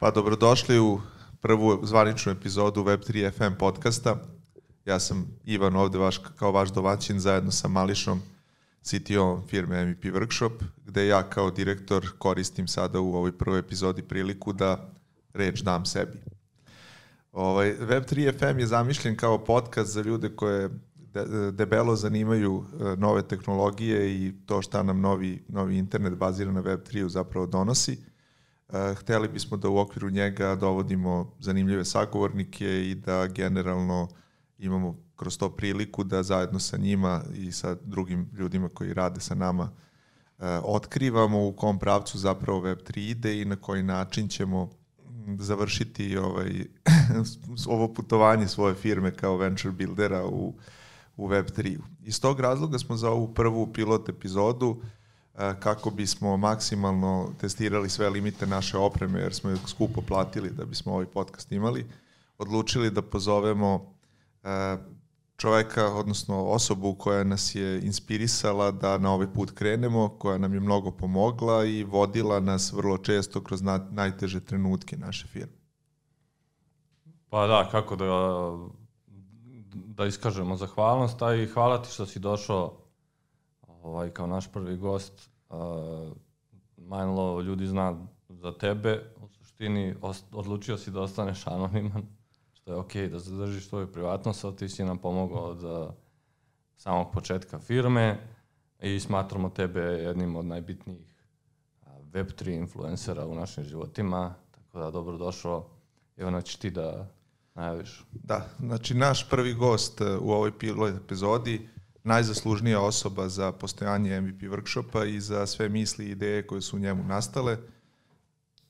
Pa dobrodošli u prvu zvaničnu epizodu Web3 FM podcasta. Ja sam Ivan ovde vaš, kao vaš domaćin zajedno sa Mališom, CTO firme MEP Workshop, gde ja kao direktor koristim sada u ovoj prvoj epizodi priliku da reč dam sebi. Ovaj, Web3 FM je zamišljen kao podcast za ljude koje debelo zanimaju e, nove tehnologije i to šta nam novi, novi internet baziran na Web3 zapravo donosi. E, hteli bismo da u okviru njega dovodimo zanimljive sagovornike i da generalno imamo kroz to priliku da zajedno sa njima i sa drugim ljudima koji rade sa nama e, otkrivamo u kom pravcu zapravo Web3 ide i na koji način ćemo završiti ovaj, ovo putovanje svoje firme kao venture buildera u, u Web3. Iz tog razloga smo za ovu prvu pilot epizodu e, kako bismo maksimalno testirali sve limite naše opreme, jer smo je skupo platili da bismo ovaj podcast imali, odlučili da pozovemo e, čoveka, odnosno osobu koja nas je inspirisala da na ovaj put krenemo, koja nam je mnogo pomogla i vodila nas vrlo često kroz na, najteže trenutke naše firme. Pa da, kako da, da iskažemo zahvalnost, a i hvala ti što si došao ovaj, kao naš prvi gost. Uh, malo ljudi zna za tebe, u suštini odlučio si da ostaneš anoniman što je okej okay, da zadržiš svoju privatnost, ali ti si nam pomogao od samog početka firme i smatramo tebe jednim od najbitnijih Web3 influencera u našim životima, tako da dobrodošao. Evo znači ti da najaviš. Da, znači naš prvi gost e, u ovoj pilot epizodi, najzaslužnija osoba za postojanje MVP workshopa i za sve misli i ideje koje su u njemu nastale,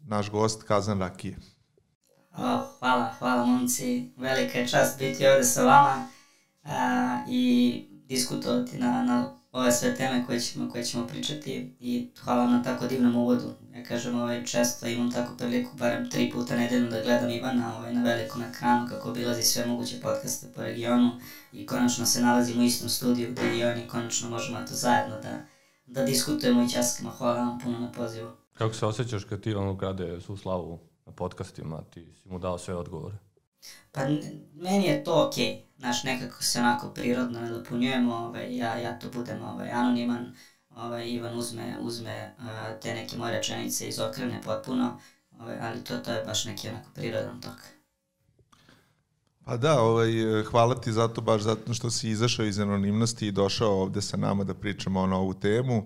naš gost Kazan Rakije. O, hvala, hvala momci, velika je čast biti ovde sa vama a, i diskutovati na, na ove sve teme koje ćemo, koje ćemo pričati i hvala na tako divnom uvodu. Ja kažem, ovaj, često imam tako priliku, barem tri puta nedeljno da gledam Ivana ovaj, na velikom ekranu kako obilazi sve moguće podcaste po regionu i konačno se nalazimo u istom studiju gde i oni konačno možemo to zajedno da, da diskutujemo i časkamo. Hvala vam puno na pozivu. Kako se osjećaš kad ti ono grade su slavu na podcastima, ti si mu dao sve odgovore. Pa meni je to okej, okay. Znaš, nekako se onako prirodno nadopunjujemo, ovaj, ja, ja to budem ovaj, anoniman, ovaj, Ivan uzme, uzme uh, te neke moje rečenice iz okrene potpuno, ovaj, ali to, to je baš neki onako prirodan tok. Pa da, ovaj, hvala ti zato baš zato što si izašao iz anonimnosti i došao ovde sa nama da pričamo na ovu temu. Uh,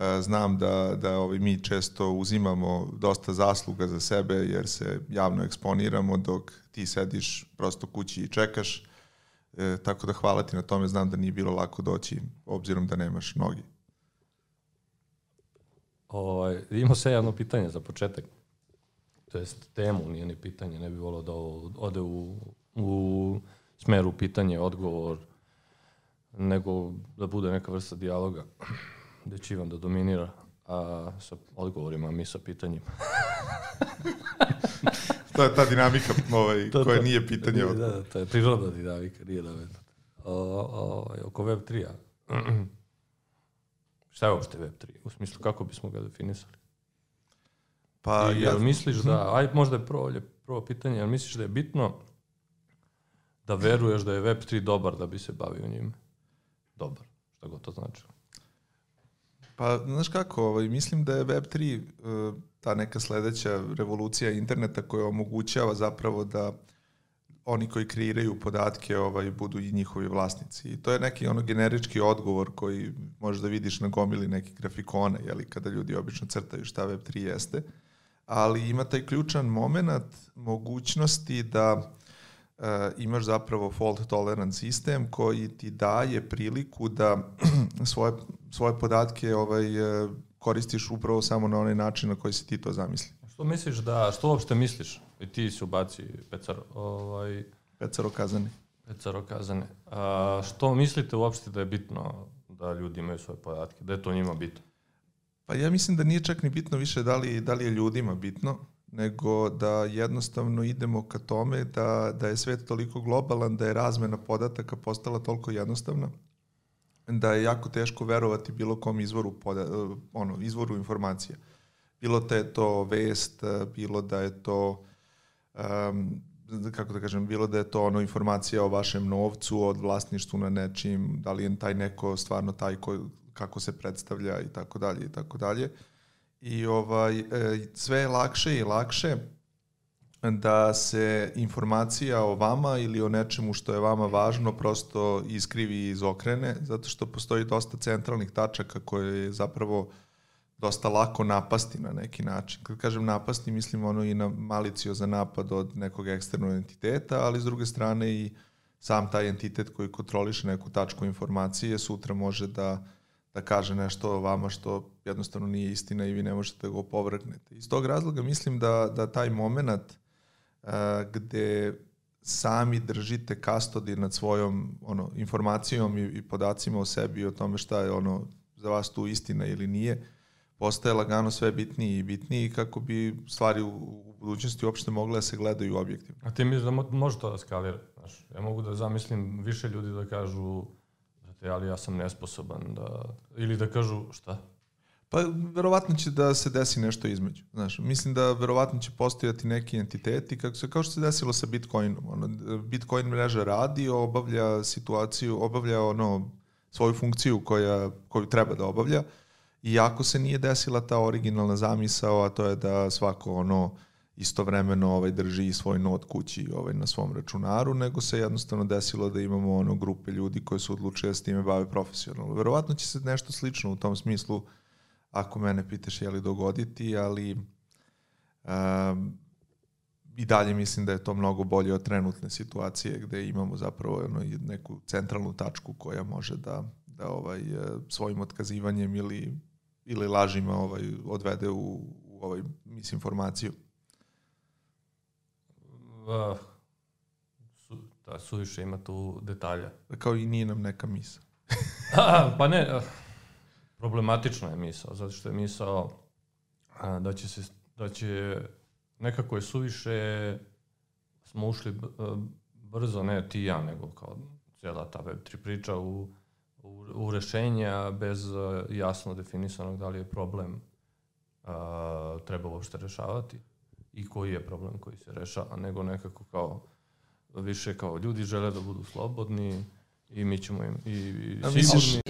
E, znam da, da ovaj, mi često uzimamo dosta zasluga za sebe jer se javno eksponiramo dok ti sediš prosto kući i čekaš. E, tako da hvala ti na tome, znam da nije bilo lako doći obzirom da nemaš noge. Ovaj, imamo sve jedno pitanje za početak. To jest temu, nije ni pitanje, ne bi volao da ode u, u smeru pitanje, odgovor, nego da bude neka vrsta dijaloga gde će Ivan da dominira a, sa odgovorima, mi sa pitanjima. to je ta dinamika ovaj, to, koja to, nije pitanje. Da, da, to je prirodna dinamika, nije da vedno. oko Web3-a. Šta je uopšte Web3? U smislu kako bismo ga definisali? Pa, I, jel ja... misliš da, aj možda je prvo, prvo pitanje, jel misliš da je bitno da veruješ da je Web3 dobar da bi se bavio njime? Dobar, šta god to znači. Pa, znaš kako, ovaj, mislim da je Web3 uh, e, ta neka sledeća revolucija interneta koja omogućava zapravo da oni koji kreiraju podatke ovaj, budu i njihovi vlasnici. I to je neki ono generički odgovor koji možeš da vidiš na gomili nekih grafikona, jeli, kada ljudi obično crtaju šta Web3 jeste. Ali ima taj ključan moment mogućnosti da uh, imaš zapravo fault tolerant sistem koji ti daje priliku da svoje, svoje podatke ovaj, uh, koristiš upravo samo na onaj način na koji si ti to zamisli. Što misliš da, što uopšte misliš? I ti se ubaci Pecar, ovaj... Pecar Kazani. Pecar Kazani. A, što mislite uopšte da je bitno da ljudi imaju svoje podatke? Da je to njima bitno? Pa ja mislim da nije čak ni bitno više da li, da li je ljudima bitno, nego da jednostavno idemo ka tome da, da je svet toliko globalan, da je razmena podataka postala toliko jednostavna da je jako teško verovati bilo kom izvoru, poda, ono, izvoru informacija. Bilo da je to vest, bilo da je to um, kako da kažem, bilo da je to ono informacija o vašem novcu, od vlasništvu na nečim, da li je taj neko stvarno taj ko, kako se predstavlja i tako dalje i tako dalje. I ovaj, e, sve je lakše i lakše da se informacija o vama ili o nečemu što je vama važno prosto iskrivi i izokrene, zato što postoji dosta centralnih tačaka koje je zapravo dosta lako napasti na neki način. Kad kažem napasti, mislim ono i na malicio za napad od nekog eksternog entiteta, ali s druge strane i sam taj entitet koji kontroliše neku tačku informacije sutra može da, da kaže nešto o vama što jednostavno nije istina i vi ne možete da ga opovrgnete. Iz tog razloga mislim da, da taj moment gde sami držite kastodi nad svojom ono, informacijom i, i podacima o sebi i o tome šta je ono za vas tu istina ili nije, postaje lagano sve bitniji i bitniji kako bi stvari u, u budućnosti uopšte mogle da se gledaju objektivno. A ti misliš da može to da skalira? Znaš, ja mogu da zamislim više ljudi da kažu ali ja sam nesposoban da... Ili da kažu šta? Pa verovatno će da se desi nešto između. Znaš, mislim da verovatno će postojati neki entiteti kako se kao što se desilo sa Bitcoinom. Ono, Bitcoin mreža radi, obavlja situaciju, obavlja ono svoju funkciju koja, koju treba da obavlja iako se nije desila ta originalna zamisao, a to je da svako ono istovremeno ovaj drži svoj not kući ovaj na svom računaru, nego se jednostavno desilo da imamo ono grupe ljudi koji su odlučili da se time bave profesionalno. Verovatno će se nešto slično u tom smislu, ako mene pitaš je li dogoditi, ali um, i dalje mislim da je to mnogo bolje od trenutne situacije gde imamo zapravo ono, neku centralnu tačku koja može da, da ovaj, svojim otkazivanjem ili ili lažima ovaj, odvede u, u ovaj misinformaciju? Uh, su, da, suviše ima tu detalja. Kao i nije nam neka misa. pa ne, problematično je misao, zato što je misao uh, da će se, da će nekako je suviše smo ušli brzo, ne ti ja, nego kao cijela ta Web3 priča u u, u rešenja bez uh, jasno definisanog da li je problem uh, treba uopšte rešavati i koji je problem koji se rešava, nego nekako kao više kao ljudi žele da budu slobodni i mi ćemo im i, i A sigurni.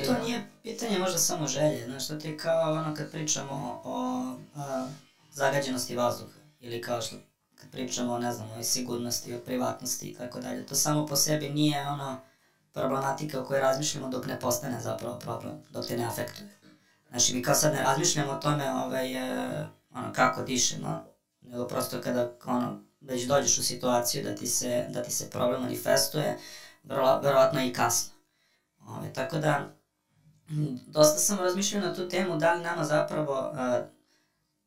Pitanje možda samo želje, znaš, to ti je kao ono kad pričamo o a, zagađenosti vazduha ili kao što kad pričamo o, ne znam, o sigurnosti, o privatnosti i tako dalje. To samo po sebi nije ono problematika o kojoj razmišljamo dok ne postane zapravo problem, dok te ne afektuje. Znači, mi kao sad ne razmišljamo o tome ovaj, e, ono, kako dišemo, nego prosto kada ono, već dođeš u situaciju da ti se, da ti se problem manifestuje, vrlo, verovatno i kasno. Ove, ovaj, tako da, dosta sam razmišljao na tu temu da li nama zapravo, e,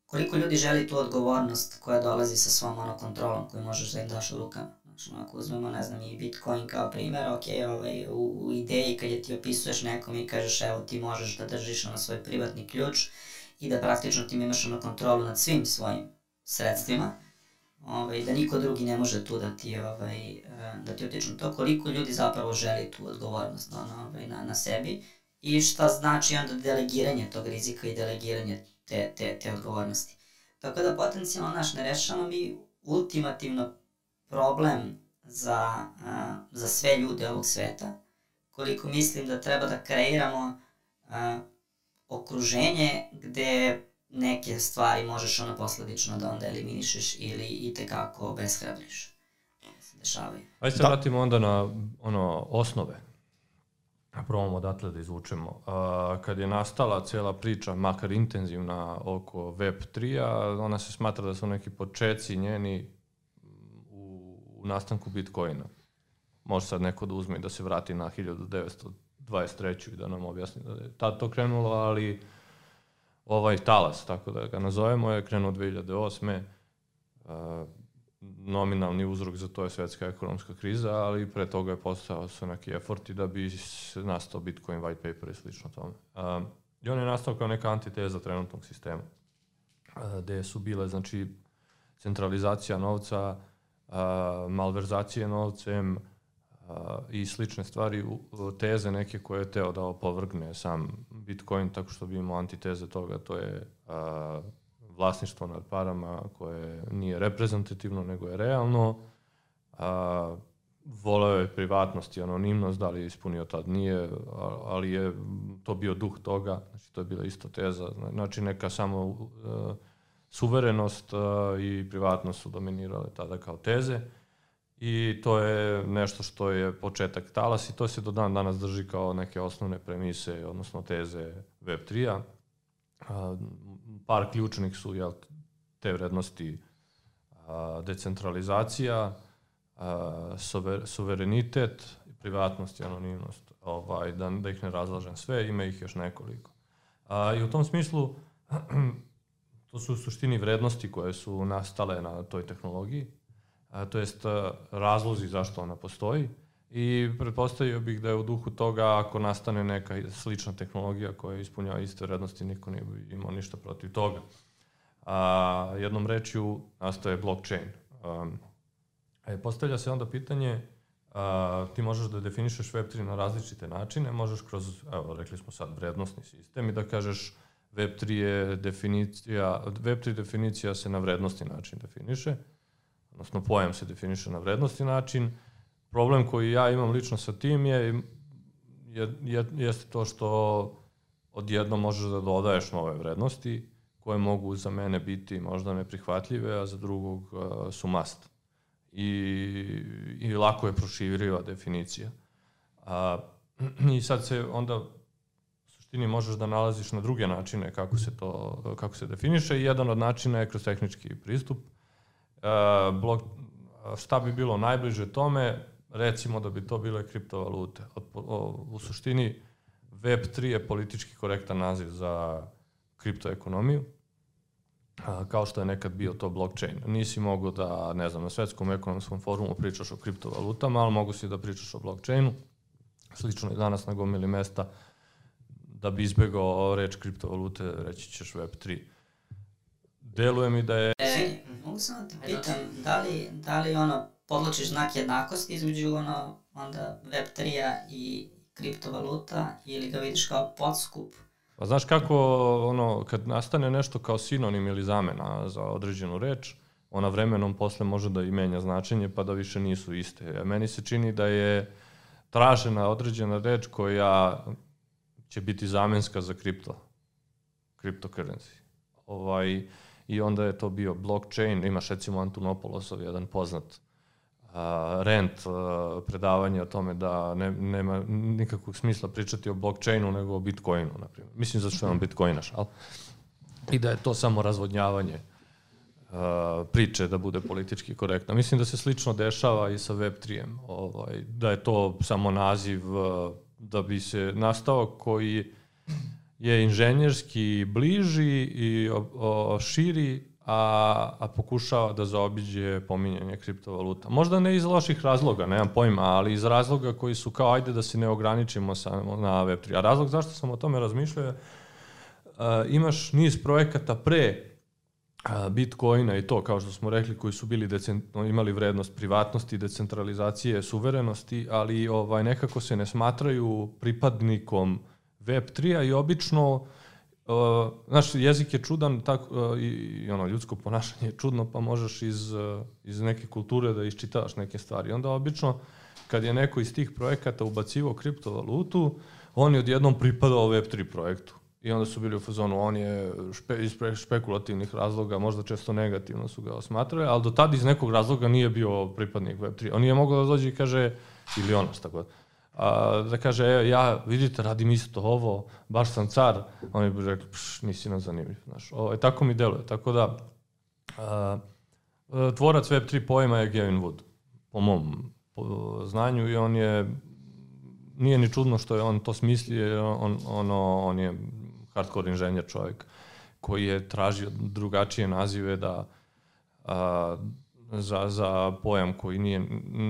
koliko ljudi želi tu odgovornost koja dolazi sa svom ono, kontrolom koju možeš da im daš u rukama. Znači, ako uzmemo, ne znam, i Bitcoin kao primer, ok, ovaj, u, u ideji kad je ti opisuješ nekom i kažeš, evo, ti možeš da držiš ono svoj privatni ključ i da praktično ti imaš ono kontrolu nad svim svojim sredstvima, ovaj, da niko drugi ne može tu da ti, ovaj, da ti utiču to, koliko ljudi zapravo želi tu odgovornost ono, ovaj, na, na sebi i šta znači onda delegiranje tog rizika i delegiranje te, te, te odgovornosti. Tako da potencijalno naš ne rešavamo mi ultimativno problem za, a, za sve ljude ovog sveta, koliko mislim da treba da kreiramo a, okruženje gde neke stvari možeš ono posledično da onda eliminišeš ili i tekako obeshrabriš. Se dešavaju. Ajde se da. vratimo onda na ono, osnove. Probamo odatle da izvučemo. A, kad je nastala cijela priča, makar intenzivna, oko Web3-a, ona se smatra da su neki počeci njeni u nastanku Bitcoina. Može sad neko da uzme i da se vrati na 1923. i da nam objasni da je tad to krenulo, ali ovaj talas, tako da ga nazovemo, je krenuo 2008. Uh, nominalni uzrok za to je svetska ekonomska kriza, ali pre toga je postao su neki eforti da bi nastao Bitcoin white paper i slično tome. Uh, I on je nastao kao neka antiteza trenutnog sistema, gde su bile, znači, centralizacija novca, malverzacije novcem, i slične stvari, teze neke koje je teo da opovrgne sam Bitcoin tako što bi imao antiteze toga, to je vlasništvo nad parama koje nije reprezentativno nego je realno, a, voleo je privatnost i anonimnost, da li je ispunio tad nije, ali je to bio duh toga, znači to je bila isto teza, znači neka samo uh, suverenost uh, i privatnost su dominirale tada kao teze i to je nešto što je početak talas i to se do dan danas drži kao neke osnovne premise, odnosno teze Web3-a. Uh, par ključnih su jel, te vrednosti decentralizacija, suver, suverenitet, privatnost i anonimnost, ovaj, da, da ih ne razlažem sve, ima ih još nekoliko. A, I u tom smislu, to su u suštini vrednosti koje su nastale na toj tehnologiji, a, to jest razlozi zašto ona postoji i pretpostavio bih da je u duhu toga ako nastane neka slična tehnologija koja ispunjava iste vrednosti, niko bi imao ništa protiv toga. A, jednom rečju nastaje blockchain. Um, E, postavlja se onda pitanje, a, ti možeš da definišeš Web3 na različite načine, možeš kroz, evo, rekli smo sad, vrednostni sistem i da kažeš Web3 je definicija, Web3 definicija se na vrednostni način definiše, odnosno pojam se definiše na vrednostni način. Problem koji ja imam lično sa tim je, je, je jeste to što odjedno možeš da dodaješ nove vrednosti koje mogu za mene biti možda neprihvatljive, a za drugog uh, su must i, i lako je proširiva definicija. A, I sad se onda u suštini možeš da nalaziš na druge načine kako se to kako se definiše i jedan od načina je kroz tehnički pristup. A, blok, šta bi bilo najbliže tome, recimo da bi to bile kriptovalute. U suštini Web3 je politički korektan naziv za kriptoekonomiju kao što je nekad bio to blockchain. Nisi mogao da, ne znam, na svetskom ekonomskom forumu pričaš o kriptovalutama, ali mogu si da pričaš o blockchainu. Slično i danas na gomili mesta da bi izbegao reč kriptovalute, reći ćeš Web3. Deluje mi da je... E, mogu samo da te pitam, da li, da li ono, podločiš znak jednakosti između ono, onda Web3-a i kriptovaluta ili ga vidiš kao podskup Pa znaš kako, ono, kad nastane nešto kao sinonim ili zamena za određenu reč, ona vremenom posle može da i menja značenje pa da više nisu iste. A meni se čini da je tražena određena reč koja će biti zamenska za kripto, cryptocurrency. Ovaj, I onda je to bio blockchain, imaš recimo Antonopoulosov, jedan poznat rent predavanje o tome da ne, nema nikakvog smisla pričati o blockchainu nego o bitcoinu, na primjer. Mislim zato što je on bitcoinaš, ali i da je to samo razvodnjavanje uh, priče da bude politički korektna. Mislim da se slično dešava i sa Web3-em, ovaj, da je to samo naziv uh, da bi se nastao koji je inženjerski bliži i o, o, širi a, a pokušava da zaobiđe pominjanje kriptovaluta. Možda ne iz loših razloga, nemam pojma, ali iz razloga koji su kao ajde da se ne ograničimo sa, na Web3. A razlog zašto sam o tome razmišljao je imaš niz projekata pre Bitcoina i to, kao što smo rekli, koji su bili decent, imali vrednost privatnosti, decentralizacije, suverenosti, ali ovaj nekako se ne smatraju pripadnikom Web3-a i obično uh, Uh, znaš, jezik je čudan tako, uh, i, i ono, ljudsko ponašanje je čudno, pa možeš iz, uh, iz neke kulture da iščitavaš neke stvari. Onda obično, kad je neko iz tih projekata ubacivo kriptovalutu, on je odjednom pripadao Web3 projektu. I onda su bili u fazonu, on je špe, iz špekulativnih razloga, možda često negativno su ga osmatrali, ali do tada iz nekog razloga nije bio pripadnik Web3. On nije mogao da dođe i kaže, ili ono, tako da a, da kaže, e, ja, vidite, radim isto ovo, baš sam car, oni bi rekli, pš, nisi nam zanimljiv, znaš, o, e, tako mi deluje, tako da, a, tvorac Web3 pojma je Gavin Wood, po mom po znanju i on je, nije ni čudno što je on to smislio, on, ono, on je hardcore inženjer čovjek koji je tražio drugačije nazive da a, za, za pojam koji nije,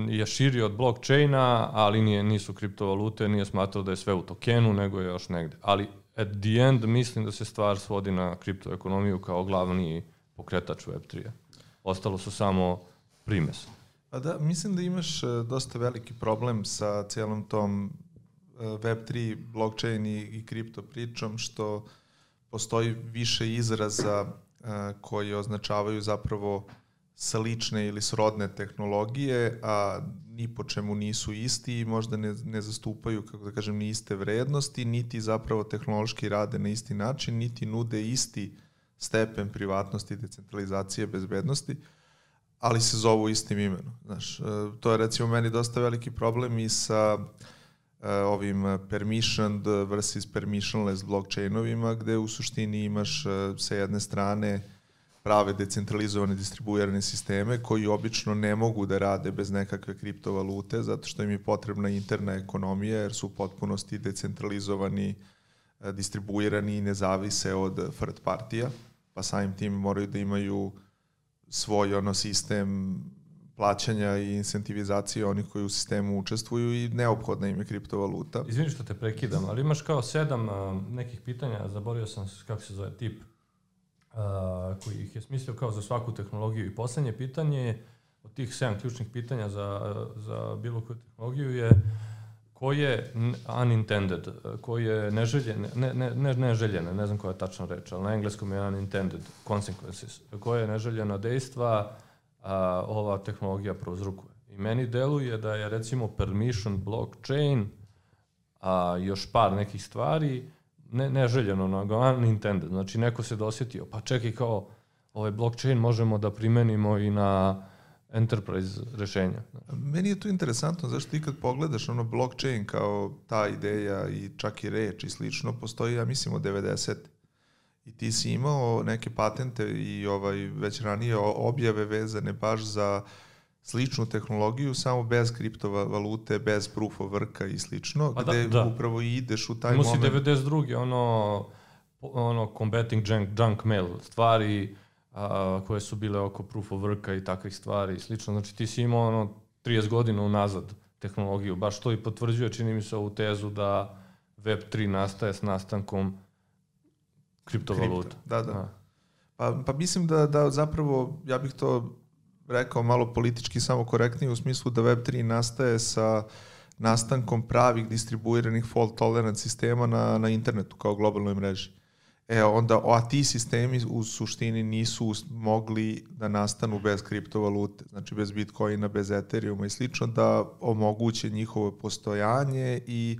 je širi od blockchaina, ali nije, nisu kriptovalute, nije smatrao da je sve u tokenu, nego je još negde. Ali at the end mislim da se stvar svodi na kriptoekonomiju kao glavni pokretač Web3. Ostalo su samo primes. Pa da, mislim da imaš e, dosta veliki problem sa cijelom tom e, Web3, blockchain i, i kripto pričom, što postoji više izraza e, koji označavaju zapravo slične ili srodne tehnologije, a ni po čemu nisu isti i možda ne, ne zastupaju, kako da kažem, ni iste vrednosti, niti zapravo tehnološki rade na isti način, niti nude isti stepen privatnosti, decentralizacije, bezbednosti, ali se zovu istim imenom. Znaš, e, to je recimo meni dosta veliki problem i sa e, ovim permissioned versus permissionless blockchainovima, gde u suštini imaš e, sa jedne strane prave decentralizovane distribuirane sisteme koji obično ne mogu da rade bez nekakve kriptovalute zato što im je potrebna interna ekonomija jer su u potpunosti decentralizovani, e, distribuirani i ne zavise od third partija, pa samim tim moraju da imaju svoj ono sistem plaćanja i incentivizacije onih koji u sistemu učestvuju i neophodna im je kriptovaluta. Izvini što te prekidam, ali imaš kao sedam uh, nekih pitanja, zaborio sam kako se zove tip koji ih je smislio kao za svaku tehnologiju. I poslednje pitanje je, od tih sedam ključnih pitanja za, za bilo koju tehnologiju je ko je unintended, ko je neželjene, ne, ne, ne neželjene, ne znam koja je tačna reč, ali na engleskom je unintended consequences, koje je neželjena dejstva a, ova tehnologija prouzrukuje. I meni deluje da je recimo permission blockchain, a još par nekih stvari, ne, neželjeno, nego unintended. Znači, neko se dosjetio, pa čekaj kao, ovaj blockchain možemo da primenimo i na enterprise rešenja. Meni je to interesantno, zašto ti kad pogledaš ono blockchain kao ta ideja i čak i reč i slično, postoji, ja mislim, od 90. I ti si imao neke patente i ovaj već ranije objave vezane baš za uh, sličnu tehnologiju, samo bez kriptovalute, bez proof of worka i slično, pa gde da, da. upravo ideš u taj Imao moment. Imao si 92. ono, ono combating junk, junk mail, stvari a, koje su bile oko proof of worka i takvih stvari i slično. Znači ti si imao ono 30 godina unazad tehnologiju. Baš to i potvrđuje, čini mi se, ovu tezu da Web3 nastaje s nastankom kriptovaluta. Kripto, da, da. A. Pa, pa mislim da, da zapravo, ja bih to rekao malo politički samo korektnije u smislu da Web3 nastaje sa nastankom pravih distribuiranih fault tolerant sistema na, na internetu kao globalnoj mreži. E, onda, a ti sistemi u suštini nisu mogli da nastanu bez kriptovalute, znači bez Bitcoina, bez Ethereuma i slično, da omoguće njihovo postojanje i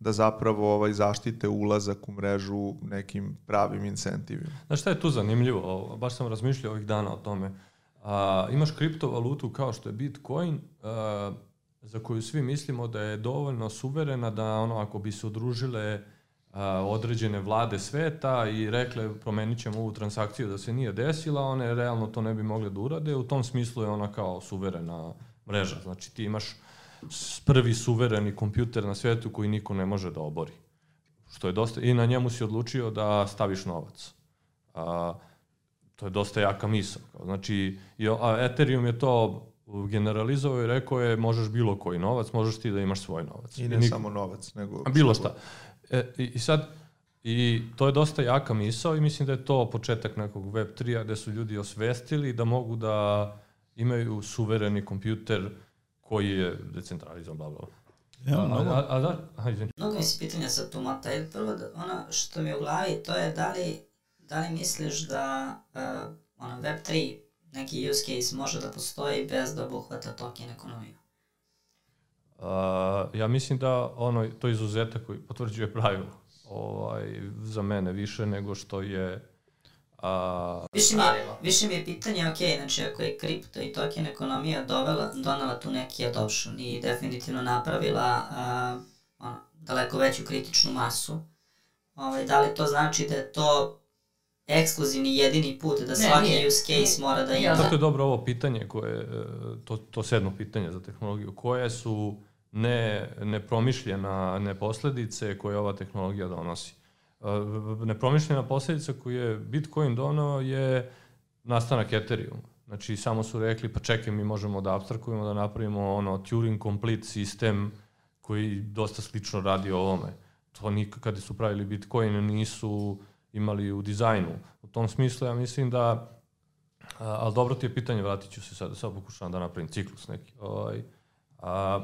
da zapravo ovaj zaštite ulazak u mrežu nekim pravim incentivima. Znaš šta je tu zanimljivo? Baš sam razmišljao ovih dana o tome. A, imaš kriptovalutu kao što je Bitcoin, a, za koju svi mislimo da je dovoljno suverena da ono ako bi se udružile a, određene vlade sveta i rekle promenit ćemo ovu transakciju da se nije desila, one realno to ne bi mogle da urade. U tom smislu je ona kao suverena mreža. Znači ti imaš prvi suvereni kompjuter na svetu koji niko ne može da obori. Što je dosta, I na njemu si odlučio da staviš novac. A, to je dosta jaka misla. Znači, a Ethereum je to generalizovao i rekao je možeš bilo koji novac, možeš ti da imaš svoj novac. I ne I nik... samo novac, nego... A bilo šta. E, i, I sad, i to je dosta jaka misao i mislim da je to početak nekog Web3-a gde su ljudi osvestili da mogu da imaju suvereni kompjuter koji je decentralizovan, bla, bla. Ja, a, a, a, da, a, Mnogo mi se pitanja sa tu mata. Prvo, da, ono što mi je u glavi, to je da li da li misliš da uh, ono, Web3 neki use case može da postoji bez da obuhvata token ekonomiju? Uh, ja mislim da ono, to je izuzetak koji potvrđuje pravilo ovaj, za mene više nego što je A, više, mi je, više mi je pitanje, ok, znači ako je kripto i token ekonomija dovela, donala tu neki adoption i definitivno napravila uh, ono, daleko veću kritičnu masu, ovaj, da li to znači da je to ekskluzivni jedini put da svaki ne, use case ne, mora da ima. Zato je dobro ovo pitanje koje, e, to, to sedmo pitanje za tehnologiju, koje su ne, nepromišljena neposledice koje ova tehnologija donosi. E, nepromišljena posledica koju je Bitcoin donao je nastanak Ethereum. Znači, samo su rekli, pa čekaj, mi možemo da abstrakujemo, da napravimo ono Turing complete sistem koji dosta slično radi o ovome. To nikad, kada su pravili Bitcoin, nisu imali u dizajnu. U tom smislu ja mislim da ali dobro ti je pitanje, vratit ću se sad, sad pokušavam da napravim ciklus neki. Ovaj, a,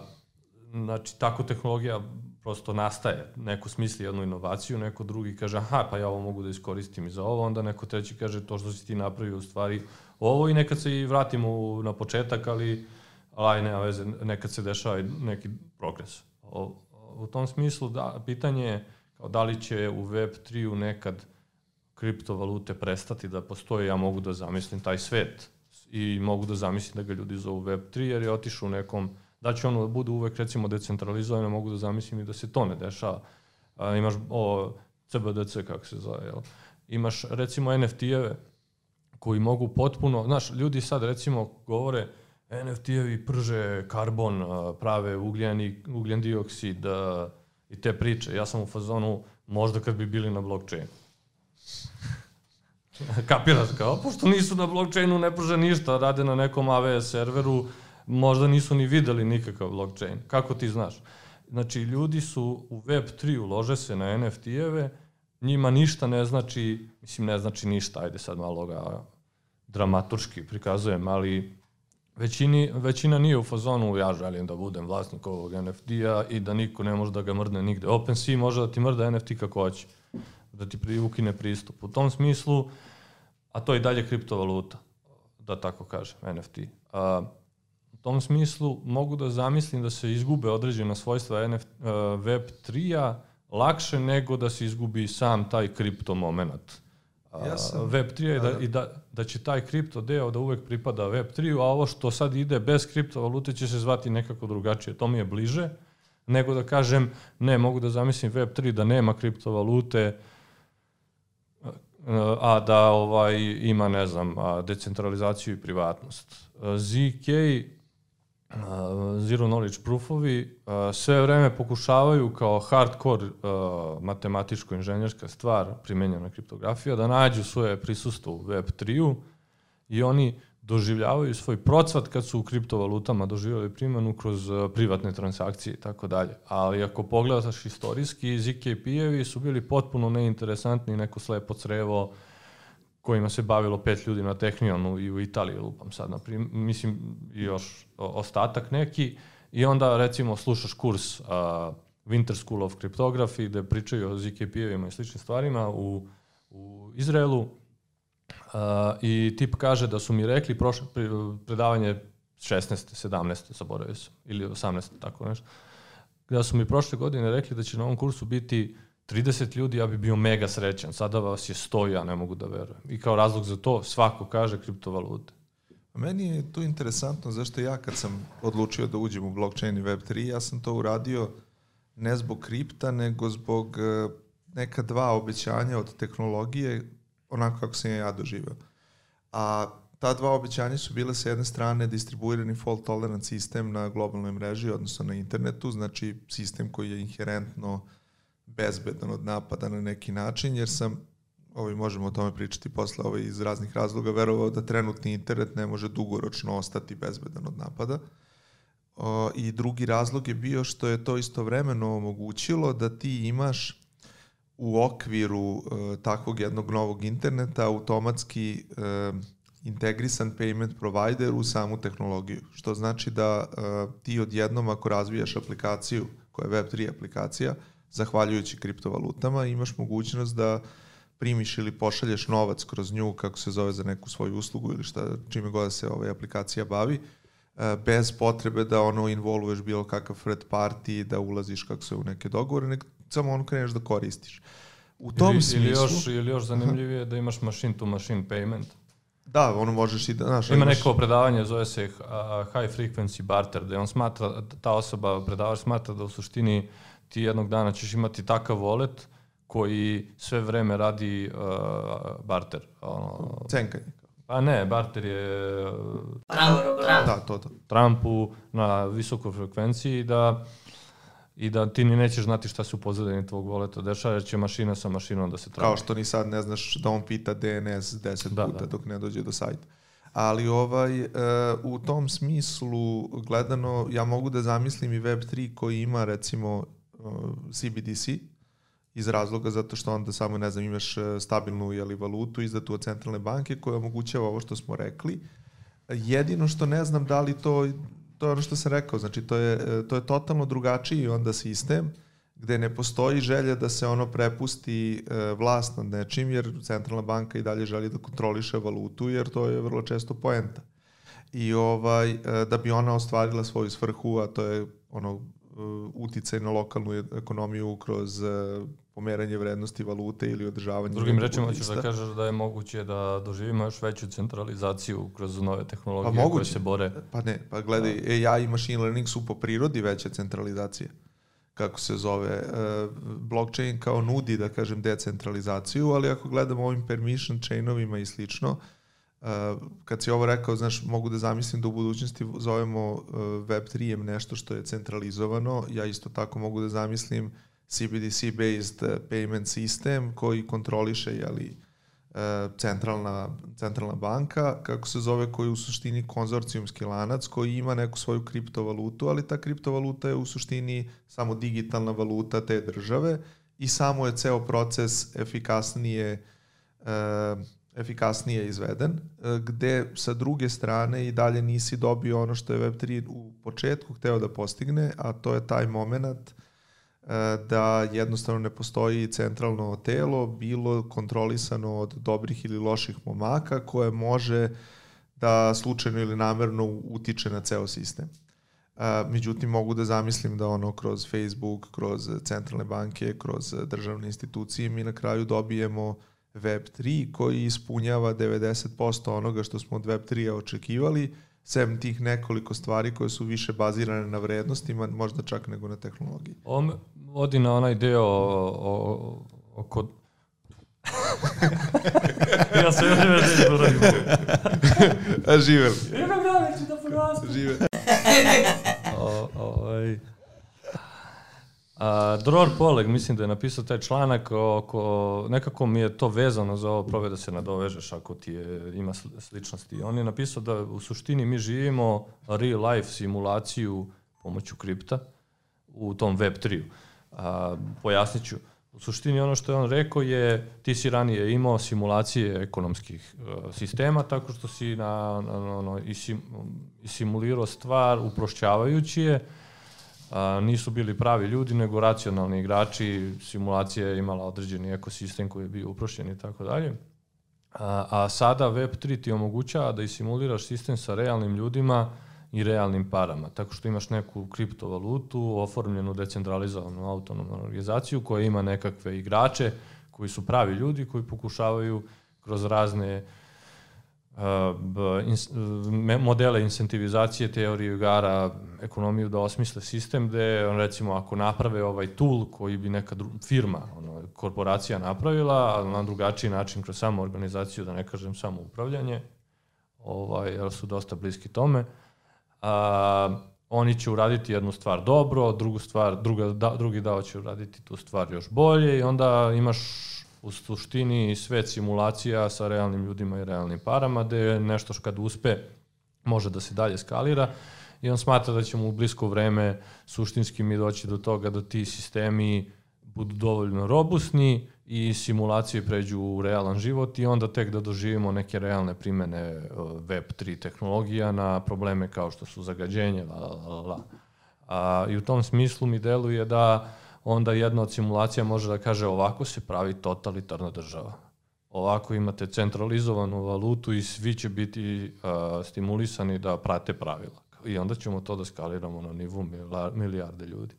znači, tako tehnologija prosto nastaje. Neko smisli jednu inovaciju, neko drugi kaže, aha, pa ja ovo mogu da iskoristim i za ovo, onda neko treći kaže, to što si ti napravio u stvari ovo i nekad se i vratimo na početak, ali, ali nema veze, nekad se dešava neki progres. O, u tom smislu, da, pitanje je kao da li će u Web3 nekad kriptovalute prestati da postoje, ja mogu da zamislim taj svet i mogu da zamislim da ga ljudi zovu Web3 jer je otišao u nekom, da će ono da bude uvek recimo decentralizovano, mogu da zamislim i da se to ne dešava. A, imaš o, CBDC kako se zove, jel? Imaš recimo NFT-eve koji mogu potpuno, znaš, ljudi sad recimo govore NFT-evi prže karbon, prave ugljeni, ugljen dioksid i te priče. Ja sam u fazonu možda kad bi bili na blockchainu Kapiraš kao, pošto nisu na blockchainu, ne pruže ništa, rade na nekom AWS serveru, možda nisu ni videli nikakav blockchain. Kako ti znaš? Znači, ljudi su u Web3 ulože se na NFT-eve, njima ništa ne znači, mislim ne znači ništa, ajde sad malo ga dramaturški prikazujem, ali većini, većina nije u fazonu ja želim da budem vlasnik ovog NFT-a i da niko ne može da ga mrdne nigde. OpenSea može da ti mrda NFT kako hoće da ti ukine pristup. U tom smislu, a to je i dalje kriptovaluta, da tako kažem, NFT. A, u tom smislu mogu da zamislim da se izgube određena svojstva NFT, uh, Web3-a lakše nego da se izgubi sam taj kripto moment. Ja sam, Web3 je da, da, i da, da će taj kripto deo da uvek pripada Web3, a ovo što sad ide bez kriptovalute će se zvati nekako drugačije. To mi je bliže nego da kažem ne, mogu da zamislim Web3 da nema kriptovalute, a da ovaj ima ne znam decentralizaciju i privatnost. ZK Zero Knowledge Proofovi sve vreme pokušavaju kao hardcore matematičko-inženjerska stvar primenjena kriptografija da nađu svoje prisustvo u Web3-u i oni doživljavaju svoj procvat kad su u kriptovalutama doživjeli primjenu kroz uh, privatne transakcije i tako dalje. Ali ako pogledaš istorijski, ZKP-evi su bili potpuno neinteresantni, neko slepo crevo kojima se bavilo pet ljudi na Tehnionu i u Italiji, lupam sad, naprim, mislim, još ostatak neki, i onda recimo slušaš kurs uh, Winter School of Cryptography gde pričaju o ZKP-evima i sličnim stvarima u, u Izraelu, I tip kaže da su mi rekli prošle predavanje 16. 17. zaboravio sam, ili 18. tako nešto, da su mi prošle godine rekli da će na ovom kursu biti 30 ljudi, ja bi bio mega srećan. Sada vas je 100, ja ne mogu da verujem. I kao razlog za to svako kaže kriptovalute. Meni je to interesantno zašto ja kad sam odlučio da uđem u blockchain i Web3, ja sam to uradio ne zbog kripta, nego zbog e, neka dva obećanja od tehnologije onako kako sam ja doživeo. A ta dva obećanja su bile sa jedne strane distribuirani fault tolerant sistem na globalnoj mreži, odnosno na internetu, znači sistem koji je inherentno bezbedan od napada na neki način, jer sam, ovaj, možemo o tome pričati posle ovaj, iz raznih razloga, verovao da trenutni internet ne može dugoročno ostati bezbedan od napada. O, I drugi razlog je bio što je to istovremeno omogućilo da ti imaš u okviru uh, takvog jednog novog interneta automatski uh, integrisan payment provider u samu tehnologiju. Što znači da uh, ti odjednom ako razvijaš aplikaciju koja je Web3 aplikacija, zahvaljujući kriptovalutama, imaš mogućnost da primiš ili pošalješ novac kroz nju, kako se zove za neku svoju uslugu ili šta, čime god se ovaj aplikacija bavi, bez potrebe da ono involvuješ bilo kakav third party, da ulaziš kako se u neke dogovore, samo ono kreneš da koristiš. U tom ili, smislu... Ili još, ili još zanimljivije da imaš machine to machine payment. Da, ono možeš i da... Znaš, Ima imaš... neko predavanje, zove se uh, high frequency barter, da on smatra, ta osoba, predavač smatra da u suštini ti jednog dana ćeš imati takav wallet koji sve vreme radi uh, barter. Ono, Cenkanje. Pa ne, barter je Trump, Trump. Da, to, to. Trumpu na visokoj frekvenciji da i da ti ni nećeš znati šta se u pozadini tvog voleta dešava, jer će mašina sa mašinom da se traži. Kao što ni sad ne znaš da on pita DNS 10 da, puta da. dok ne dođe do sajta. Ali ovaj, uh, u tom smislu gledano, ja mogu da zamislim i Web3 koji ima recimo uh, CBDC iz razloga zato što onda samo, ne znam, imaš e, stabilnu jeli, valutu izdatu od centralne banke koja omogućava ovo što smo rekli. Jedino što ne znam da li to, to je ono što sam rekao, znači to je, e, to je totalno drugačiji onda sistem gde ne postoji želja da se ono prepusti e, vlast nad nečim, jer centralna banka i dalje želi da kontroliše valutu, jer to je vrlo često poenta. I ovaj, e, da bi ona ostvarila svoju svrhu, a to je ono uticaj na lokalnu ekonomiju kroz pomeranje vrednosti valute ili održavanje... Drugim rečima hoćeš da kažeš da je moguće da doživimo još veću centralizaciju kroz nove tehnologije pa koje se bore. Pa ne, pa gledaj, da. AI i machine learning su po prirodi veća centralizacija kako se zove, uh, blockchain kao nudi, da kažem, decentralizaciju, ali ako gledamo ovim permission chainovima i slično, uh, kad si ovo rekao, znaš, mogu da zamislim da u budućnosti zovemo uh, Web3 nešto što je centralizovano, ja isto tako mogu da zamislim CBDC-based payment system koji kontroliše, jeli, centralna, centralna banka, kako se zove, koji je u suštini konzorcijumski lanac koji ima neku svoju kriptovalutu, ali ta kriptovaluta je u suštini samo digitalna valuta te države i samo je ceo proces efikasnije efikasnije izveden, gde sa druge strane i dalje nisi dobio ono što je Web3 u početku hteo da postigne, a to je taj moment da jednostavno ne postoji centralno telo, bilo kontrolisano od dobrih ili loših momaka koje može da slučajno ili namerno utiče na ceo sistem. E, međutim, mogu da zamislim da ono kroz Facebook, kroz centralne banke, kroz državne institucije mi na kraju dobijemo Web3 koji ispunjava 90% onoga što smo od Web3 očekivali, sem tih nekoliko stvari koje su više bazirane na vrednostima, možda čak nego na tehnologiji. On vodi na onaj deo o, oko ja se još ne želim da uradim. A živel. Da porastu. Živel. A, Dror Poleg, mislim da je napisao taj članak oko, nekako mi je to vezano za ovo, probaj da se nadovežeš ako ti je, ima sličnosti. On je napisao da u suštini mi živimo real life simulaciju pomoću kripta u tom web 3 A, pojasnit ću. U suštini ono što je on rekao je ti si ranije imao simulacije ekonomskih uh, sistema tako što si na, na, ono, isim, simulirao stvar uprošćavajući je a, nisu bili pravi ljudi, nego racionalni igrači, simulacija je imala određeni ekosistem koji je bio uprošćen i tako dalje. A, a sada Web3 ti omogućava da i simuliraš sistem sa realnim ljudima i realnim parama, tako što imaš neku kriptovalutu, oformljenu decentralizovanu autonomnu organizaciju koja ima nekakve igrače koji su pravi ljudi koji pokušavaju kroz razne uh, modele incentivizacije, teorije igara, ekonomiju da osmisle sistem gde, on, recimo, ako naprave ovaj tool koji bi neka firma, ono, korporacija napravila, ali na drugačiji način kroz samo organizaciju, da ne kažem samo upravljanje, ovaj, jer su dosta bliski tome, a, oni će uraditi jednu stvar dobro, drugu stvar, druga, da, drugi dao će uraditi tu stvar još bolje i onda imaš u suštini svet simulacija sa realnim ljudima i realnim parama, gde je nešto što kad uspe može da se dalje skalira i on smatra da ćemo u blisko vreme suštinski mi doći do toga da ti sistemi budu dovoljno robustni i simulacije pređu u realan život i onda tek da doživimo neke realne primene e, Web3 tehnologija na probleme kao što su zagađenje, la, la, la. A, I u tom smislu mi deluje da onda jedna od simulacija može da kaže ovako se pravi totalitarna država. Ovako imate centralizovanu valutu i svi će biti uh, stimulisani da prate pravila. I onda ćemo to da skaliramo na nivu milijarde ljudi.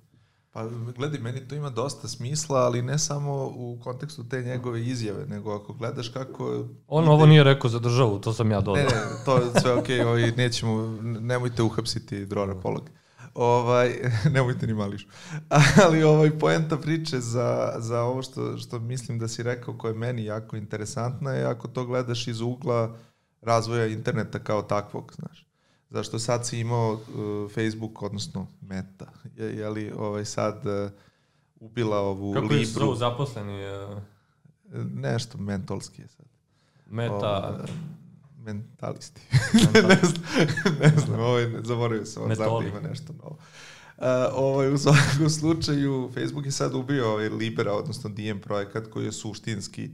Pa gledaj, meni to ima dosta smisla, ali ne samo u kontekstu te njegove izjave, nego ako gledaš kako... On ide... ovo nije rekao za državu, to sam ja dodao. Ne, ne, to je sve okej, okay, nećemo, nemojte uhapsiti Drora Polog. Ovaj, nemojte ni mališ. Ali ovaj, poenta priče za, za ovo što, što mislim da si rekao, koje je meni jako interesantna, je ako to gledaš iz ugla razvoja interneta kao takvog, znaš. Zašto sad si imao uh, Facebook, odnosno Meta, je, je li ovaj, sad uh, ubila ovu Kako Libru. Kako je zaposleni? Uh... Nešto mentolski je sad. Meta... Ovo, mentalisti. ne znam, ne znam ovaj, zaboravio sam, on znam da ima nešto novo. ovaj, u svakom slučaju, Facebook je sad ubio ovaj Libera, odnosno DM projekat koji je suštinski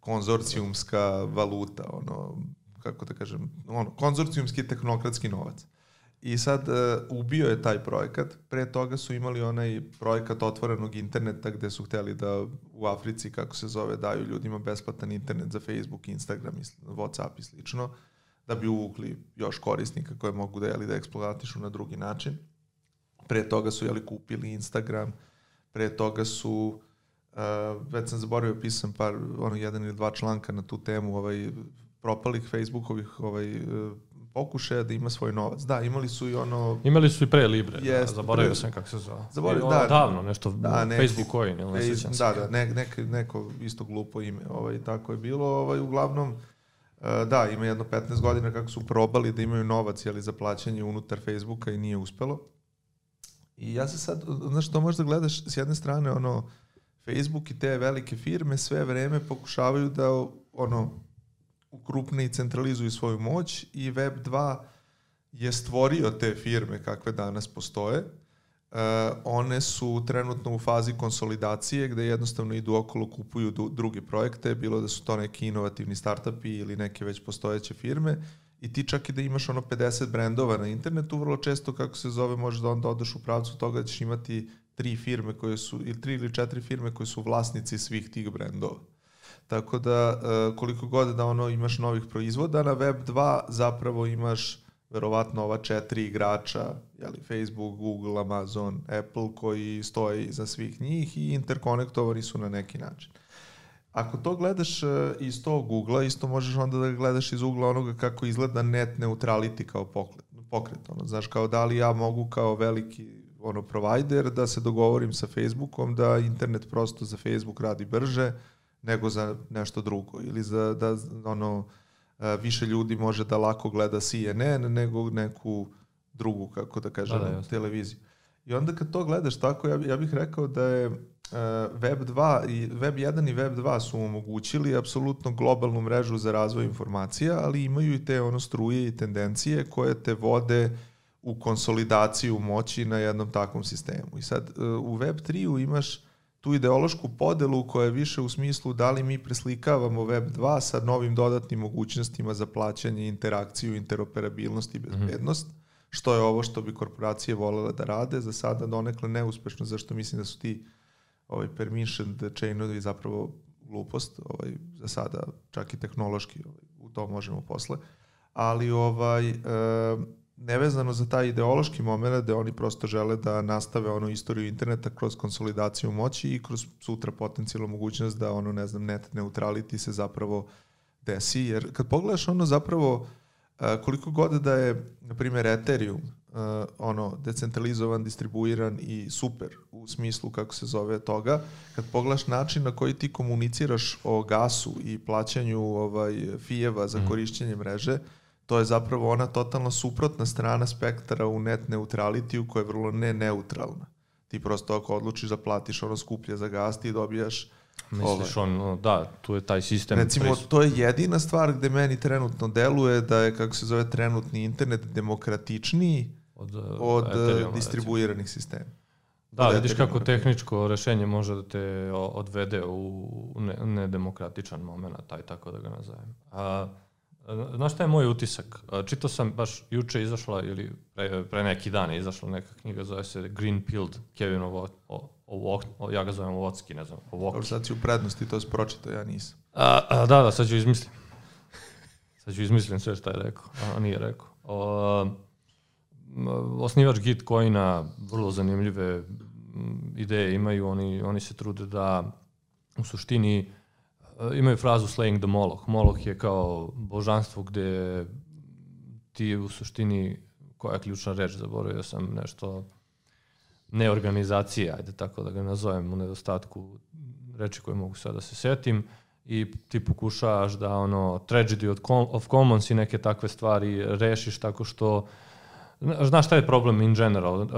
konzorcijumska valuta, ono, kako da kažem, ono, konzorcijumski tehnokratski novac. I sad uh, ubio je taj projekat. Pre toga su imali onaj projekat otvorenog interneta gde su hteli da u Africi, kako se zove, daju ljudima besplatan internet za Facebook, Instagram, Whatsapp i slično, da bi uvukli još korisnika koje mogu da, jeli, da eksploatišu na drugi način. Pre toga su jeli, kupili Instagram, pre toga su Uh, već sam zaboravio, pisam par, ono, jedan ili dva članka na tu temu, ovaj, propalih Facebookovih ovaj, pokušaja da ima svoj novac. Da, imali su i ono... Imali su i pre Libre, jest, da, zaboravio pre... sam kako se zove. Zaboravio, da. Davno, nešto, da, neki, Facebook coin, ili ne sećam se. Da, da, ne, nek, neko isto glupo ime, ovaj, tako je bilo, ovaj, uglavnom, uh, da, ima jedno 15 godina kako su probali da imaju novac jeli, za plaćanje unutar Facebooka i nije uspelo. I ja se sad, znaš, to možda gledaš s jedne strane, ono, Facebook i te velike firme sve vreme pokušavaju da, ono, ukrupne i centralizuju svoju moć i Web 2 je stvorio te firme kakve danas postoje. Uh, one su trenutno u fazi konsolidacije gde jednostavno idu okolo, kupuju druge projekte, bilo da su to neki inovativni startupi ili neke već postojeće firme i ti čak i da imaš ono 50 brendova na internetu, vrlo često kako se zove možeš da onda odeš u pravcu toga da ćeš imati tri firme koje su, ili tri ili četiri firme koje su vlasnici svih tih brendova. Tako da e, koliko god da ono imaš novih proizvoda na Web 2 zapravo imaš verovatno ova četiri igrača, jeli, Facebook, Google, Amazon, Apple koji stoji za svih njih i interkonektovani su na neki način. Ako to gledaš e, iz tog ugla, isto možeš onda da gledaš iz ugla onoga kako izgleda net neutrality kao pokret. pokret ono, znaš, kao da li ja mogu kao veliki ono provider da se dogovorim sa Facebookom da internet prosto za Facebook radi brže, nego za nešto drugo ili za da ono više ljudi može da lako gleda CNN nego neku drugu kako da kažem da, da, televiziju. I onda kad to gledaš tako ja, ja bih rekao da je uh, Web 2 i Web 1 i Web 2 su omogućili apsolutno globalnu mrežu za razvoj informacija, ali imaju i te ono struje i tendencije koje te vode u konsolidaciju moći na jednom takvom sistemu. I sad uh, u Web 3 imaš tu ideološku podelu koja je više u smislu da li mi preslikavamo Web 2 sa novim dodatnim mogućnostima za plaćanje, interakciju, interoperabilnost i mhm. bezbednost, mm -hmm. što je ovo što bi korporacije volele da rade, za sada donekle neuspešno, zašto mislim da su ti ovaj permissioned chainovi zapravo glupost, ovaj, za sada čak i tehnološki, ovaj, u to možemo posle, ali ovaj, e, nevezano za taj ideološki moment da oni prosto žele da nastave ono istoriju interneta kroz konsolidaciju moći i kroz sutra potencijalnu mogućnost da ono ne znam net neutrality se zapravo desi jer kad pogledaš ono zapravo koliko god da je na primjer Ethereum ono decentralizovan, distribuiran i super u smislu kako se zove toga, kad pogledaš način na koji ti komuniciraš o gasu i plaćanju ovaj fijeva za mhm. korišćenje mreže, to je zapravo ona totalno suprotna strana spektra u net neutralitiju koja je vrlo ne neutralna. Ti prosto ako odlučiš da platiš ono skuplje za gas, ti dobijaš Misliš ovaj. on, da, tu je taj sistem. Recimo, pres... to je jedina stvar gde meni trenutno deluje da je, kako se zove, trenutni internet demokratičniji od, od Ethereum, distribuiranih recimo. sistema. Da, vidiš kako tehničko rešenje može da te odvede u nedemokratičan moment, taj tako da ga nazovem. A, Znaš šta je moj utisak? Čitao sam baš juče izašla ili pre, pre neki dan je izašla neka knjiga zove se Green Pilled Kevin o, o, o, o, ja ga zovem Ovocki, ne znam, Ovocki. Dobro, sad si u prednosti to pročitao, ja nisam. A, a, da, da, sad ću izmislim. Sad ću izmislim sve šta je rekao, a nije rekao. O, osnivač Gitcoina, vrlo zanimljive ideje imaju, oni, oni se trude da u suštini Eh, imaju frazu slaying the moloch. Moloch je kao božanstvo gde ti u suštini, koja je ključna reč, zaboravio sam nešto, neorganizacije, ajde tako da ga nazovem u nedostatku reči koje mogu sada da se setim, i ti pokušavaš da ono tragedy of commons i neke takve stvari rešiš tako što uh, Znaš šta je problem in general? Uh,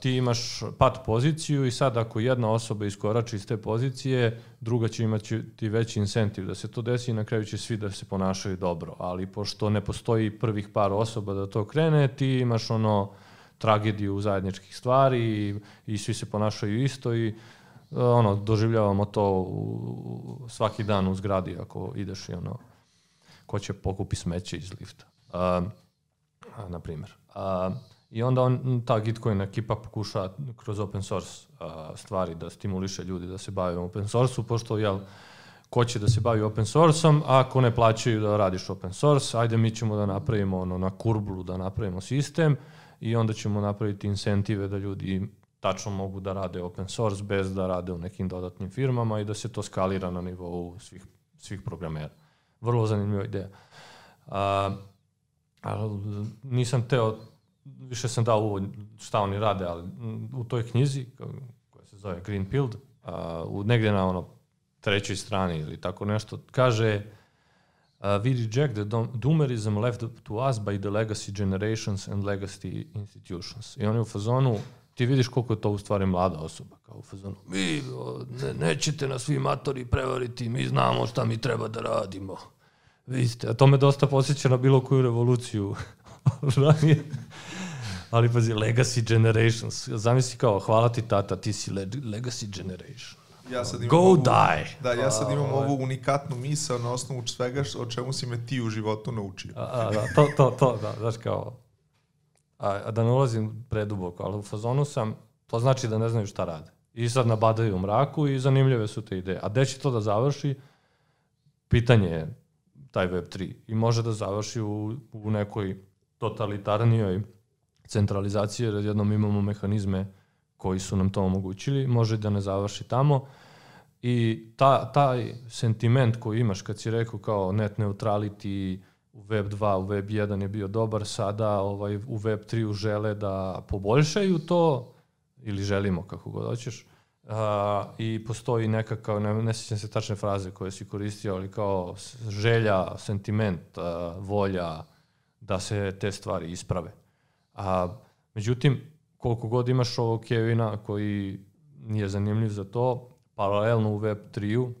ti imaš pat poziciju i sad ako jedna osoba iskorači iz te pozicije, druga će imati ti veći incentiv da se to desi i na kraju će svi da se ponašaju dobro. Ali pošto ne postoji prvih par osoba da to krene, ti imaš ono tragediju zajedničkih stvari i, i svi se ponašaju isto i ono, doživljavamo to u, svaki dan u zgradi ako ideš i ono, ko će pokupi smeće iz lifta. Uh, na primjer. Uh, I onda on, ta Gitcoin ekipa pokuša kroz open source uh, stvari da stimuliše ljudi da se bave open source-u, pošto jel, ko će da se bavi open source-om, a ako ne plaćaju da radiš open source, ajde mi ćemo da napravimo ono, na kurblu da napravimo sistem i onda ćemo napraviti incentive da ljudi tačno mogu da rade open source bez da rade u nekim dodatnim firmama i da se to skalira na nivou svih, svih programera. Vrlo zanimljiva ideja. A, a, nisam teo, više sam dao uvod šta oni rade, ali u toj knjizi koja se zove Green Pill, a, u, negde na ono trećoj strani ili tako nešto, kaže we reject the doomerism left to us by the legacy generations and legacy institutions. I oni u fazonu ti vidiš koliko je to u stvari mlada osoba, kao u fazonu, mi ne, nećete nas svi matori prevariti, mi znamo šta mi treba da radimo. Vi ste, a to me dosta posjeća na bilo koju revoluciju ranije. Ali pazi, legacy generations. Zamisli kao, hvala ti tata, ti si legacy generation. Ja sad imam Go ovu, die. Da, ja sad imam ovu unikatnu misao na osnovu svega o čemu si me ti u životu naučio. A, a, da, to, to, to, da, znaš kao, a, a da ne ulazim preduboko, ali u fazonu sam, to znači da ne znaju šta rade. I sad nabadaju u mraku i zanimljive su te ideje. A gde će to da završi? Pitanje je taj Web3. I može da završi u, u nekoj totalitarnijoj centralizaciji, jer jednom imamo mehanizme koji su nam to omogućili, može da ne završi tamo. I ta, taj sentiment koji imaš kad si rekao kao net neutrality, u Web 2, u Web 1 je bio dobar, sada ovaj, u Web 3 žele da poboljšaju to, ili želimo kako god hoćeš, uh, i postoji nekakav, ne, ne sjećam se tačne fraze koje si koristio, ali kao želja, sentiment, uh, volja da se te stvari isprave. A, međutim, koliko god imaš ovog Kevina koji nije zanimljiv za to, paralelno u Web 3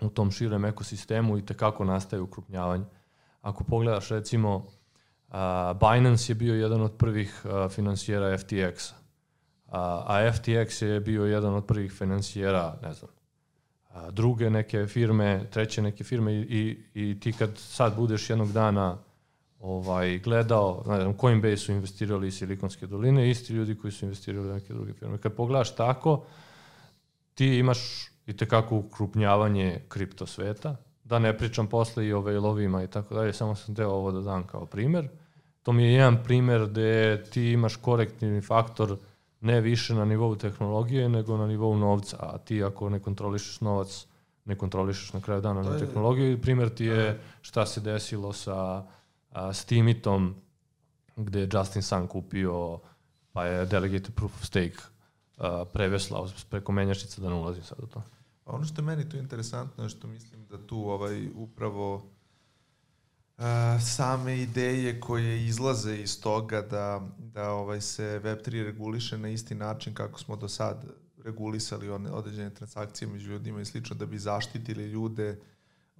u tom širem ekosistemu i tekako nastaje ukrupnjavanje Ako pogledaš recimo, uh, Binance je bio jedan od prvih uh, financijera FTX-a, a, a FTX je bio jedan od prvih financijera, ne znam, a, druge neke firme, treće neke firme i, i, ti kad sad budeš jednog dana ovaj, gledao, ne znam, Coinbase su investirali iz Silikonske doline, isti ljudi koji su investirali u neke druge firme. Kad pogledaš tako, ti imaš i tekako ukrupnjavanje kripto sveta, da ne pričam posle i o vejlovima i tako dalje, samo sam teo ovo da dam kao primer. To mi je jedan primer gde ti imaš korektivni faktor ne više na nivou tehnologije, nego na nivou novca, a ti ako ne kontrolišeš novac, ne kontrolišeš na kraju dana na tehnologiju. Primer ti je da. šta se desilo sa a, Steamitom, gde je Justin Sun kupio, pa je Delegated Proof of Stake a, preveslao preko menjačnica da ne ulazim sad u to. A ono što je meni tu interesantno je što mislim da tu ovaj upravo same ideje koje izlaze iz toga da, da ovaj se Web3 reguliše na isti način kako smo do sad regulisali one određene transakcije među ljudima i slično da bi zaštitili ljude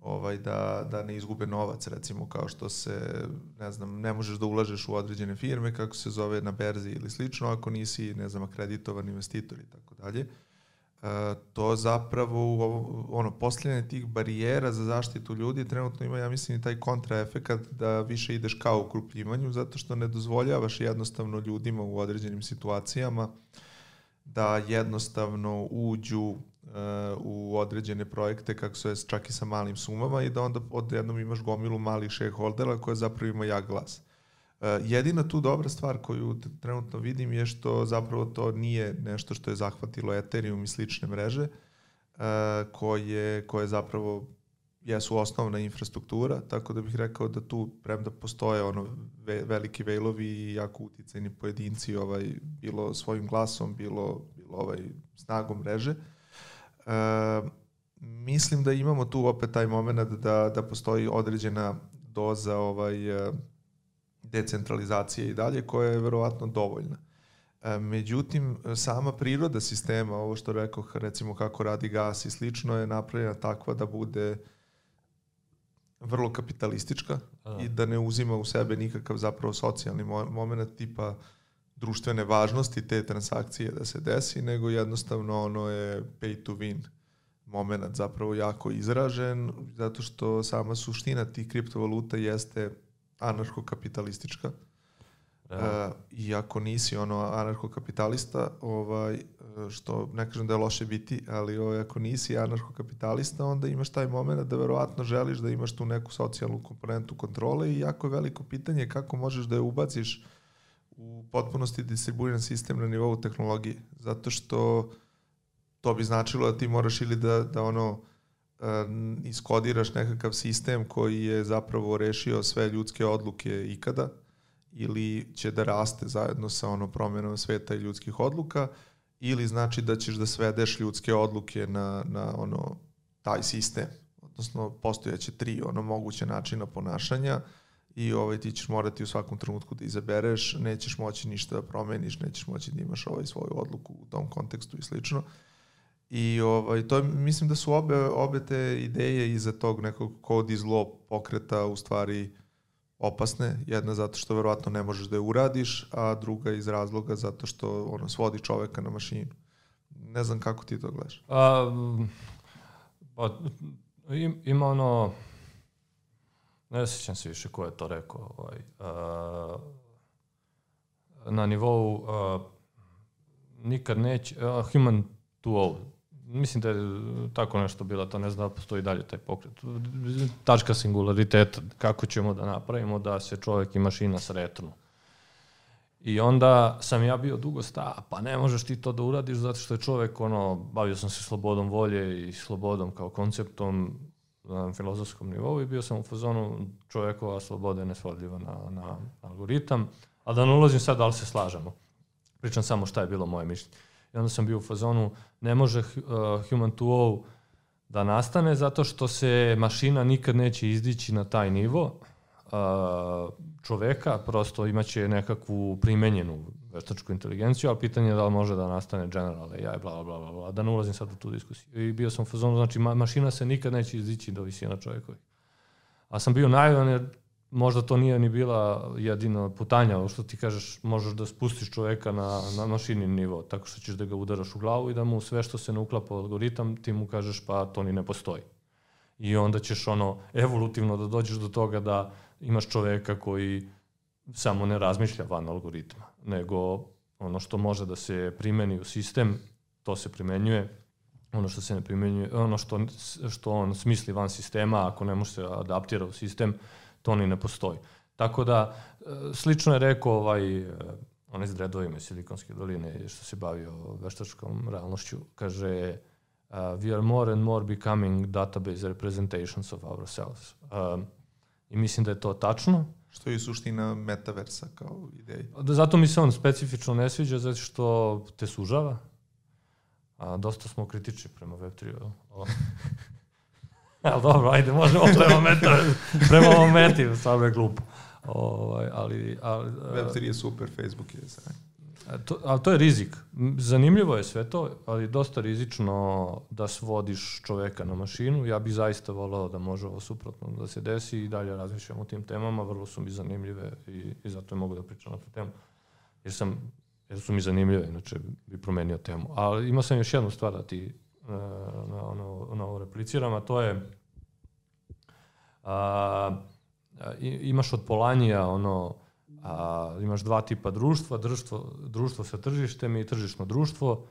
ovaj da da ne izgube novac recimo kao što se ne znam ne možeš da ulažeš u određene firme kako se zove na berzi ili slično ako nisi ne znam akreditovan investitor i tako dalje to zapravo ono postavljanje tih barijera za zaštitu ljudi trenutno ima ja mislim i taj kontraefekat da više ideš kao u krupljivanju zato što ne dozvoljavaš jednostavno ljudima u određenim situacijama da jednostavno uđu uh, u određene projekte kako se čak i sa malim sumama i da onda odjednom imaš gomilu malih shareholdera koje zapravo ima jak glas. Eh, jedina tu dobra stvar koju trenutno vidim je što zapravo to nije nešto što je zahvatilo Ethereum i slične mreže, eh, koje, koje zapravo jesu osnovna infrastruktura, tako da bih rekao da tu premda postoje ono ve, veliki vejlovi i jako uticajni pojedinci ovaj, bilo svojim glasom, bilo, bilo ovaj, snagom mreže. E, mislim da imamo tu opet taj moment da, da postoji određena doza ovaj, decentralizacije i dalje, koja je verovatno dovoljna. E, međutim, sama priroda sistema, ovo što rekao, recimo kako radi gas i slično, je napravljena takva da bude vrlo kapitalistička A. i da ne uzima u sebe nikakav zapravo socijalni moment tipa društvene važnosti te transakcije da se desi, nego jednostavno ono je pay to win moment zapravo jako izražen, zato što sama suština tih kriptovaluta jeste anarcho-kapitalistička. Uh, I ako nisi ono anarcho-kapitalista, ovaj, što ne kažem da je loše biti, ali ovaj, ako nisi anarcho-kapitalista, onda imaš taj moment da verovatno želiš da imaš tu neku socijalnu komponentu kontrole i jako je veliko pitanje kako možeš da je ubaciš u potpunosti distribuiran sistem na nivou tehnologije. Zato što to bi značilo da ti moraš ili da, da ono iskodiraš nekakav sistem koji je zapravo rešio sve ljudske odluke ikada ili će da raste zajedno sa ono promjenom sveta i ljudskih odluka ili znači da ćeš da svedeš ljudske odluke na, na ono taj sistem odnosno postojaće tri ono moguće načina ponašanja i ovaj ti ćeš morati u svakom trenutku da izabereš, nećeš moći ništa da promeniš, nećeš moći da imaš ovaj svoju odluku u tom kontekstu i slično. I ovaj, to mislim da su obe, obe te ideje iza tog nekog kod i zlo pokreta u stvari opasne. Jedna zato što verovatno ne možeš da je uradiš, a druga iz razloga zato što ono svodi čoveka na mašinu. Ne znam kako ti to gledaš. A, pa, ima ono, ne sjećam se više ko je to rekao, ovaj, a, na nivou uh, nikad neće, uh, human to all, mislim da je tako nešto bilo, to ne znam da postoji dalje taj pokret. Tačka singulariteta, kako ćemo da napravimo da se čovjek i mašina sretnu. I onda sam ja bio dugo sta, pa ne možeš ti to da uradiš zato što je čovjek, ono, bavio sam se slobodom volje i slobodom kao konceptom na filozofskom nivou i bio sam u fazonu čovjekova sloboda je nesvodljiva na, na algoritam, a da ne ulazim sad da se slažemo. Pričam samo šta je bilo moje mišljenje. I onda sam bio u fazonu, ne može uh, human to all da nastane zato što se mašina nikad neće izdići na taj nivo uh, čoveka, prosto imaće nekakvu primenjenu veštačku inteligenciju, ali pitanje je da li može da nastane general AI, bla, bla, bla, bla, da ne ulazim sad u tu diskusiju. I bio sam u fazonu, znači ma, mašina se nikad neće izdići do visina čovekovi. A sam bio naivan jer možda to nije ni bila jedina putanja, što ti kažeš, možeš da spustiš čoveka na, na mašini nivo, tako što ćeš da ga udaraš u glavu i da mu sve što se ne uklapa u algoritam, ti mu kažeš pa to ni ne postoji. I onda ćeš ono evolutivno da dođeš do toga da imaš čoveka koji samo ne razmišlja van algoritma, nego ono što može da se primeni u sistem, to se primenjuje, ono što se ne primenjuje, ono što, što on smisli van sistema, ako ne može se adaptira u sistem, to ni ne postoji. Tako da, e, slično je rekao ovaj, e, onaj s dredovima iz Silikonske doline što se bavio veštačkom realnošću, kaže uh, we are more and more becoming database representations of ourselves. Uh, I mislim da je to tačno. Što je suština metaversa kao ideja. Da, zato mi se on specifično ne sviđa, zato što te sužava. A, dosta smo kritični prema Web3. Ali dobro, ajde, možemo prema meta, prema ovom meti, stvarno je glupo. Ovaj, ali, ali, Web3 je super, Facebook je sve. To, ali to je rizik. Zanimljivo je sve to, ali dosta rizično da svodiš čoveka na mašinu. Ja bih zaista volao da može ovo suprotno da se desi i dalje razmišljam o tim temama, vrlo su mi zanimljive i, i zato mogu da pričam na tu temu. Jer, sam, jer su mi zanimljive, inače bi promenio temu. Ali imao sam još jednu stvar da ti na, ono, na ovo repliciram, a to je a, imaš od Polanija ono, a, imaš dva tipa društva, društvo, društvo sa tržištem i tržišno društvo.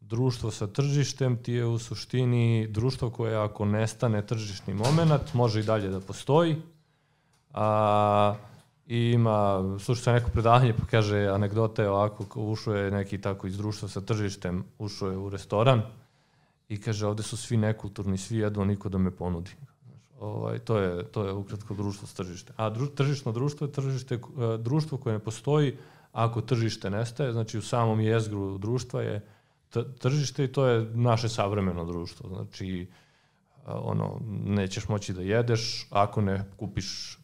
Društvo sa tržištem ti je u suštini društvo koje ako nestane tržišni moment, može i dalje da postoji. A, i ima, slušao sam neko predavanje pa kaže, anegdota je ovako, ušao je neki tako iz društva sa tržištem, ušao je u restoran i kaže, ovde su svi nekulturni, svi jedno, niko da me ponudi. Ovaj, to, je, to je ukratko društvo s tržište. A dru, tržišno društvo je tržište, e, društvo koje ne postoji ako tržište nestaje, znači u samom jezgru društva je tržište i to je naše savremeno društvo. Znači, e, ono, nećeš moći da jedeš ako ne kupiš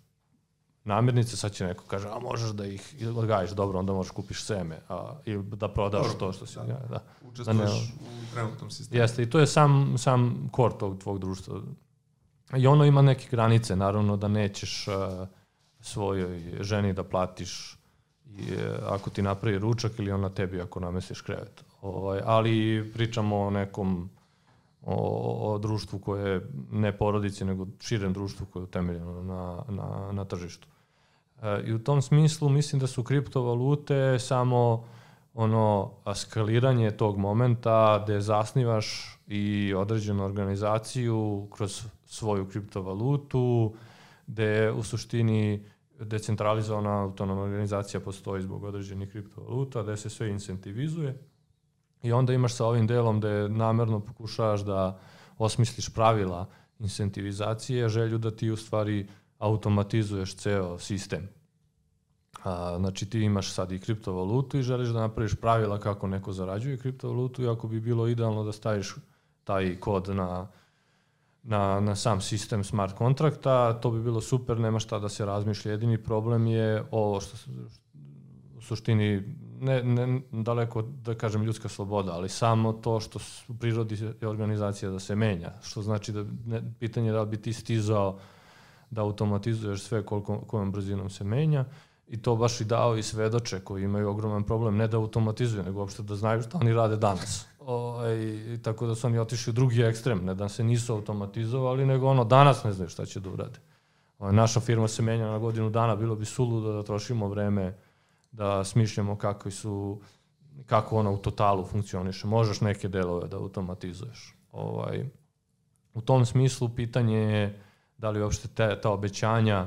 namirnice, sad će neko kaže, a možeš da ih odgajiš, dobro, onda možeš kupiš seme, a, ili da prodaš dobro, to što si... Da, da. Učestvuješ da ne, u trenutnom sistemu. Jeste, i to je sam, sam kor tog tvog društva. I ono ima neke granice, naravno da nećeš uh, svojoj ženi da platiš I, e, ako ti napravi ručak ili on na tebi ako namestiš krevet. Ovaj, ali pričamo o nekom o, o društvu koje je ne porodici, nego širem društvu koje je utemeljeno na, na, na tržištu. E, I u tom smislu mislim da su kriptovalute samo ono skaliranje tog momenta gde zasnivaš i određenu organizaciju kroz svoju kriptovalutu, gde u suštini decentralizovana autonomna organizacija postoji zbog određenih kriptovaluta, gde se sve incentivizuje. I onda imaš sa ovim delom gde namerno pokušavaš da osmisliš pravila incentivizacije, želju da ti u stvari automatizuješ ceo sistem. A, znači ti imaš sad i kriptovalutu i želiš da napraviš pravila kako neko zarađuje kriptovalutu i ako bi bilo idealno da staviš taj kod na, na, na sam sistem smart kontrakta, to bi bilo super, nema šta da se razmišlja. Jedini problem je ovo što u suštini ne, ne daleko da kažem ljudska sloboda, ali samo to što u prirodi je organizacija da se menja, što znači da ne, pitanje je da li bi ti stizao da automatizuješ sve koliko, kojom brzinom se menja i to baš i dao i svedoče koji imaju ogroman problem, ne da automatizuju, nego uopšte da znaju šta oni rade danas. O, ovaj, i, tako da su oni otišli u drugi ekstrem, ne da se nisu automatizovali, nego ono danas ne znaju šta će da urade. O, ovaj, naša firma se menja na godinu dana, bilo bi suludo da trošimo vreme da smišljamo kako su kako ona u totalu funkcioniše. Možeš neke delove da automatizuješ. Ovaj, u tom smislu pitanje je da li uopšte te, ta obećanja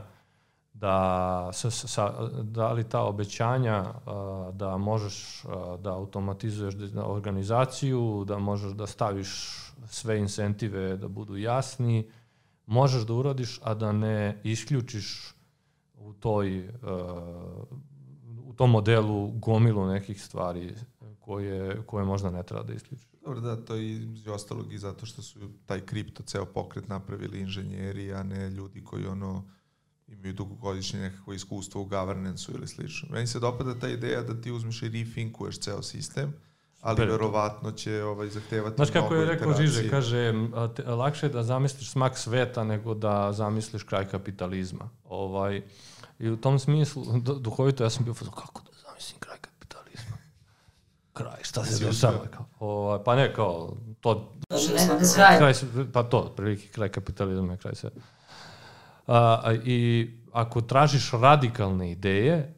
da, sa, sa, da li ta obećanja da možeš da automatizuješ organizaciju, da možeš da staviš sve incentive da budu jasni, možeš da uradiš, a da ne isključiš u toj u tom modelu gomilu nekih stvari koje, koje možda ne treba da isključiš. Dobro, da, to je između ostalog i zato što su taj kripto ceo pokret napravili inženjeri, a ne ljudi koji ono imaju dugogodišnje nekako iskustvo u governance ili slično. Meni se dopada ta ideja da ti uzmeš i rethinkuješ ceo sistem, ali Super. verovatno će ovaj, zahtevati Znaš kako je rekao Žiže, kaže, te, lakše je da zamisliš smak sveta nego da zamisliš kraj kapitalizma. Ovaj, I u tom smislu, duhovito, ja sam bio, kako da zamislim kraj kapitalizma? Kraj, šta se dešava? Ovaj, pa ne, kao, to... Kraj, pa to, prilike, kraj kapitalizma je kraj sveta. A, I ako tražiš radikalne ideje,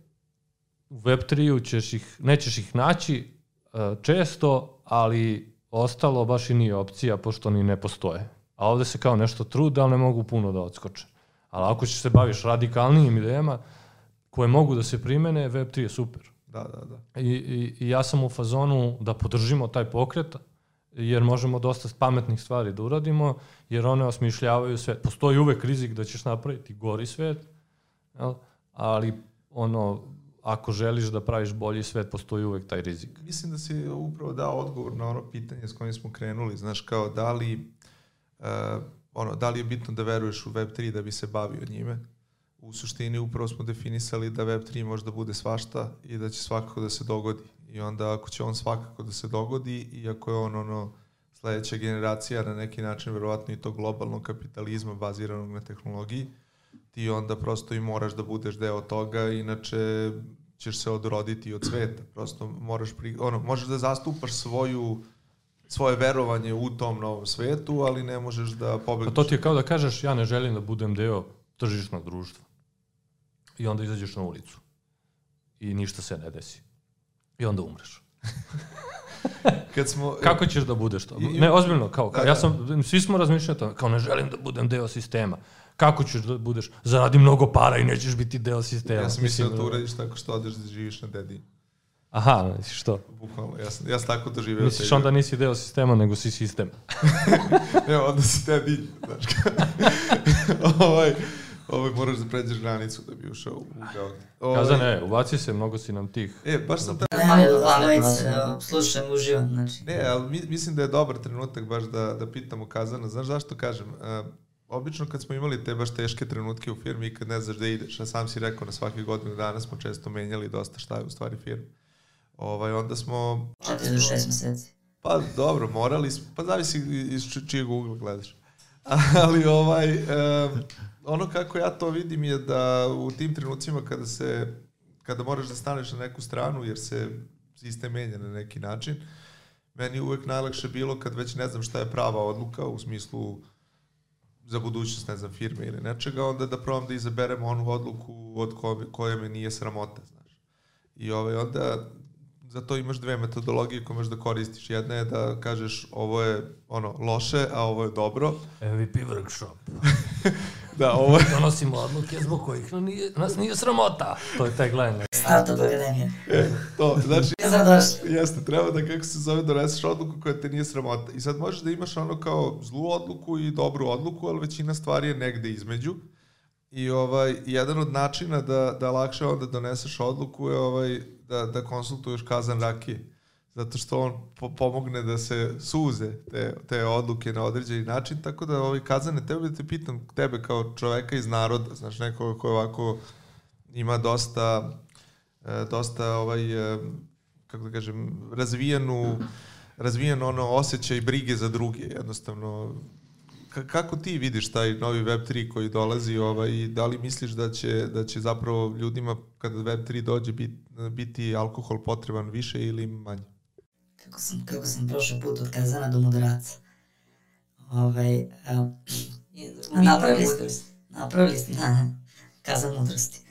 u Web3-u ćeš ih, nećeš ih naći a, često, ali ostalo baš i nije opcija, pošto oni ne postoje. A ovde se kao nešto trude, ali ne mogu puno da odskoče. Ali ako ćeš se baviš radikalnijim idejama koje mogu da se primene, Web3 je super. Da, da, da. I, i, I ja sam u fazonu da podržimo taj pokret, jer možemo dosta pametnih stvari da uradimo, jer one osmišljavaju svet. Postoji uvek rizik da ćeš napraviti gori svet, jel? ali ono, ako želiš da praviš bolji svet, postoji uvek taj rizik. Mislim da si upravo dao odgovor na ono pitanje s kojim smo krenuli, znaš, kao da li, uh, ono, da li je bitno da veruješ u Web3 da bi se bavio njime. U suštini upravo smo definisali da Web3 može da bude svašta i da će svakako da se dogodi I onda ako će on svakako da se dogodi i ako je on ono sledeća generacija na neki način verovatno i to globalnog kapitalizma baziranog na tehnologiji, ti onda prosto i moraš da budeš deo toga, inače ćeš se odroditi od sveta. Prosto moraš pri, ono, možeš da zastupaš svoju svoje verovanje u tom novom svetu, ali ne možeš da pobegneš. Pa to ti je kao da kažeš ja ne želim da budem deo tržišnog društva. I onda izađeš na ulicu. I ništa se ne desi. I onda umreš. Kad smo... Kako ćeš da budeš to? Ne, ozbiljno, kao, kao da, ja sam, svi smo razmišljali to, kao ne želim da budem deo sistema. Kako ćeš da budeš? Zaradi mnogo para i nećeš biti deo sistema. Ja sam mislio da to uradiš tako što odeš da živiš na dedi. Aha, misliš što? Bukvalno, ja sam, ja sam tako doživeo. Misliš onda nisi deo sistema, nego si sistem. ne, onda si dedi, znaš. ovaj, Ovaj, moraš da pređeš granicu da bi ušao u Beograd. Ovaj... Kaza ne, ubaci se, mnogo si nam tih. E, baš sam... Ne, ne, ne, slušam, uživam, znači. Ne, ali mislim da je dobar trenutak baš da, da pitamo Kazana. Znaš zašto kažem? Uh, obično kad smo imali te baš teške trenutke u firmi i kad ne znaš da ideš, a sam si rekao na svaki godinu dana smo često menjali dosta šta je u stvari firma. Ovaj, onda smo... 4 do 6 meseci. Pa dobro, morali smo, pa zavisi iz čijeg ugla gledaš. Ali ovaj, um, ono kako ja to vidim je da u tim trenucima kada se kada moraš da staneš na neku stranu jer se sistem menja na neki način, meni je uvek najlakše bilo kad već ne znam šta je prava odluka u smislu za budućnost, ne znam, firme ili nečega, onda da probam da izaberem onu odluku od koje, koje me nije sramota, znaš. I ovaj, onda za to imaš dve metodologije koje možeš da koristiš. Jedna je da kažeš ovo je ono loše, a ovo je dobro. MVP workshop. da, ovo je... Donosimo odluke zbog kojih nam nije, nas nije sramota. To je tagline. Startup akademija. E, to, znači, jeste, treba da, kako se zove, doneseš odluku koja te nije sramota. I sad možeš da imaš ono kao zlu odluku i dobru odluku, ali većina stvari je negde između. I ovaj, jedan od načina da, da lakše onda doneseš odluku je ovaj, da, da konsultuješ kazan rakije. Zato što on po, pomogne da se suze te, te odluke na određeni način, tako da ovaj, kazane, tebe da te pitam, tebe kao čoveka iz naroda, znaš, nekoga ko ovako ima dosta, e, dosta ovaj, e, kako da kažem, razvijenu, razvijen ono osjećaj brige za druge, jednostavno kako ti vidiš taj novi Web3 koji dolazi ovaj, i da li misliš da će, da će zapravo ljudima kada Web3 dođe bit, biti alkohol potreban više ili manje? Kako sam, kako sam prošao put od kazana do moderaca. Ovaj, um, napravili ste, napravili ste, na, kazan mudrosti.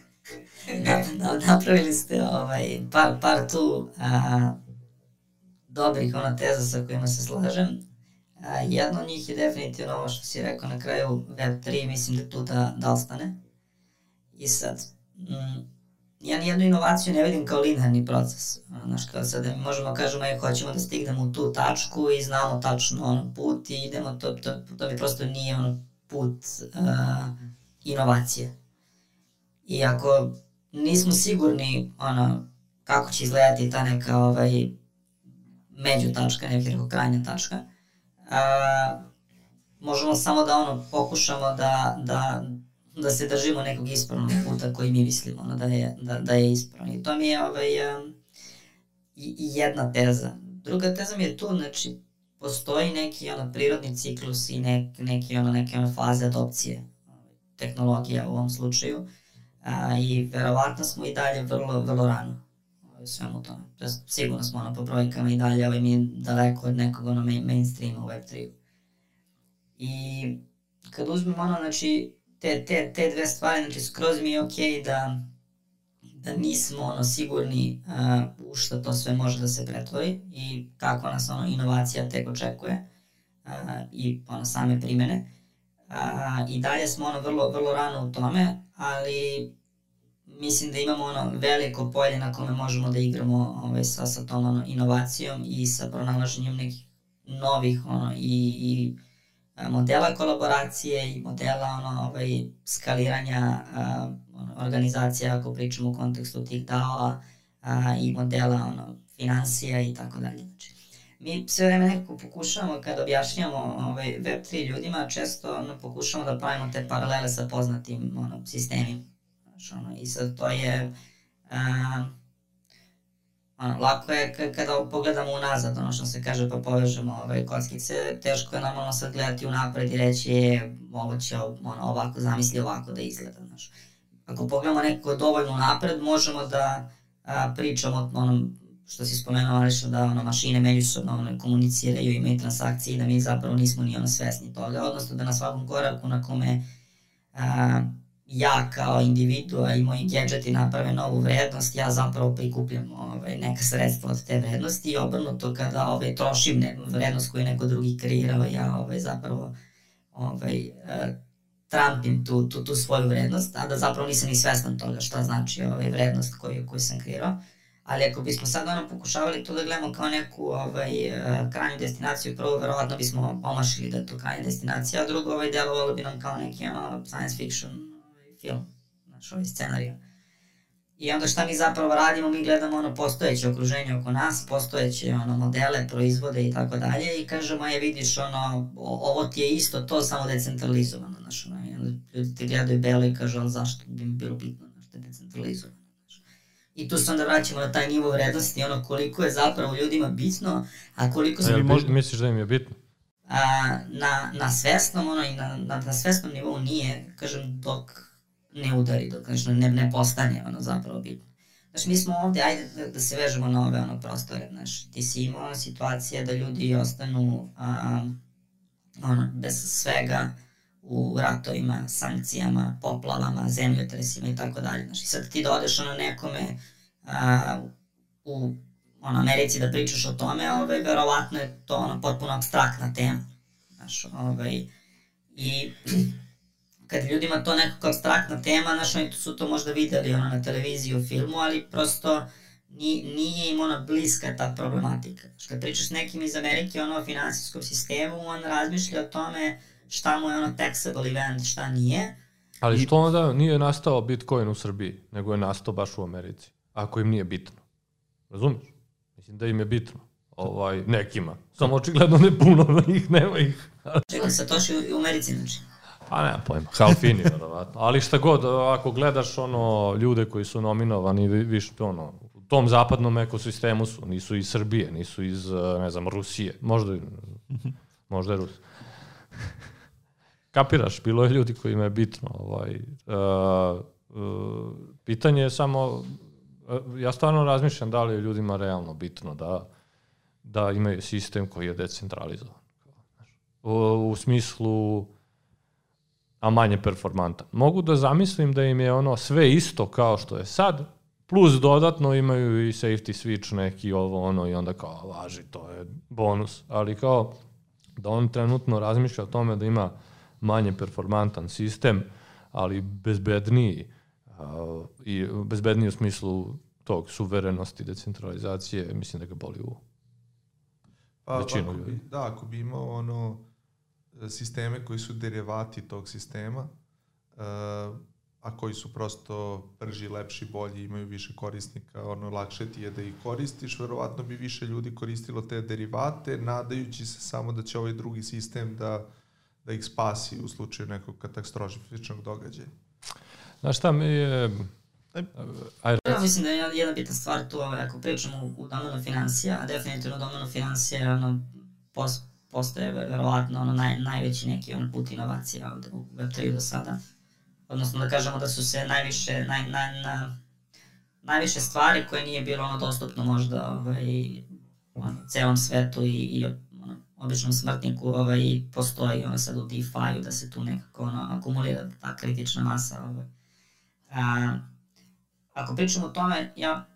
na, na, napravili ste ovaj, par, par tu a, dobrih ona teza sa kojima se slažem A, jedno od njih je definitivno ovo što si rekao na kraju Web3, mislim da tu da, da ostane. I sad, mm, ja nijednu inovaciju ne vidim kao linearni proces. Znaš, kao sad da možemo kažemo, je, hoćemo da stignemo u tu tačku i znamo tačno ono put i idemo, to, to, to bi prosto nije ono put uh, inovacije. I ako nismo sigurni ono, kako će izgledati ta neka ovaj, među tačka, ne krajnja tačka, a, možemo samo da ono pokušamo da, da, da se držimo nekog ispravnog puta koji mi mislimo ono, da, je, da, da je ispravno. I to mi je ovaj, jedna teza. Druga teza mi je tu, znači, postoji neki ono, prirodni ciklus i nek, neki, ono, neke ono, faze adopcije tehnologija u ovom slučaju a, i verovatno smo i dalje vrlo, vrlo rano u svemu tome. Sigurno smo ono po brojkama i dalje, ali mi daleko od nekog ono main, mainstreama u Web3. I kad uzmemo ono, znači, te, te, te dve stvari, znači skroz mi je okej okay da, da nismo ono sigurni uh, u što to sve može da se pretvori i kako nas ono inovacija tek očekuje uh, i ono same primene. Uh, I dalje smo ono vrlo, vrlo rano u tome, ali mislim da imamo ono veliko polje na kome možemo da igramo ovaj, sa, sa tom ono, inovacijom i sa pronalaženjem nekih novih ono, i, i modela kolaboracije i modela ono, ovaj, skaliranja a, organizacija ako pričamo u kontekstu tih DAO-a i modela ono, financija i tako dalje. Znači, mi sve vreme nekako pokušavamo kad objašnjamo ovaj, Web3 ljudima, često ono, pokušavamo da pravimo te paralele sa poznatim ono, sistemima Znaš, ono, I sad to je... Uh, ono, lako je kada pogledamo unazad, ono što se kaže, pa povežemo ove kockice, teško je nam ono sad gledati unapred i reći, je, ovo će ono, ovako, zamisli ovako da izgleda, znaš. Ako pogledamo nekako dovoljno napred, možemo da a, pričamo o onom što si spomenuo, što da ono, mašine međusobno ono, komuniciraju, imaju transakcije i da mi zapravo nismo ni ono svesni toga, odnosno da na svakom koraku na kome a, ja kao individua i moji gadgeti naprave novu vrednost, ja zapravo prikupljam ovaj, neka sredstva od te vrednosti i obrnuto kada ovaj, trošim ne, vrednost koju neko drugi kreirao, ja ovaj, zapravo ovaj, uh, trampim tu, tu, tu svoju vrednost, a da zapravo nisam ni svestan toga šta znači ovaj, vrednost koju, koju sam kreirao. Ali ako bismo sad ono pokušavali to da gledamo kao neku ovaj, uh, krajnju destinaciju, prvo verovatno bismo omašili da je to krajnja destinacija, a drugo ovaj, delovalo bi nam kao neki ono, science fiction film, znaš, ovaj scenariju. I onda šta mi zapravo radimo, mi gledamo ono postojeće okruženje oko nas, postojeće ono modele, proizvode i tako dalje i kažemo, je vidiš ono, ovo ti je isto to, samo decentralizovano, znaš, ono, i onda ljudi ti gledaju belo i kažu, ali zašto bi mi bilo bitno, znaš, da je decentralizovano. Znaš. I tu se onda vraćamo na taj nivo vrednosti, ono koliko je zapravo ljudima bitno, a koliko se... Možda... Misliš da im je bitno? A, na, na svesnom, ono, i na, na, na svesnom nivou nije, kažem, dok ne udari, dok nešto ne, ne postane ono zapravo bitno. Znaš, mi smo ovde, ajde da, da se vežemo na ove ono prostore, znaš, ti si imao situacije da ljudi ostanu a, ono, bez svega u ratovima, sankcijama, poplavama, zemljotresima i tako dalje. Znaš, i sad ti da odeš ono nekome a, u ono, Americi da pričaš o tome, ovaj, verovatno je to ono potpuno abstraktna tema. Znaš, ovaj, i kad ljudima to nekako abstraktna tema, znaš, oni su to možda videli ono, na televiziji, u filmu, ali prosto ni, nije im ona bliska ta problematika. Znaš, kad pričaš nekim iz Amerike ono, o finansijskom sistemu, on razmišlja o tome šta mu je ono taxable event, šta nije. Ali što onda nije nastao Bitcoin u Srbiji, nego je nastao baš u Americi, ako im nije bitno. Razumiješ? Mislim da im je bitno. Ovaj, nekima. Samo očigledno ne puno, ih nema ih. Čekaj, Satoshi u, u Americi, znači. Pa nema pojma, Halfini, verovatno. Ali šta god, ako gledaš ono, ljude koji su nominovani, više ono, u tom zapadnom ekosistemu su, nisu iz Srbije, nisu iz, ne znam, Rusije. Možda, možda je Rus. Kapiraš, bilo je ljudi kojima je bitno. Ovaj, uh, uh, pitanje je samo, uh, ja stvarno razmišljam da li je ljudima realno bitno da, da imaju sistem koji je decentralizovan. U, u smislu a manje performantan. Mogu da zamislim da im je ono sve isto kao što je sad, plus dodatno imaju i safety switch neki ovo ono i onda kao važi, to je bonus, ali kao da on trenutno razmišlja o tome da ima manje performantan sistem, ali bezbedniji uh, i bezbedniji u smislu tog suverenosti, decentralizacije, mislim da ga boli u pa, većinu ljudi. da, ako bi imao ono sisteme koji su derivati tog sistema, uh, a koji su prosto brži, lepši, bolji, imaju više korisnika, ono, lakše ti je da ih koristiš, verovatno bi više ljudi koristilo te derivate, nadajući se samo da će ovaj drugi sistem da, da ih spasi u slučaju nekog katastrofičnog događaja. Znaš šta mi je... Ajde, Ja mislim da je jedna bitna stvar tu, ovaj, ako pričamo u, domenu financija, a definitivno domenu financija ono, pos, postoje verovatno ono naj, najveći neki on put inovacija ovde u Web3 do sada. Odnosno da kažemo da su se najviše, naj, naj, na, najviše stvari koje nije bilo ono dostupno možda ovaj, ono, celom svetu i, i ono, običnom smrtniku ovaj, postoji ono sad u DeFi-u da se tu nekako ono, akumulira ta kritična masa. Ovaj. A, ako pričamo o tome, ja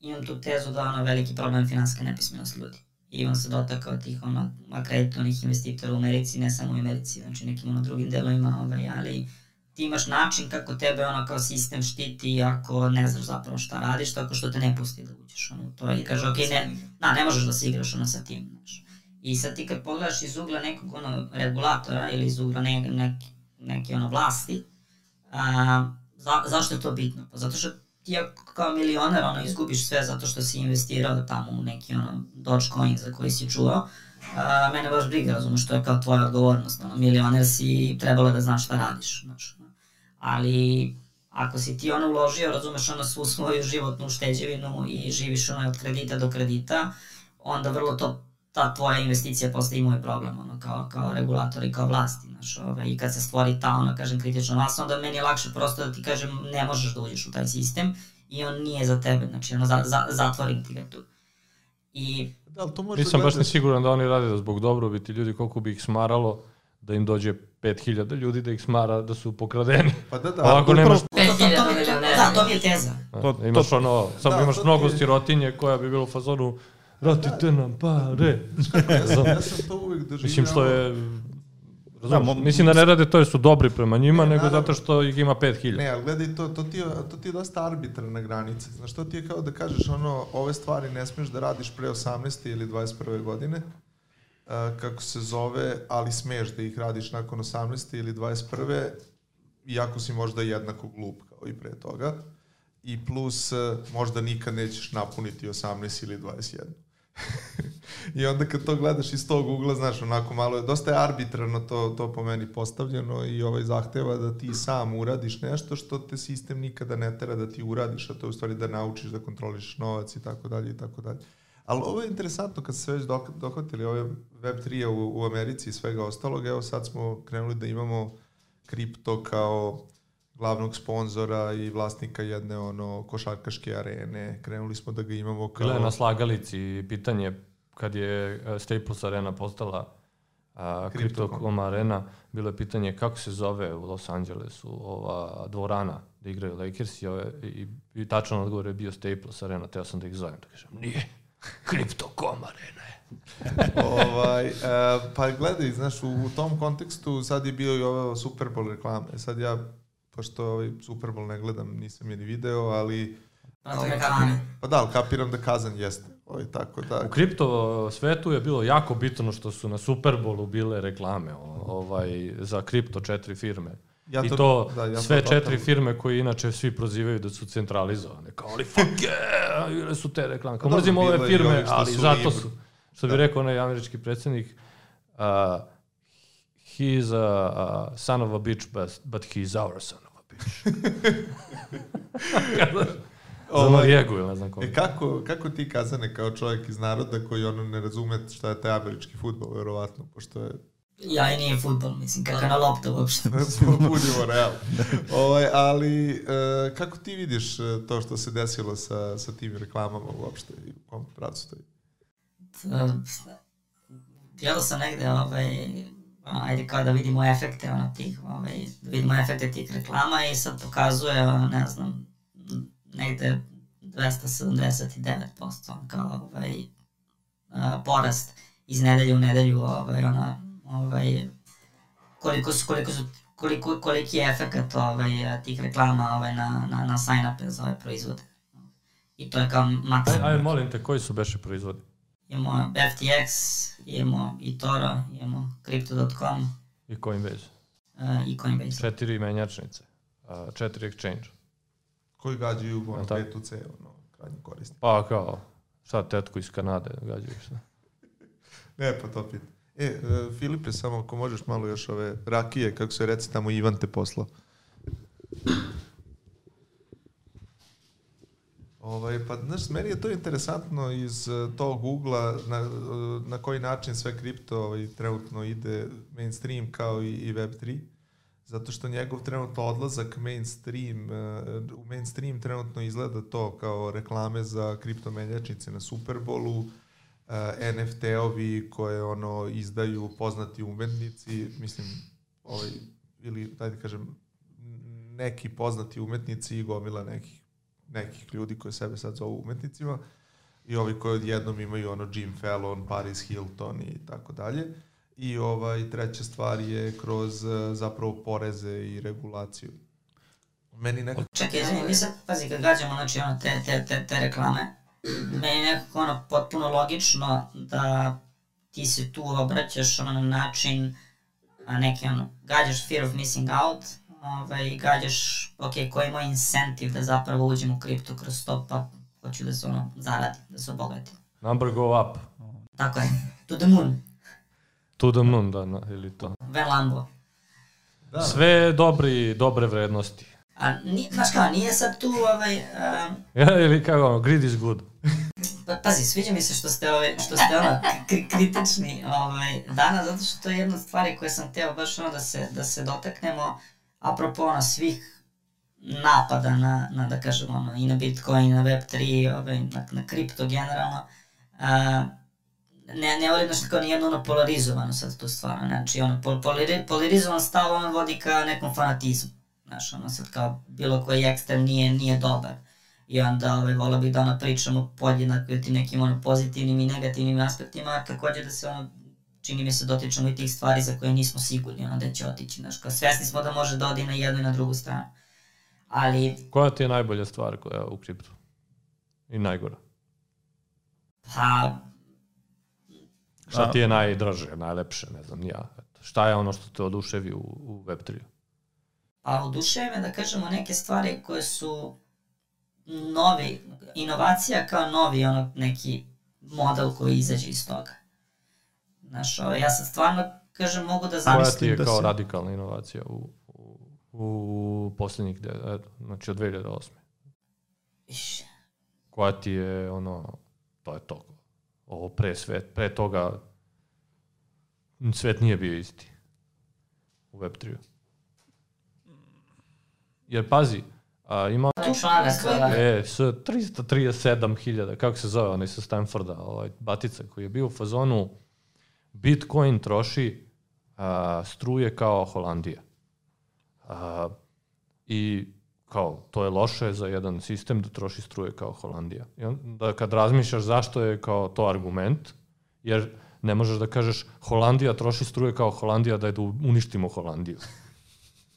imam tu tezu da ono veliki problem finanska nepismenost ljudi i on se dotakao tih ono, akreditovanih investitora u Americi, ne samo u Americi, znači nekim ono drugim delovima, ovaj, ali ti imaš način kako tebe ono kao sistem štiti ako ne znaš zapravo šta radiš, tako što te ne pusti da uđeš ono, to i kaže, ok, ne, da, ne možeš da se igraš ono sa tim, znaš. I sad ti kad pogledaš iz ugla nekog ono regulatora ili iz ugla ne, neke, neke ono vlasti, a, za, zašto je to bitno? Pa zato što ti kao milioner ono, izgubiš sve zato što si investirao tamo u neki ono, Dogecoin za koji si čuo, a, mene baš briga, razumeš, to je kao tvoja odgovornost, ono, milioner si trebalo da znaš šta radiš, znaš, ali ako si ti ono uložio, razumeš, ono svu svoju životnu ušteđevinu i živiš ono od kredita do kredita, onda vrlo to ta tvoja investicija postaje imao je problem, ono, kao, kao regulator i kao vlasti, znaš, ove, i kad se stvori ta, ono, kažem, kritična masa, onda meni je lakše prosto da ti kažem, ne možeš da uđeš u taj sistem i on nije za tebe, znači, ono, za, za, zatvorim ti ga tu. I... Da, to možda Nisam baš gledaš- siguran da oni rade da zbog dobrobiti ljudi koliko bi ih smaralo da im dođe 5000 ljudi da ih smara da su pokradeni. Pa da, da. Ovako nemaš, upravo- To, to, to, hiljada mi- milionera. da, to mi je teza. To- imaš ono, samo da, imaš mnogo ti je- sirotinje koja bi bila u fazonu vratite nam pare. Ja sam, to uvek doživljavao. Mislim što je Da, mo- mislim da ne rade to jer su dobri prema njima, Ne, nego naravno. zato što ih ima 5000. Ne, ali gledaj, to, to, ti je, to ti je dosta arbitrarna granica. Znaš, to ti je kao da kažeš ono, ove stvari ne smiješ da radiš pre 18. ili 21. godine, uh, kako se zove, ali smiješ da ih radiš nakon 18. ili 21. iako si možda jednako glup kao i pre toga. I plus, uh, možda nikad nećeš napuniti 18 ili 21. I onda kad to gledaš iz tog ugla, znaš, onako malo je, dosta je arbitrarno to, to po meni postavljeno i ovaj zahteva da ti sam uradiš nešto što te sistem nikada ne tera da ti uradiš, a to je u stvari da naučiš da kontroliš novac i tako dalje i tako dalje. Ali ovo je interesantno kad se već dohvatili ove Web3 u, u Americi i svega ostalog, evo sad smo krenuli da imamo kripto kao glavnog sponzora i vlasnika jedne ono košarkaške arene. Krenuli smo da ga imamo kao... Bilo je na slagalici pitanje kad je e, Staples Arena postala a, Crypto.com. Arena, bilo je pitanje kako se zove u Los Angelesu ova dvorana da igraju Lakers i, ove, i, i tačan odgovor je bio Staples Arena, teo sam da ih zovem, da kažem, nije, Crypto.com arena je. ovaj, e, pa gledaj, znaš, u, u tom kontekstu sad je bio i ovo Super Bowl reklame. Sad ja, pošto ovaj Super Bowl ne gledam, nisam je ni video, ali Protiv reklame. pa da, ali kapiram da kazan jeste. Ovaj, tako da, U kripto svetu je bilo jako bitno što su na Superbowlu bile reklame o- ovaj, za kripto četiri firme. Ja I to- to, da, ja to sve četiri totalno- firme koje inače svi prozivaju da su centralizovane. Kao, ali fuck yeah, bile su te reklame. Kao, Pa dobro, mrzim ove firme, ali su zato su, što bi Da. rekao onaj američki predsjednik, uh, he is a, a son of a bitch, but, but he is our son bitch. Za Ovaj, Norijegu ili ne znam koga. E kako, kako ti kazane kao čovjek iz naroda koji ono ne razume šta je taj američki futbol, verovatno, pošto je Ja i nije futbol, mislim, kakva na lopta uopšte. budimo real. ovaj, ali e, kako ti vidiš e, to što se desilo sa, sa tim reklamama uopšte i u kom pravcu to je? Gledao sam negde, ovaj, ajde kao da vidimo efekte ono tih, ovaj, da vidimo efekte tih reklama i sad pokazuje, ono, ne znam, negde 279% ono, kao ovaj, a, porast iz nedelje u nedelju, ovaj, ona, ovaj, koliko su, koliko su koliko, koliki je efekt ovaj, tih reklama ovaj, na, na, na sign-upe za ove proizvode. I to je kao Aj, maksimum. aj, molim te, koji su beše proizvodi? Imamo FTX, imamo eToro, imamo Crypto.com I Coinbase? uh, i Coinbase. Četiri menjačnice, četiri exchange. Koji gađaju ono, A tako? B2C, ono, krajnji korisnik. Pa kao, šta tetku iz Kanade gađaju šta? Ne, pa to pitam. E, e, Filipe, samo ako možeš malo još ove rakije, kako se reci tamo Ivan te poslao. Ovaj, pa, znaš, meni je to interesantno iz uh, tog ugla na, uh, na koji način sve kripto ovaj, trenutno ide mainstream kao i, i Web3. Zato što njegov trenutno odlazak mainstream, uh, u mainstream trenutno izgleda to kao reklame za kripto menjačnice na Superbolu, NFT-ovi koje ono izdaju poznati umetnici, mislim, ovaj, ili, daj da kažem, neki poznati umetnici i gomila nekih, nekih ljudi koji sebe sad zovu umetnicima i ovi koji odjednom imaju ono Jim Fallon, Paris Hilton i tako dalje. I ovaj, treća stvar je kroz eh, zapravo poreze i regulaciju. Meni nekako... Čekaj, izvini, mi sad, pazi, kad gađamo, znači, ono, te, te, te, te reklame, meni nekako, ono, potpuno logično da ti se tu obraćaš, ono, na način, a neki, ono, gađaš fear of missing out, ovaj, gađaš, ok, koji je moj incentive da zapravo uđem u kripto kroz to, pa hoću da se, ono, zaradi, da se obogatim. Number go up. Tako je, to the moon, To the moon, da, na, ili to. Van Lambo. Da, Sve dobri, dobre vrednosti. A, nije, znaš kao, nije sad tu, ovaj, um, Ja, ili kako ono, greed is good. Pa, pazi, sviđa mi se što ste, ovaj, što ste ono, kri- kritični ovaj, danas, zato što to je jedna od stvari koje sam teo baš ono da se, da se dotaknemo, apropo ono svih napada na, na da kažem, ono, i na Bitcoin, i na Web3, ovaj, na, na kripto generalno. A, ne, ne volim nešto kao nijedno ono polarizovano sad to stvarno, znači ono, pol, polari, polarizovan stav on vodi ka nekom fanatizmu, znaš, ono sad kao bilo koji ekstrem nije, nije dobar i onda ovaj, volao bih da ono pričamo podjednako i o tim nekim ono pozitivnim i negativnim aspektima, a takođe da se ono čini mi se dotičemo i tih stvari za koje nismo sigurni ono da će otići, znaš, kao svesni smo da može da ode i na jednu i na drugu stranu. Ali, Koja ti je najbolja stvar koja u kriptu? I najgora? pa, Šta ti je najdraže, najlepše, ne znam, ja. Eto. Šta je ono što te oduševi u, u Web3? pa oduševe me da kažemo neke stvari koje su novi, inovacija kao novi ono neki model koji izađe iz toga. Znaš, ovo, ja sad stvarno, kažem, mogu da Koja zamislim ti je da kao se- radikalna inovacija u, u, u posljednjih, de, eto, znači od 2008. Iš, Koja ti je ono, to je to. Ovo pre, svet, pre toga svet nije bio isti u Web3. Jer pazi, a, ima To je članak, da. E, s 337.000, kako se zove onaj sa Stanforda, ovaj, Batica, koji je bio u fazonu Bitcoin troši a, struje kao Holandija. A, I kao, to je loše za jedan sistem da troši struje kao Holandija. I onda kad razmišljaš zašto je kao to argument, jer ne možeš da kažeš Holandija troši struje kao Holandija da je da uništimo Holandiju.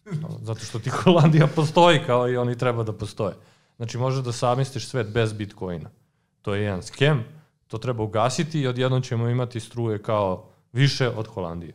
Zato što ti Holandija postoji kao i oni treba da postoje. Znači možeš da zamisliš svet bez Bitcoina. To je jedan skem, to treba ugasiti i odjednom ćemo imati struje kao više od Holandije.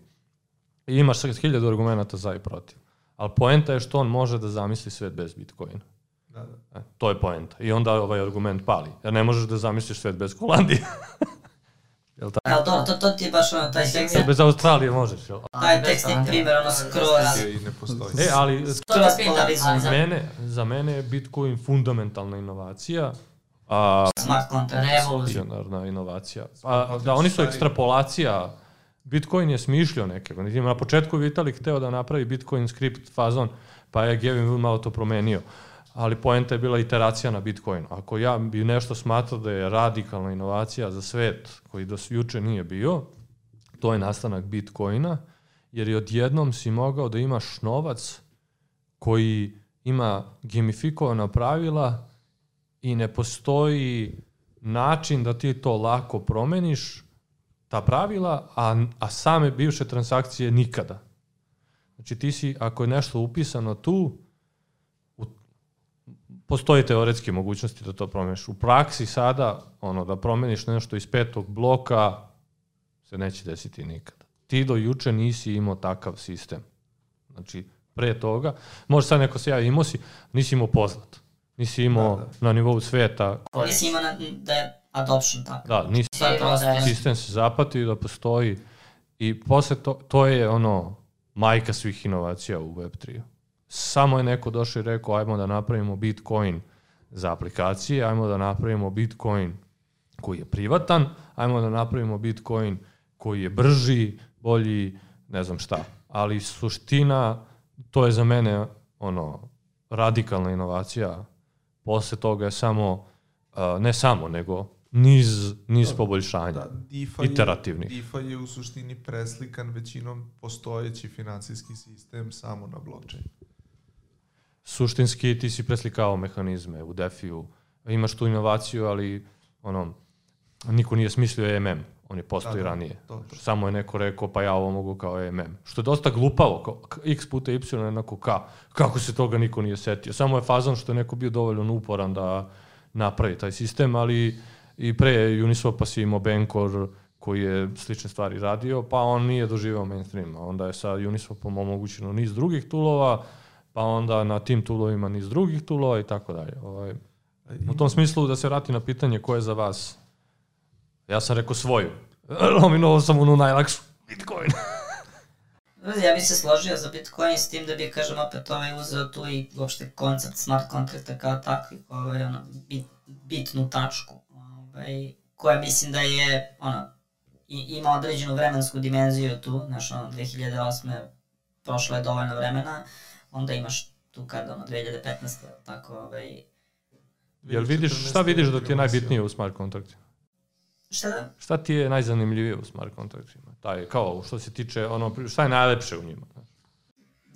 I imaš sad hiljadu argumenta za i protiv. Ali poenta je što on može da zamisli svet bez Bitcoina. Da, da. E, to je poenta. I onda ovaj argument pali. Jer ne možeš da zamisliš svet bez Holandije. jel tako? Ali to, to, to ti je baš ono, taj tekst, Bez Australije možeš, jel? taj tekst je primjer, ono, skroz, I ne postoji. E, ali skroz polarizovan. za mene, za mene je Bitcoin fundamentalna inovacija, a Smart contract. revolucionarna inovacija. A, da, oni su ekstrapolacija Bitcoin je smišljao neke. Na početku Vitalik hteo da napravi Bitcoin script fazon, pa je Gavin Wood malo to promenio. Ali poenta je bila iteracija na Bitcoin. Ako ja bi nešto smatrao da je radikalna inovacija za svet koji do juče nije bio, to je nastanak Bitcoina, jer je odjednom si mogao da imaš novac koji ima gamifikovana pravila i ne postoji način da ti to lako promeniš, ta pravila, a, a same bivše transakcije nikada. Znači ti si, ako je nešto upisano tu, u, postoji teoretske mogućnosti da to promeniš. U praksi sada, ono, da promeniš nešto iz petog bloka, se neće desiti nikada. Ti do juče nisi imao takav sistem. Znači, pre toga, može sad neko se javi, imao si, nisi imao poznat. Nisi imao Da, da. na nivou sveta, Nisi imao na, da je adoption tako. da, nisi Sad prodaje. sistem se zapati da postoji i posle to, to je ono majka svih inovacija u Web3. Samo je neko došao i rekao ajmo da napravimo Bitcoin za aplikacije, ajmo da napravimo Bitcoin koji je privatan, ajmo da napravimo Bitcoin koji je brži, bolji, ne znam šta. Ali suština, to je za mene ono radikalna inovacija. Posle toga je samo, uh, ne samo, nego niz, niz poboljšanja. Da, Iterativnih. Je, DeFi je u suštini preslikan većinom postojeći finansijski sistem samo na blockchain. suštinski ti si preslikao mehanizme u DeFi-u. Imaš tu inovaciju, ali ono, niko nije smislio EMM. On je postoji Da, da, ranije. to, to. Samo je neko rekao, pa ja ovo mogu kao EMM. Što je dosta glupavo, kao, x puta y je jednako k. Kako se toga niko nije setio? Samo je fazon što je neko bio dovoljno uporan da napravi taj sistem, ali i pre Uniswapa si imao Bancor koji je slične stvari radio, pa on nije doživao mainstream. Onda je sa Uniswapom omogućeno niz drugih tulova, pa onda na tim tulovima niz drugih tulova i tako dalje. Ovaj, u tom smislu da se vrati na pitanje ko je za vas Ja sam rekao svoju. Nominovao sam onu najlakšu Bitcoin. Ja bih se složio za Bitcoin s tim da bi, kažem, opet ovaj uzeo tu i uopšte koncept smart kontrakta kao takvi, ovaj, ono, bit, bitnu tačku, ovaj, koja mislim da je, ono, i, ima određenu vremensku dimenziju tu, znaš, ono, 2008. prošlo je dovoljno vremena, onda imaš tu kad, ono, 2015. tako, ovaj, Jel vidiš, šta vidiš da ti je najbitnije u smart kontraktima? Šta Šta ti je najzanimljivije u smart kontraktima? Taj, kao, što se tiče, ono, šta je najlepše u njima?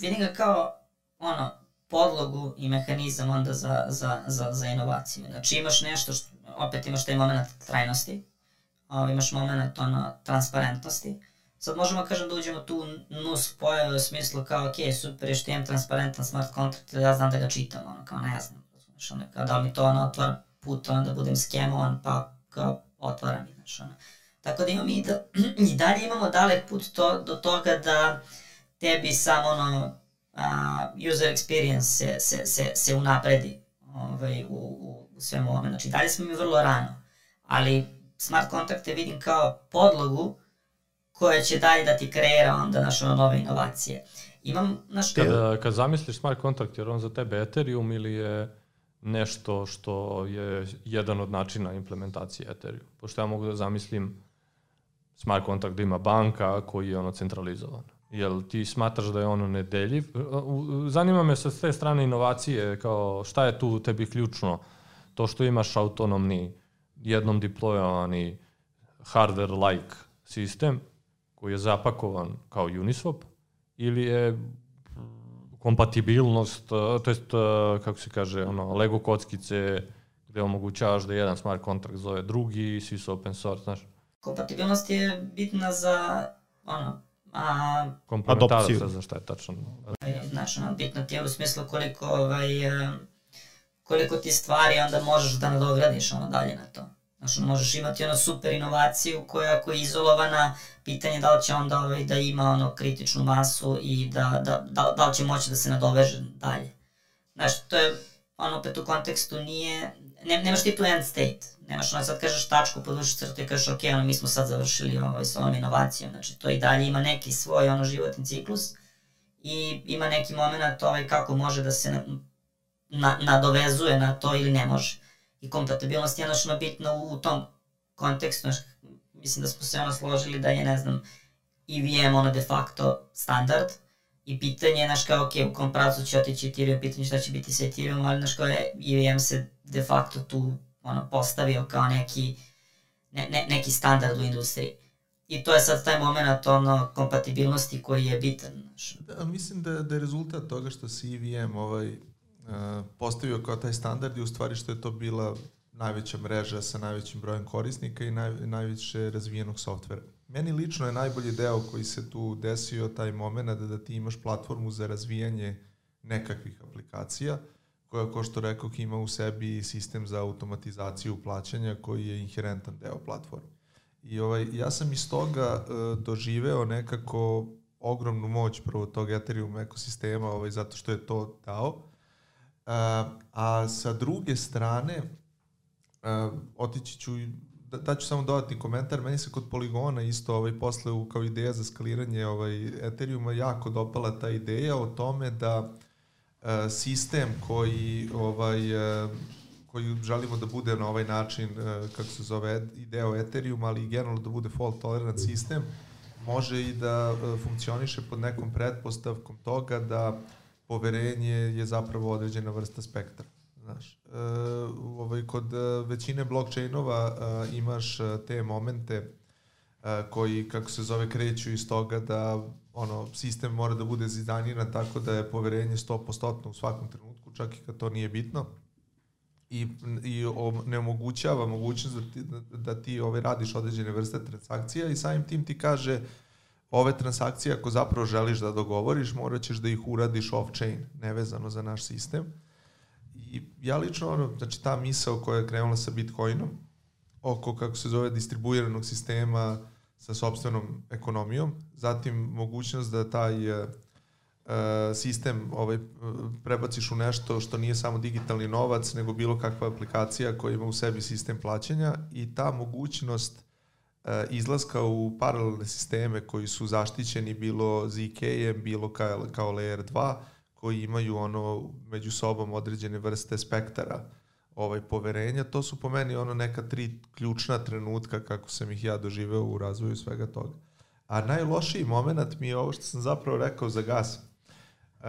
vidim ga kao, ono, podlogu i mehanizam onda za, za, za, za inovaciju. Znači imaš nešto, što, opet imaš taj moment trajnosti, ovaj, imaš moment ono, transparentnosti. Sad možemo kažem da uđemo tu nus pojave u smislu kao, ok, super što imam transparentan smart contract, ja znam da ga čitam, ono, kao ne znam, razumeš, ono, kao da li mi to ono otvara put, ono, da budem skemovan, pa kao otvara mi, znaš, ono. Tako da imamo i, da, i dalje imamo dalek put to, do toga da tebi samo ono, a, user experience se, se, se, se unapredi ovaj, u, u, u svemu ovome. Znači, dalje smo mi vrlo rano, ali smart kontrakte vidim kao podlogu koja će dalje da ti kreira onda naše ono, nove inovacije. Imam, znaš, Kad, kad zamisliš smart kontrakt, jer on za tebe Ethereum ili je nešto što je jedan od načina implementacije Ethereum? Pošto ja mogu da zamislim smart kontrakt da ima banka koji je ono centralizovan. Jel ti smatraš da je ono nedeljiv? Zanima me sa te strane inovacije, kao šta je tu tebi ključno? To što imaš autonomni, jednom deployovani hardware-like sistem koji je zapakovan kao Uniswap ili je kompatibilnost, to jest, kako se kaže, ono, Lego kockice gde omogućavaš da jedan smart contract zove drugi svi su open source, znaš. Kompatibilnost je bitna za, ono, a... Komplementaraca za šta je tačno. Znači, ono, bitno ti je u smislu koliko, ovaj, e, koliko ti stvari onda možeš da nadogradiš ono dalje na to. Znači, možeš imati ono super inovaciju koja ako je izolovana, pitanje da li će onda ovaj, da ima ono kritičnu masu i da, da, da, da li će moći da se nadoveže dalje. Znači, to je, ono, opet u kontekstu nije, ne, nemaš ti tu end state. Nemaš ono, sad kažeš tačku, podvušiš crtu i kažeš, ok, ono, mi smo sad završili ovaj, s ovom inovacijom. Znači, to i dalje ima neki svoj ono, životni ciklus i ima neki moment ovaj, kako može da se na, na, nadovezuje na to ili ne može. I kompatibilnost je ono bitno u, tom kontekstu. Znači, mislim da smo se ono složili da je, ne znam, EVM ono de facto standard, I pitanje je, znaš, kao, ok, u kom pravcu će otići Ethereum, pitanje šta će biti sa Ethereum, ali, znaš, kao, EVM se de facto tu, ono, postavio kao neki, ne, ne, neki standard u industriji. I to je sad taj moment ono, kompatibilnosti koji je bitan. Znaš. Da, mislim da, da je rezultat toga što se EVM ovaj, postavio kao taj standard i u stvari što je to bila najveća mreža sa najvećim brojem korisnika i naj, najviše razvijenog softvera. Meni lično je najbolji deo koji se tu desio taj moment da, da ti imaš platformu za razvijanje nekakvih aplikacija, koja, ko što rekao, ima u sebi sistem za automatizaciju plaćanja koji je inherentan deo platforme. I ovaj, ja sam iz toga uh, doživeo nekako ogromnu moć prvo tog Ethereum ekosistema, ovaj, zato što je to dao. A sa druge strane, otići ću da, daću samo dodatni komentar, meni se kod Poligona isto ovaj, posle u, kao ideja za skaliranje ovaj, Ethereuma jako dopala ta ideja o tome da e, sistem koji ovaj, e, koji želimo da bude na ovaj način, kako se zove, ideo Ethereum, ali i generalno da bude fault tolerant sistem, može i da funkcioniše pod nekom pretpostavkom toga da poverenje je zapravo određena vrsta spektra. Znaš, uh, ovaj, kod uh, većine blockchainova uh, imaš te momente uh, koji, kako se zove, kreću iz toga da ono, sistem mora da bude zidaniran tako da je poverenje 100% u svakom trenutku, čak i kad to nije bitno i, i ne omogućava mogućnost da ti, da ti ove, radiš određene vrste transakcija i samim tim ti kaže ove transakcije ako zapravo želiš da dogovoriš morat ćeš da ih uradiš off-chain, nevezano za naš sistem. I ja lično, ono, znači ta misao koja je krenula sa Bitcoinom, oko, kako se zove, distribuiranog sistema sa sobstvenom ekonomijom, zatim mogućnost da taj uh, sistem ovaj, prebaciš u nešto što nije samo digitalni novac, nego bilo kakva aplikacija koja ima u sebi sistem plaćanja i ta mogućnost izlaska u paralelne sisteme koji su zaštićeni bilo ZK-em, bilo kao, kao Layer 2, koji imaju ono među sobom određene vrste spektara ovaj poverenja, to su po meni ono neka tri ključna trenutka kako sam ih ja doživeo u razvoju svega toga. A najlošiji moment mi je ovo što sam zapravo rekao za gas. Uh,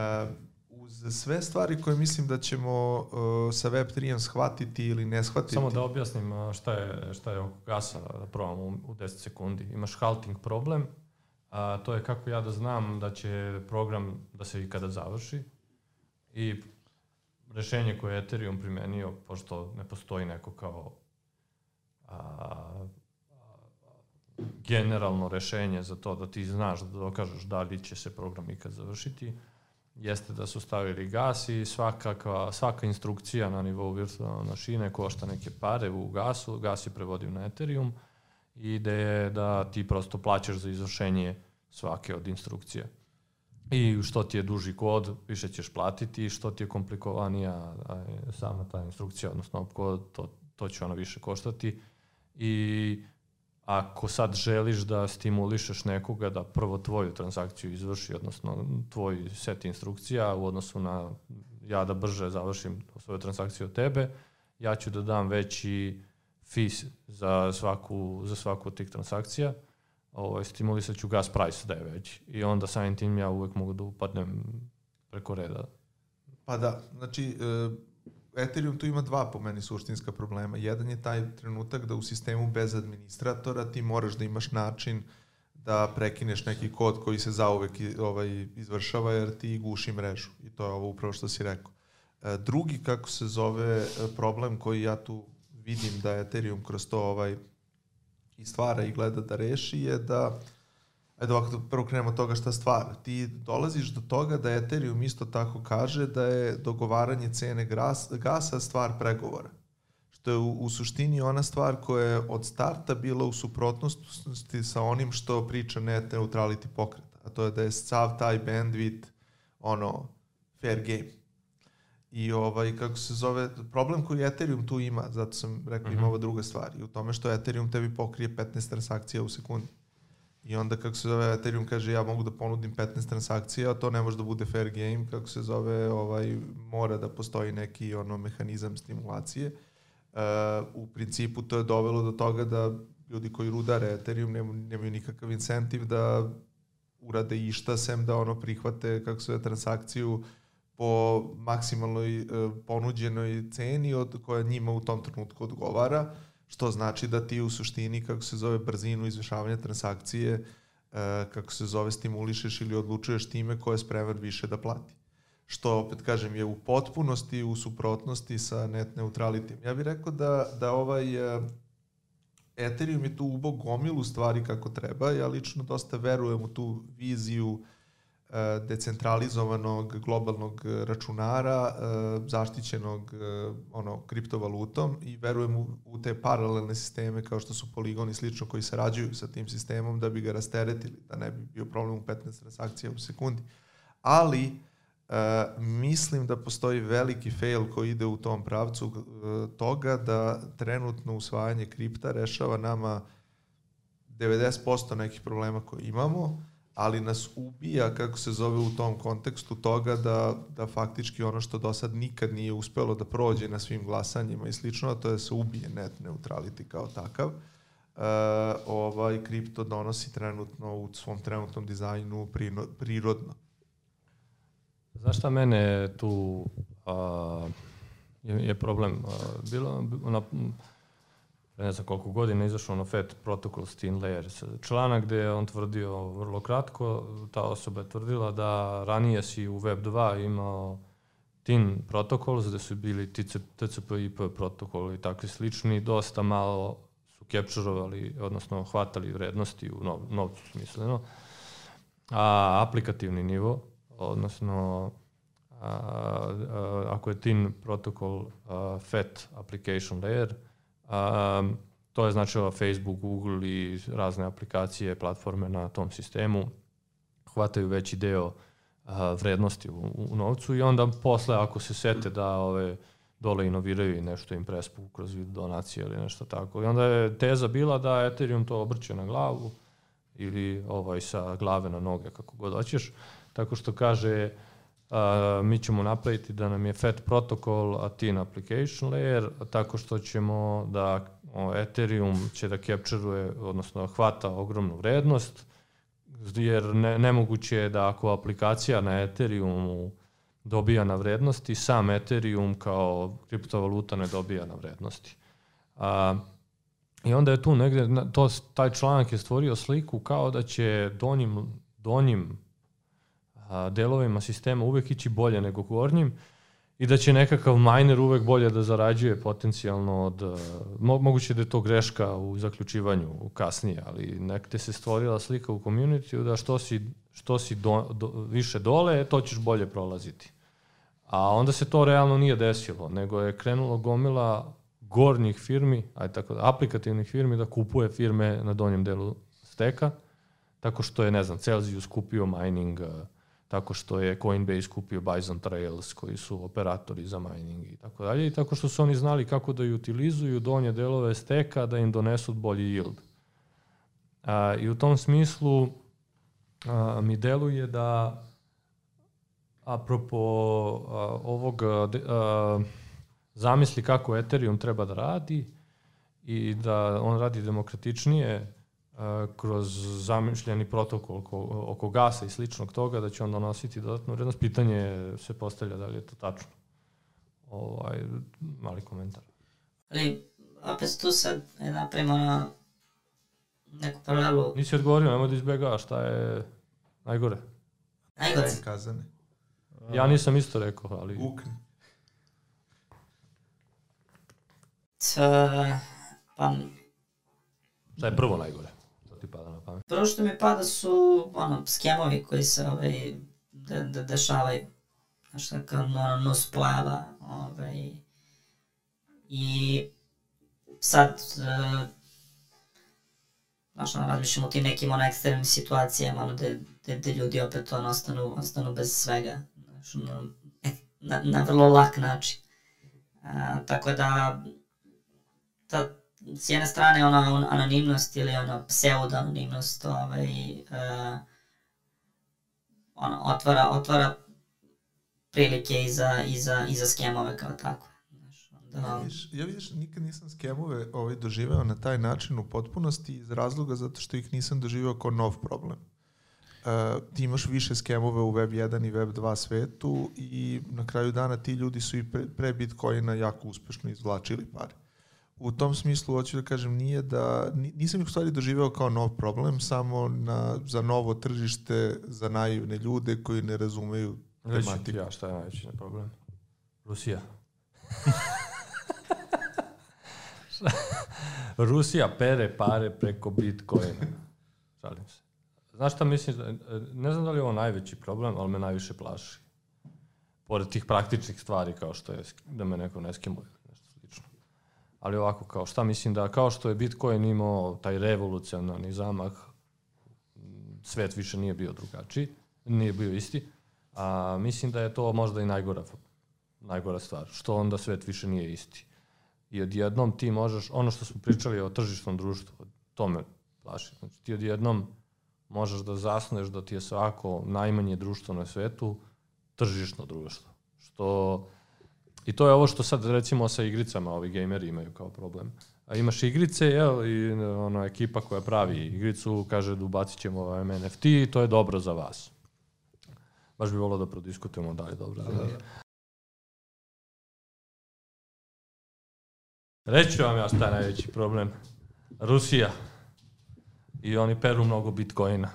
sve stvari koje mislim da ćemo uh, sa Web3 shvatiti ili ne shvatiti. Samo da objasnim šta je, šta je oko gasa, da probamo u, u 10 sekundi. Imaš halting problem, a, to je kako ja da znam da će program da se ikada završi i rešenje koje je Ethereum primenio, pošto ne postoji neko kao a, generalno rešenje za to da ti znaš da dokažeš da li će se program ikad završiti, jeste da su stavili gas i svaka, svaka instrukcija na nivou virtualne mašine košta neke pare u gasu, gas je prevodio na Ethereum, i ideja je da ti prosto plaćaš za izvršenje svake od instrukcija. I što ti je duži kod, više ćeš platiti, što ti je komplikovanija sama ta instrukcija, odnosno opkod, to, to će ono više koštati. I ako sad želiš da stimulišeš nekoga da prvo tvoju transakciju izvrši, odnosno tvoj set instrukcija u odnosu na ja da brže završim svoju transakciju od tebe, ja ću da dam veći fees za svaku, za svaku od tih transakcija, ovaj, stimulisat ću gas price da je veći. I onda samim tim ja uvek mogu da upadnem preko reda. Pa da, znači, e, Ethereum tu ima dva po meni suštinska problema. Jedan je taj trenutak da u sistemu bez administratora ti moraš da imaš način da prekineš neki kod koji se zauvek ovaj, izvršava jer ti guši mrežu. I to je ovo upravo što si rekao. E, drugi, kako se zove, e, problem koji ja tu vidim da Ethereum kroz to ovaj, i stvara i gleda da reši je da Ajde ovako, da prvo krenemo od toga šta stvara. Ti dolaziš do toga da Ethereum isto tako kaže da je dogovaranje cene gras, gasa stvar pregovora. Što je u, u suštini ona stvar koja je od starta bila u suprotnosti sa onim što priča net neutrality pokreta. A to je da je sav taj bandwidth ono, fair game. I ovaj, kako se zove, problem koji Ethereum tu ima, zato sam rekao mm -hmm. ima mhm. ova druga stvar, i u tome što Ethereum tebi pokrije 15 transakcija u sekundi. I onda kako se zove Ethereum kaže ja mogu da ponudim 15 transakcija, a to ne može da bude fair game, kako se zove, ovaj mora da postoji neki ono mehanizam stimulacije. Uh, u principu to je dovelo do toga da ljudi koji rudare Ethereum nemaju, nemaju nikakav incentiv da urade išta sem da ono prihvate kako se zove transakciju po maksimalnoj uh, ponuđenoj ceni od koja njima u tom trenutku odgovara što znači da ti u suštini, kako se zove, brzinu izvršavanja transakcije, e, kako se zove, stimulišeš ili odlučuješ time ko je spreman više da plati. Što, opet kažem, je u potpunosti u suprotnosti sa net neutralitijem. Ja bih rekao da, da ovaj e, Ethereum je tu ubog gomilu stvari kako treba. Ja lično dosta verujem u tu viziju uh, decentralizovanog globalnog računara e, zaštićenog e, ono kriptovalutom i verujem u, te paralelne sisteme kao što su Polygon i slično koji sarađuju sa tim sistemom da bi ga rasteretili, da ne bi bio problem u 15 transakcija u sekundi. Ali mislim da postoji veliki fail koji ide u tom pravcu toga da trenutno usvajanje kripta rešava nama 90% nekih problema koje imamo, ali nas ubija, kako se zove u tom kontekstu toga da, da faktički ono što do sad nikad nije uspelo da prođe na svim glasanjima i slično, a to je da se ubije net neutrality kao takav, uh, ovaj kripto donosi trenutno u svom trenutnom dizajnu prirodno. Znaš šta mene tu uh, je, je problem? Uh, bilo, na, ne znam koliko godina izašao na FET Protocol Thin Layers članak gde je on tvrdio vrlo kratko, ta osoba je tvrdila da ranije si u Web 2 imao TIN protokols gde su bili TCP IP protokol i takvi slični, dosta malo su capturovali, odnosno hvatali vrednosti u nov, novcu smisleno, a aplikativni nivo, odnosno a, a, ako je TIN protokol a, FET application layer, Um, to je značilo Facebook, Google i razne aplikacije, platforme na tom sistemu hvataju veći deo uh, vrednosti u, u novcu i onda posle ako se sete da ove dole inoviraju i nešto im prespu kroz vid donacije ili nešto tako. I onda je teza bila da Ethereum to obrće na glavu ili ovaj sa glave na noge kako god hoćeš, tako što kaže Uh, mi ćemo napraviti da nam je FET protokol a TIN application layer, tako što ćemo da o, Ethereum će da capture odnosno hvata ogromnu vrednost, jer ne, nemoguće je da ako aplikacija na Ethereumu dobija na vrednosti, sam Ethereum kao kriptovaluta ne dobija na vrednosti. A, I onda je tu negde, to, taj članak je stvorio sliku kao da će donjim, donjim a, delovima sistema uvek ići bolje nego gornjim i da će nekakav miner uvek bolje da zarađuje potencijalno od, mo, moguće da je to greška u zaključivanju kasnije, ali nekde se stvorila slika u community da što si, što si do, do, više dole, to ćeš bolje prolaziti. A onda se to realno nije desilo, nego je krenulo gomila gornjih firmi, aj tako da, aplikativnih firmi da kupuje firme na donjem delu steka, tako što je, ne znam, Celsius kupio mining uh, tako što je Coinbase kupio Bison Trails koji su operatori za mining i tako dalje i tako što su oni znali kako da utilizuju donje delove steka da im donesu bolji yield. A, I u tom smislu a, mi deluje da apropo a, ovog a, zamisli kako Ethereum treba da radi i da on radi demokratičnije, kroz zamišljeni protokol oko, oko gasa i sličnog toga da će on donositi dodatnu vrednost. Pitanje se postavlja da li je to tačno. Ovaj, mali komentar. Ali, opet tu sad je napravimo na neku paralelu. Nisi odgovorio, nemoj da izbjegavaš šta je najgore. Najgore. Kazane. Ja nisam isto rekao, ali... Ukni. T, pa, Šta je prvo najgore? Ti pada na pamet? prvo što mi pada su, ono, skemovi koji se, ovaj, de, de, dešavaju. Znaš, kao ono, nus pojava, ovaj, i sad, e, znaš, ono, razmišljam o tim nekim, ono, ekstremnim situacijama, ono, gde, gde, gde ljudi opet, ono, ostanu, ostanu bez svega, znaš, ono, na, na vrlo lak način. A, tako da, ta, s jedne strane ona on, anonimnost ili ono pseudo-anonimnost ovaj, uh, ono, otvara, otvara prilike i za, i za, i za skemove kao tako. Znaš, Ja vidiš, ja vidiš, nikad nisam skemove ovaj, doživeo na taj način u potpunosti iz razloga zato što ih nisam doživeo kao nov problem. Uh, ti imaš više skemove u Web 1 i Web 2 svetu i na kraju dana ti ljudi su i pre, pre Bitcoina jako uspešno izvlačili pare. U tom smislu, hoću da kažem, nije da, ni- nisam ih u stvari doživeo kao nov problem, samo na, za novo tržište, za naivne ljude koji ne razumeju tematiku. ja šta je najveći problem. Rusija. Rusija pere pare preko Bitcoina. Šalim se. Znaš šta mislim? Ne znam da li je ovo najveći problem, ali me najviše plaši. Pored tih praktičnih stvari kao što je da me neko ne slično. Ali ovako, kao šta mislim da kao što je Bitcoin imao taj revolucionarni zamah, svet više nije bio drugačiji, nije bio isti, a mislim da je to možda i najgora, najgora stvar, što onda svet više nije isti. I odjednom ti možeš, ono što smo pričali o tržišnom društvu, to me plaši. Znači ti odjednom možeš da zasnuješ da ti je svako najmanje društvo na svetu tržišno društvo. Što, I to je ovo što sad recimo sa igricama ovi gejmeri imaju kao problem. A imaš igrice, jel, i ono, ekipa koja pravi igricu kaže da ubacit ćemo ovaj NFT i to je dobro za vas. Baš bi volio da prodiskutujemo da li je dobro za vas. Reći ću vam ja šta je najveći problem. Rusija. I oni peru mnogo bitcoina.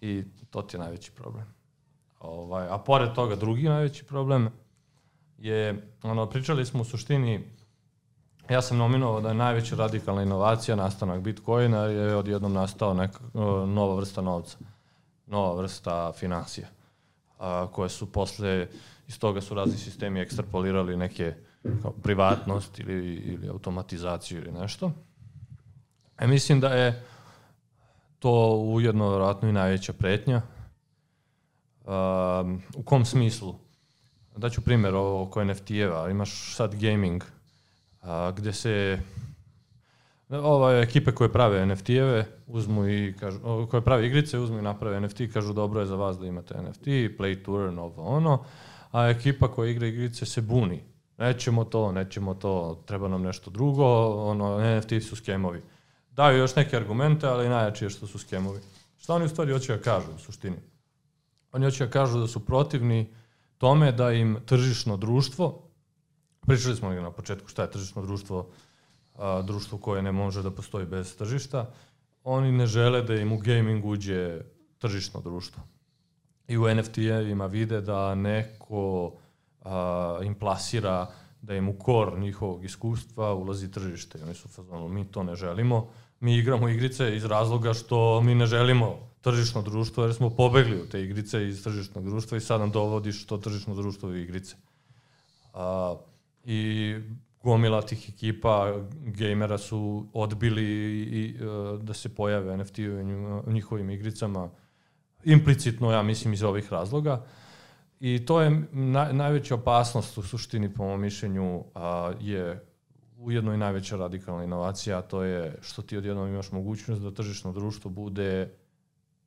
I to ti je najveći problem. Ovaj, a pored toga drugi najveći problem je, ono, pričali smo u suštini, ja sam nominovao da je najveća radikalna inovacija nastanak Bitcoina je odjednom nastao neka nova vrsta novca, nova vrsta financija, a, koje su posle, iz toga su razni sistemi ekstrapolirali neke kao privatnost ili, ili automatizaciju ili nešto. E, mislim da je to ujedno vjerojatno i najveća pretnja. Um, u kom smislu? Daću primjer oko NFT-eva. Imaš sad gaming, a, gde se ove ekipe koje prave NFT-eve uzmu i kažu, koje prave igrice uzmu i naprave NFT i kažu dobro je za vas da imate NFT, play to earn, ovo ono, a ekipa koja igra igrice se buni. Nećemo to, nećemo to, treba nam nešto drugo, ono, NFT su skemovi. Daju još neke argumente, ali najjače je što su skemovi. Šta oni u stvari hoće da kažu u suštini? Oni hoće da kažu da su protivni tome da im tržišno društvo, pričali smo na početku šta je tržišno društvo, a, društvo koje ne može da postoji bez tržišta, oni ne žele da im u gaming uđe tržišno društvo. I u NFT-evima vide da neko a, im plasira da im u kor njihovog iskustva ulazi tržište. I oni su fazonu, mi to ne želimo, mi igramo igrice iz razloga što mi ne želimo tržišno društvo, jer smo pobegli u te igrice iz tržišnog društva i sad nam dovodiš to tržišno društvo u igrice. A, I gomila tih ekipa gejmera su odbili i, i, e, da se pojave NFT u njihovim igricama implicitno, ja mislim, iz ovih razloga. I to je na, najveća opasnost u suštini, po mom mišljenju, a, je ujedno i najveća radikalna inovacija, a to je što ti odjednom imaš mogućnost da tržišno društvo bude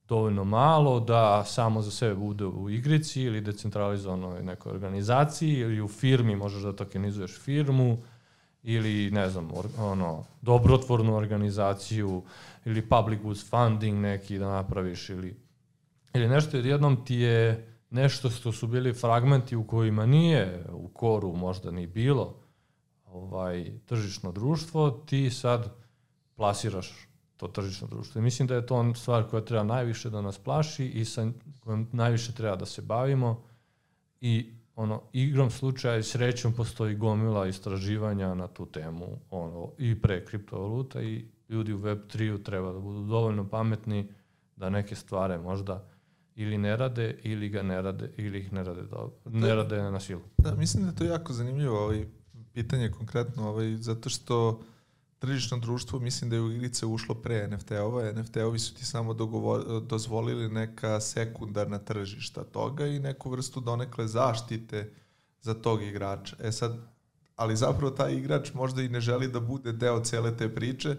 dovoljno malo da samo za sebe bude u igrici ili decentralizovanoj nekoj organizaciji ili u firmi možeš da tokenizuješ firmu ili ne znam, or, ono, dobrotvornu organizaciju ili public goods funding neki da napraviš ili, ili nešto, jednom ti je nešto što su bili fragmenti u kojima nije u koru možda ni bilo ovaj tržišno društvo, ti sad plasiraš to tržišno društvo. I mislim da je to stvar koja treba najviše da nas plaši i sa kojom najviše treba da se bavimo i ono, igrom slučaja i srećom postoji gomila istraživanja na tu temu ono, i pre kriptovaluta i ljudi u Web3-u treba da budu dovoljno pametni da neke stvari možda ili ne rade ili ga ne rade ili ih ne rade, do, ne rade na silu. Da, mislim da je to jako zanimljivo ovaj, pitanje konkretno, ovaj, zato što tržišno društvo mislim da je u igrice ušlo pre NFT-ova. NFT-ovi su ti samo dogovor, dozvolili neka sekundarna tržišta toga i neku vrstu donekle zaštite za tog igrača. E sad, ali zapravo taj igrač možda i ne želi da bude deo cele te priče,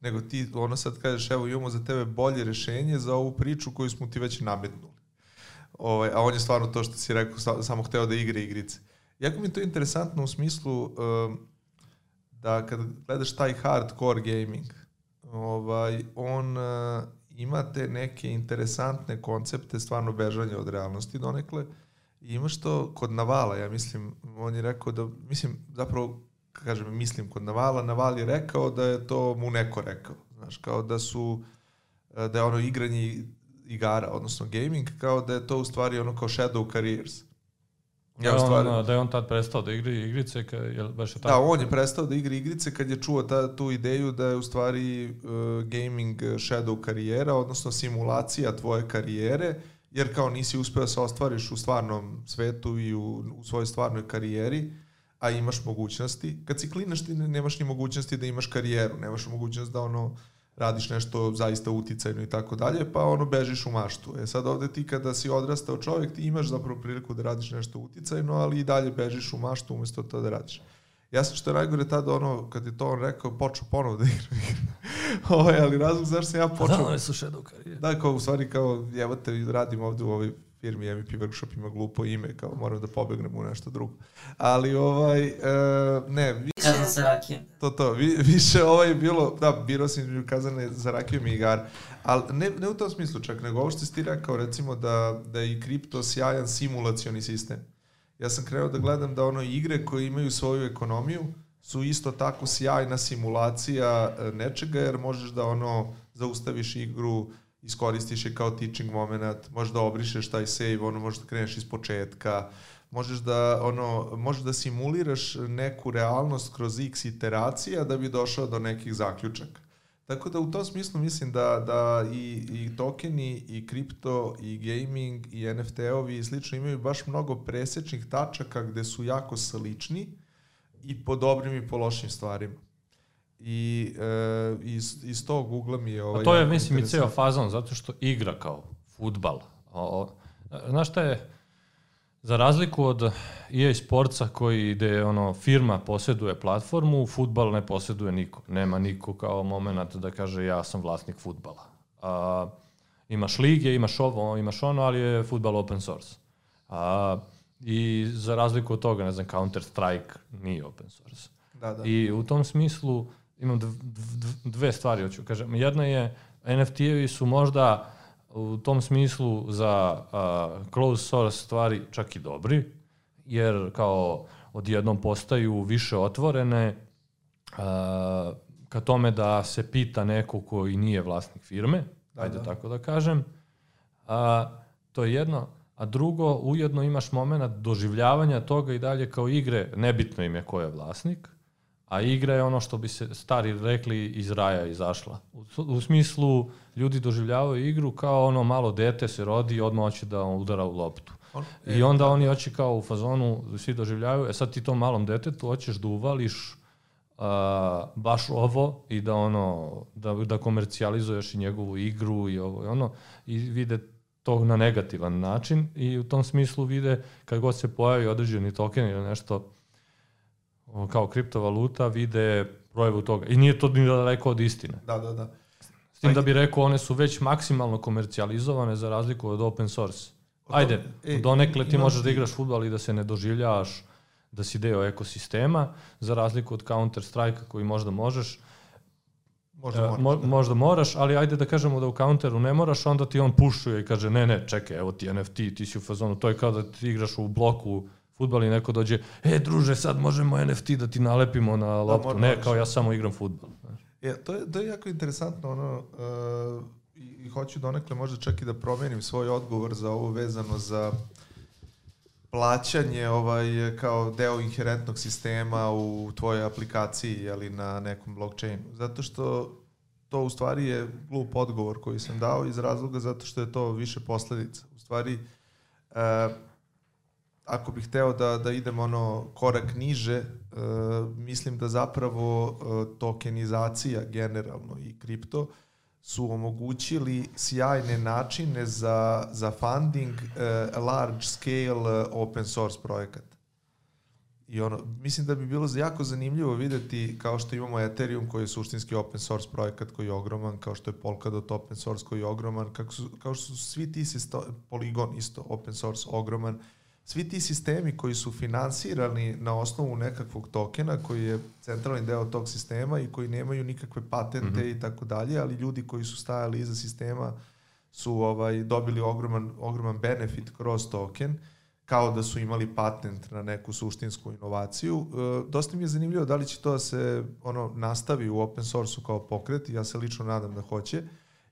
nego ti ono sad kažeš evo imamo za tebe bolje rešenje za ovu priču koju smo ti već nametnuli. Ovaj, a on je stvarno to što si rekao, samo hteo da igra igrice. Jako mi je to interesantno u smislu um, da kad gledaš taj hardcore gaming, ovaj, on uh, ima te neke interesantne koncepte, stvarno bežanje od realnosti donekle, i imaš to kod Navala, ja mislim, on je rekao da, mislim, zapravo, kažem, mislim kod Navala, Naval je rekao da je to mu neko rekao, znaš, kao da su, da je ono igranje igara, odnosno gaming, kao da je to u stvari ono kao shadow careers. Ja, da, stvari... on, da je on tad prestao da igra igrice, kad, je baš je tako? Da, on je prestao da igra igrice kad je čuo ta, tu ideju da je u stvari uh, gaming shadow karijera, odnosno simulacija tvoje karijere, jer kao nisi uspeo da se ostvariš u stvarnom svetu i u, u svojoj stvarnoj karijeri, a imaš mogućnosti. Kad si klinaš ti nemaš ni mogućnosti da imaš karijeru, nemaš mogućnost da ono radiš nešto zaista uticajno i tako dalje, pa ono bežiš u maštu. E sad ovde ti kada si odrastao čovjek, ti imaš zapravo priliku da radiš nešto uticajno, ali i dalje bežiš u maštu umesto to da radiš. Ja sam što je najgore tada ono, kad je to on rekao, počeo ponovo da igram igre. ovaj, ali razlog zašto sam ja počeo... Da, oni su shadow karijere. Da, kao u stvari kao, evo te radim ovde u ovoj firmi MVP Workshop ima glupo ime, kao moram da pobegnem u nešto drugo. Ali ovaj, uh, ne, više... Kazan sa rakijom. To, to, vi, više ovaj je bilo, da, birao sam između kazane za rakijom i igar, ali ne, ne u tom smislu čak, nego ovo što si ti rekao, recimo da, da je i kripto sjajan simulacioni sistem. Ja sam krenuo da gledam da ono igre koje imaju svoju ekonomiju su isto tako sjajna simulacija e, nečega, jer možeš da ono zaustaviš igru, iskoristiš je kao teaching moment, možeš da obrišeš taj save, ono možeš da kreneš iz početka, možeš da ono možeš da simuliraš neku realnost kroz x iteracija da bi došao do nekih zaključaka. Tako da u tom smislu mislim da, da i, i tokeni, i kripto, i gaming, i NFT-ovi i slično imaju baš mnogo presečnih tačaka gde su jako slični i po dobrim i po lošim stvarima. I e, iz, iz tog ugla mi je ovaj... A to je, mislim, i ceo fazon, zato što igra kao futbal. O, o, znaš šta je, za razliku od EA Sportsa koji ide ono firma posjeduje platformu, futbal ne posjeduje niko. Nema niko kao moment da kaže ja sam vlasnik futbala. A, imaš lige, imaš ovo, imaš ono, ali je futbal open source. A, I za razliku od toga, ne znam, Counter Strike nije open source. Da, da. I u tom smislu imam dve stvari hoću kažem. Jedna je NFT-evi su možda u tom smislu za uh, closed source stvari čak i dobri, jer kao odjednom postaju više otvorene uh, ka tome da se pita neko koji nije vlasnik firme, da, ajde da. tako da kažem. A, to je jedno. A drugo, ujedno imaš moment doživljavanja toga i dalje kao igre, nebitno im je ko je vlasnik, a igra je ono što bi se stari rekli iz raja izašla. U, u smislu ljudi doživljavaju igru kao ono malo dete se rodi i odmah hoće da udara u loptu. On, I onda da. oni hoće kao u fazonu, svi doživljavaju, e sad ti tom malom detetu hoćeš da uvališ uh, baš ovo i da ono da, da komercijalizuješ i njegovu igru i ovo i ono i vide to na negativan način i u tom smislu vide kad god se pojavi određeni token ili nešto kao kriptovaluta vide projevu toga. I nije to ni daleko od istine. Da, da, da. S tim da bi rekao, one su već maksimalno komercijalizovane za razliku od open source. Ajde, e, donekle ti možeš da igraš futbal i da se ne doživljavaš da si deo ekosistema, za razliku od Counter Strike koji možda možeš, Možda E, moraš, mo, da. možda moraš, ali ajde da kažemo da u counteru ne moraš, onda ti on pušuje i kaže ne, ne, čekaj, evo ti NFT, ti si u fazonu, to je kao da ti igraš u bloku futbal i neko dođe, e, druže, sad možemo NFT da ti nalepimo na loptu. mora- ne, kao ja samo igram futbal. znaš. E, to, je, to je jako interesantno, ono, uh, i, i hoću donekle možda čak i da promenim svoj odgovor za ovo vezano za plaćanje ovaj, kao deo inherentnog sistema u tvojoj aplikaciji ili na nekom blockchainu. Zato što to u stvari je glup odgovor koji sam dao iz razloga zato što je to više posledica. U stvari, e, ako bih hteo da, da idem ono korak niže, e, mislim da zapravo e, tokenizacija generalno i kripto su omogućili sjajne načine za, za funding e, large scale open source projekat. I ono, mislim da bi bilo jako zanimljivo videti kao što imamo Ethereum koji je suštinski open source projekat koji je ogroman, kao što je Polkadot open source koji je ogroman, kako su, kao što su svi ti sisto, Polygon isto open source ogroman, svi ti sistemi koji su finansirani na osnovu nekakvog tokena koji je centralni deo tog sistema i koji nemaju nikakve patente mm -hmm. i tako dalje, ali ljudi koji su stajali iza sistema su ovaj dobili ogroman ogroman benefit kroz token kao da su imali patent na neku suštinsku inovaciju. E, dosta mi je zanimljivo da li će to da se ono nastavi u open source-u kao pokret, ja se lično nadam da hoće.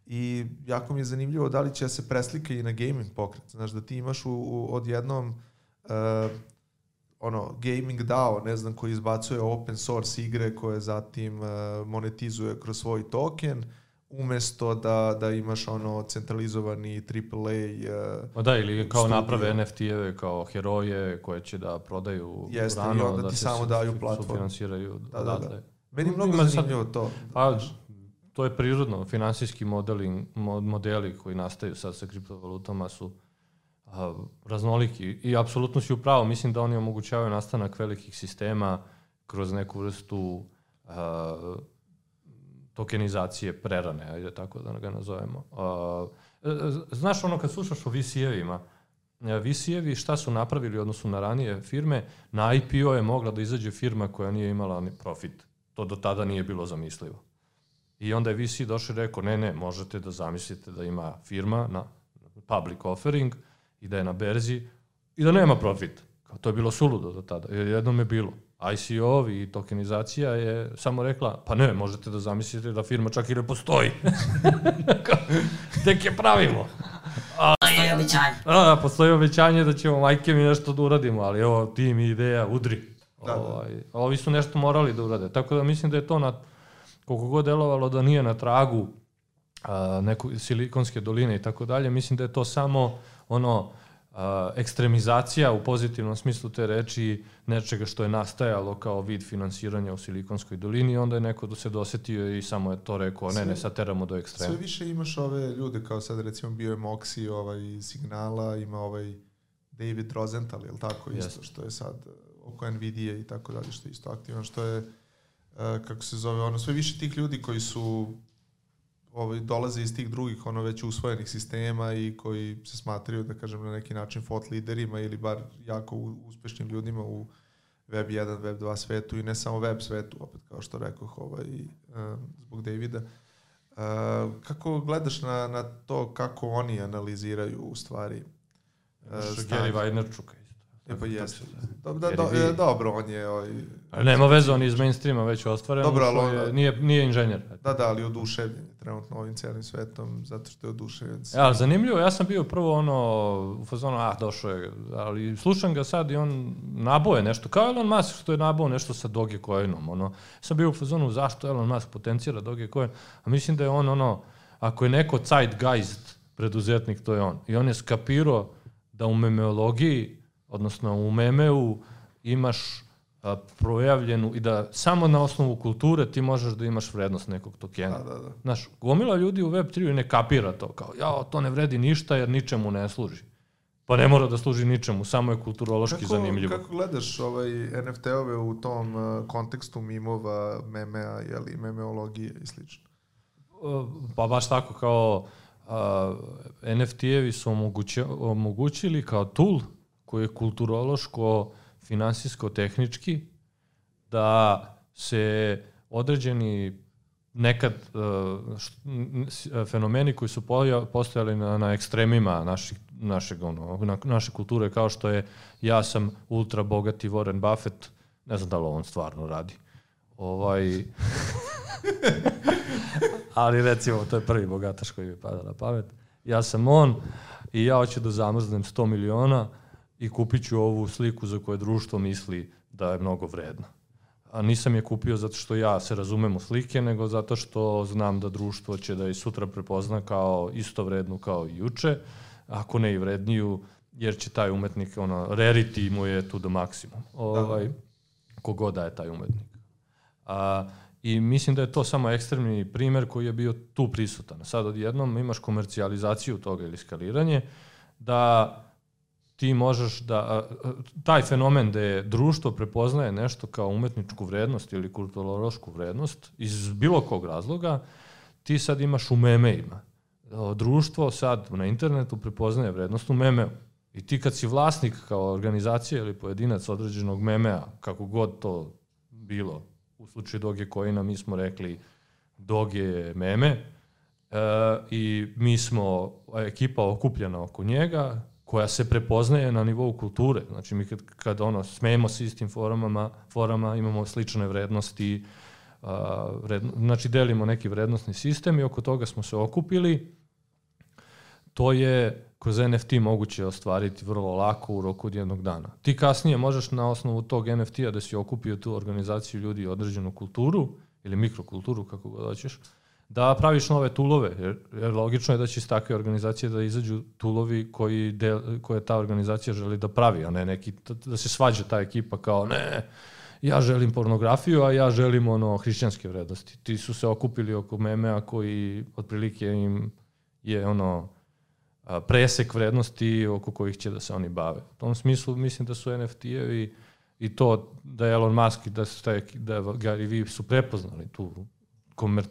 I jako mi je zanimljivo da li će da se preslika i na gaming pokret. Znaš, da ti imaš u, u odjednom uh, ono, gaming DAO, ne znam, koji izbacuje open source igre koje zatim uh, monetizuje kroz svoj token, umesto da, da imaš ono centralizovani AAA uh, Ma da, ili kao Studio. naprave NFT-eve kao heroje koje će da prodaju Jeste, i rano, onda da ti samo daju platformu. Da, da, da. odatle. Meni mnogo Ima zanimljivo to. Pa, to je prirodno. Finansijski modeling, mo- modeli koji nastaju sad sa kriptovalutama su a, raznoliki i apsolutno si upravo. Mislim da oni omogućavaju nastanak velikih sistema kroz neku vrstu a, tokenizacije prerane, ajde tako da ga nazovemo. A, e, znaš ono kad slušaš o VC-evima, e, VC-evi šta su napravili odnosu na ranije firme, na IPO je mogla da izađe firma koja nije imala ni profit. To do tada nije bilo zamislivo. I onda je VC došao i rekao, ne, ne, možete da zamislite da ima firma na public offering i da je na berzi i da nema profit. Kao, to je bilo suludo do tada. Jer jednom je bilo. ICO-ovi i tokenizacija je samo rekla, pa ne, možete da zamislite da firma čak i ne postoji. Tek je pravimo. To je običanje. A, postoji obećanje da ćemo majke mi nešto da uradimo, ali evo, tim i ideja, udri. Da, da. Ovaj, ovi su nešto morali da urade. Tako da mislim da je to na, koliko god delovalo da nije na tragu a, neku silikonske doline i tako dalje, mislim da je to samo ono a, ekstremizacija u pozitivnom smislu te reči nečega što je nastajalo kao vid finansiranja u silikonskoj dolini i onda je neko do se dosetio i samo je to rekao, ne, ne, sad teramo do ekstrema. Sve više imaš ove ljude, kao sad recimo bio je Moxie, ovaj Signala, ima ovaj David Rosenthal, je li tako, isto, Jeste. što je sad oko Nvidia i tako dalje, što je isto aktivan, što je, kako se zove, ono, sve više tih ljudi koji su ovaj, dolaze iz tih drugih ono već usvojenih sistema i koji se smatraju, da kažem, na neki način thought liderima ili bar jako uspešnim ljudima u Web 1, Web 2 svetu i ne samo web svetu, opet kao što rekoh, ovaj, zbog Davida. Uh, kako gledaš na, na to kako oni analiziraju u stvari uh, Gary stanje? Vaynerchuk. E pa jeste. Da. Da, da, do, Vee. e, dobro, on je... Ovaj, A Nema veze, on je iz mainstreama već ostvaren, Dobro, ali ušao je, on- nije, nije inženjer. Da, da, ali oduševljen je trenutno ovim celim svetom, zato što je oduševljen. Ja, ali zanimljivo, ja sam bio prvo ono, u fazonu, ah, došao je, ali slušam ga sad i on naboje nešto, kao Elon Musk što je nabao nešto sa Dogecoinom, ono, sam bio u fazonu, zašto Elon Musk potencira Dogecoin, a mislim da je on, ono, ako je neko zeitgeist preduzetnik, to je on. I on je skapirao da u memeologiji, odnosno u memeu, imaš a, projavljenu i da samo na osnovu kulture ti možeš da imaš vrednost nekog tokena. Da, da, da. Znaš, gomila ljudi u Web3 ne kapira to, kao, ja, to ne vredi ništa jer ničemu ne služi. Pa ne mora da služi ničemu, samo je kulturološki Kako, zanimljivo. kako gledaš ovaj NFT-ove u tom uh, kontekstu mimova, memea, jeli, memeologije i slično? Uh, Pa baš tako kao a, NFT-evi su omoguće, omogućili kao tool koji je kulturološko finansijsko-tehnički, da se određeni nekad uh, š, n- s- fenomeni koji su postojali na, na ekstremima naših, našeg, ono, na, naše kulture, kao što je ja sam ultra bogati Warren Buffett, ne znam da li on stvarno radi. Ovaj, ali recimo, to je prvi bogataš koji mi pada na pamet. Ja sam on i ja hoću da zamrznem 100 miliona i kupit ću ovu sliku za koju društvo misli da je mnogo vredna. A nisam je kupio zato što ja se razumem u slike, nego zato što znam da društvo će da je sutra prepozna kao isto vrednu kao i juče, ako ne i vredniju, jer će taj umetnik, ono, rarity mu je tu do maksimum. Ovaj, kogod da je taj umetnik. A, I mislim da je to samo ekstremni primer koji je bio tu prisutan. Sad odjednom imaš komercijalizaciju toga ili skaliranje, da ti možeš da, taj fenomen da je društvo prepoznaje nešto kao umetničku vrednost ili kulturološku vrednost iz bilo kog razloga, ti sad imaš u memeima. Društvo sad na internetu prepoznaje vrednost u memeu. I ti kad si vlasnik kao organizacija ili pojedinac određenog memea, kako god to bilo, u slučaju Doge Coina mi smo rekli Doge meme e, i mi smo ekipa okupljena oko njega koja se prepoznaje na nivou kulture. Znači mi kad, kad ono, smejemo se istim forumama, forama, imamo slične vrednosti, a, vredno, znači delimo neki vrednostni sistem i oko toga smo se okupili. To je kroz NFT moguće ostvariti vrlo lako u roku od jednog dana. Ti kasnije možeš na osnovu tog NFT-a da si okupio tu organizaciju ljudi i određenu kulturu ili mikrokulturu, kako god hoćeš, da praviš nove tulove, jer, jer logično je da će iz takve organizacije da izađu tulovi koji del, koje ta organizacija želi da pravi, a ne neki, da se svađa ta ekipa kao ne, ja želim pornografiju, a ja želim ono hrišćanske vrednosti. Ti su se okupili oko memea koji otprilike im je ono presek vrednosti oko kojih će da se oni bave. U tom smislu mislim da su NFT-evi i to da je Elon Musk i da, su da Gary Vee su prepoznali tu komer,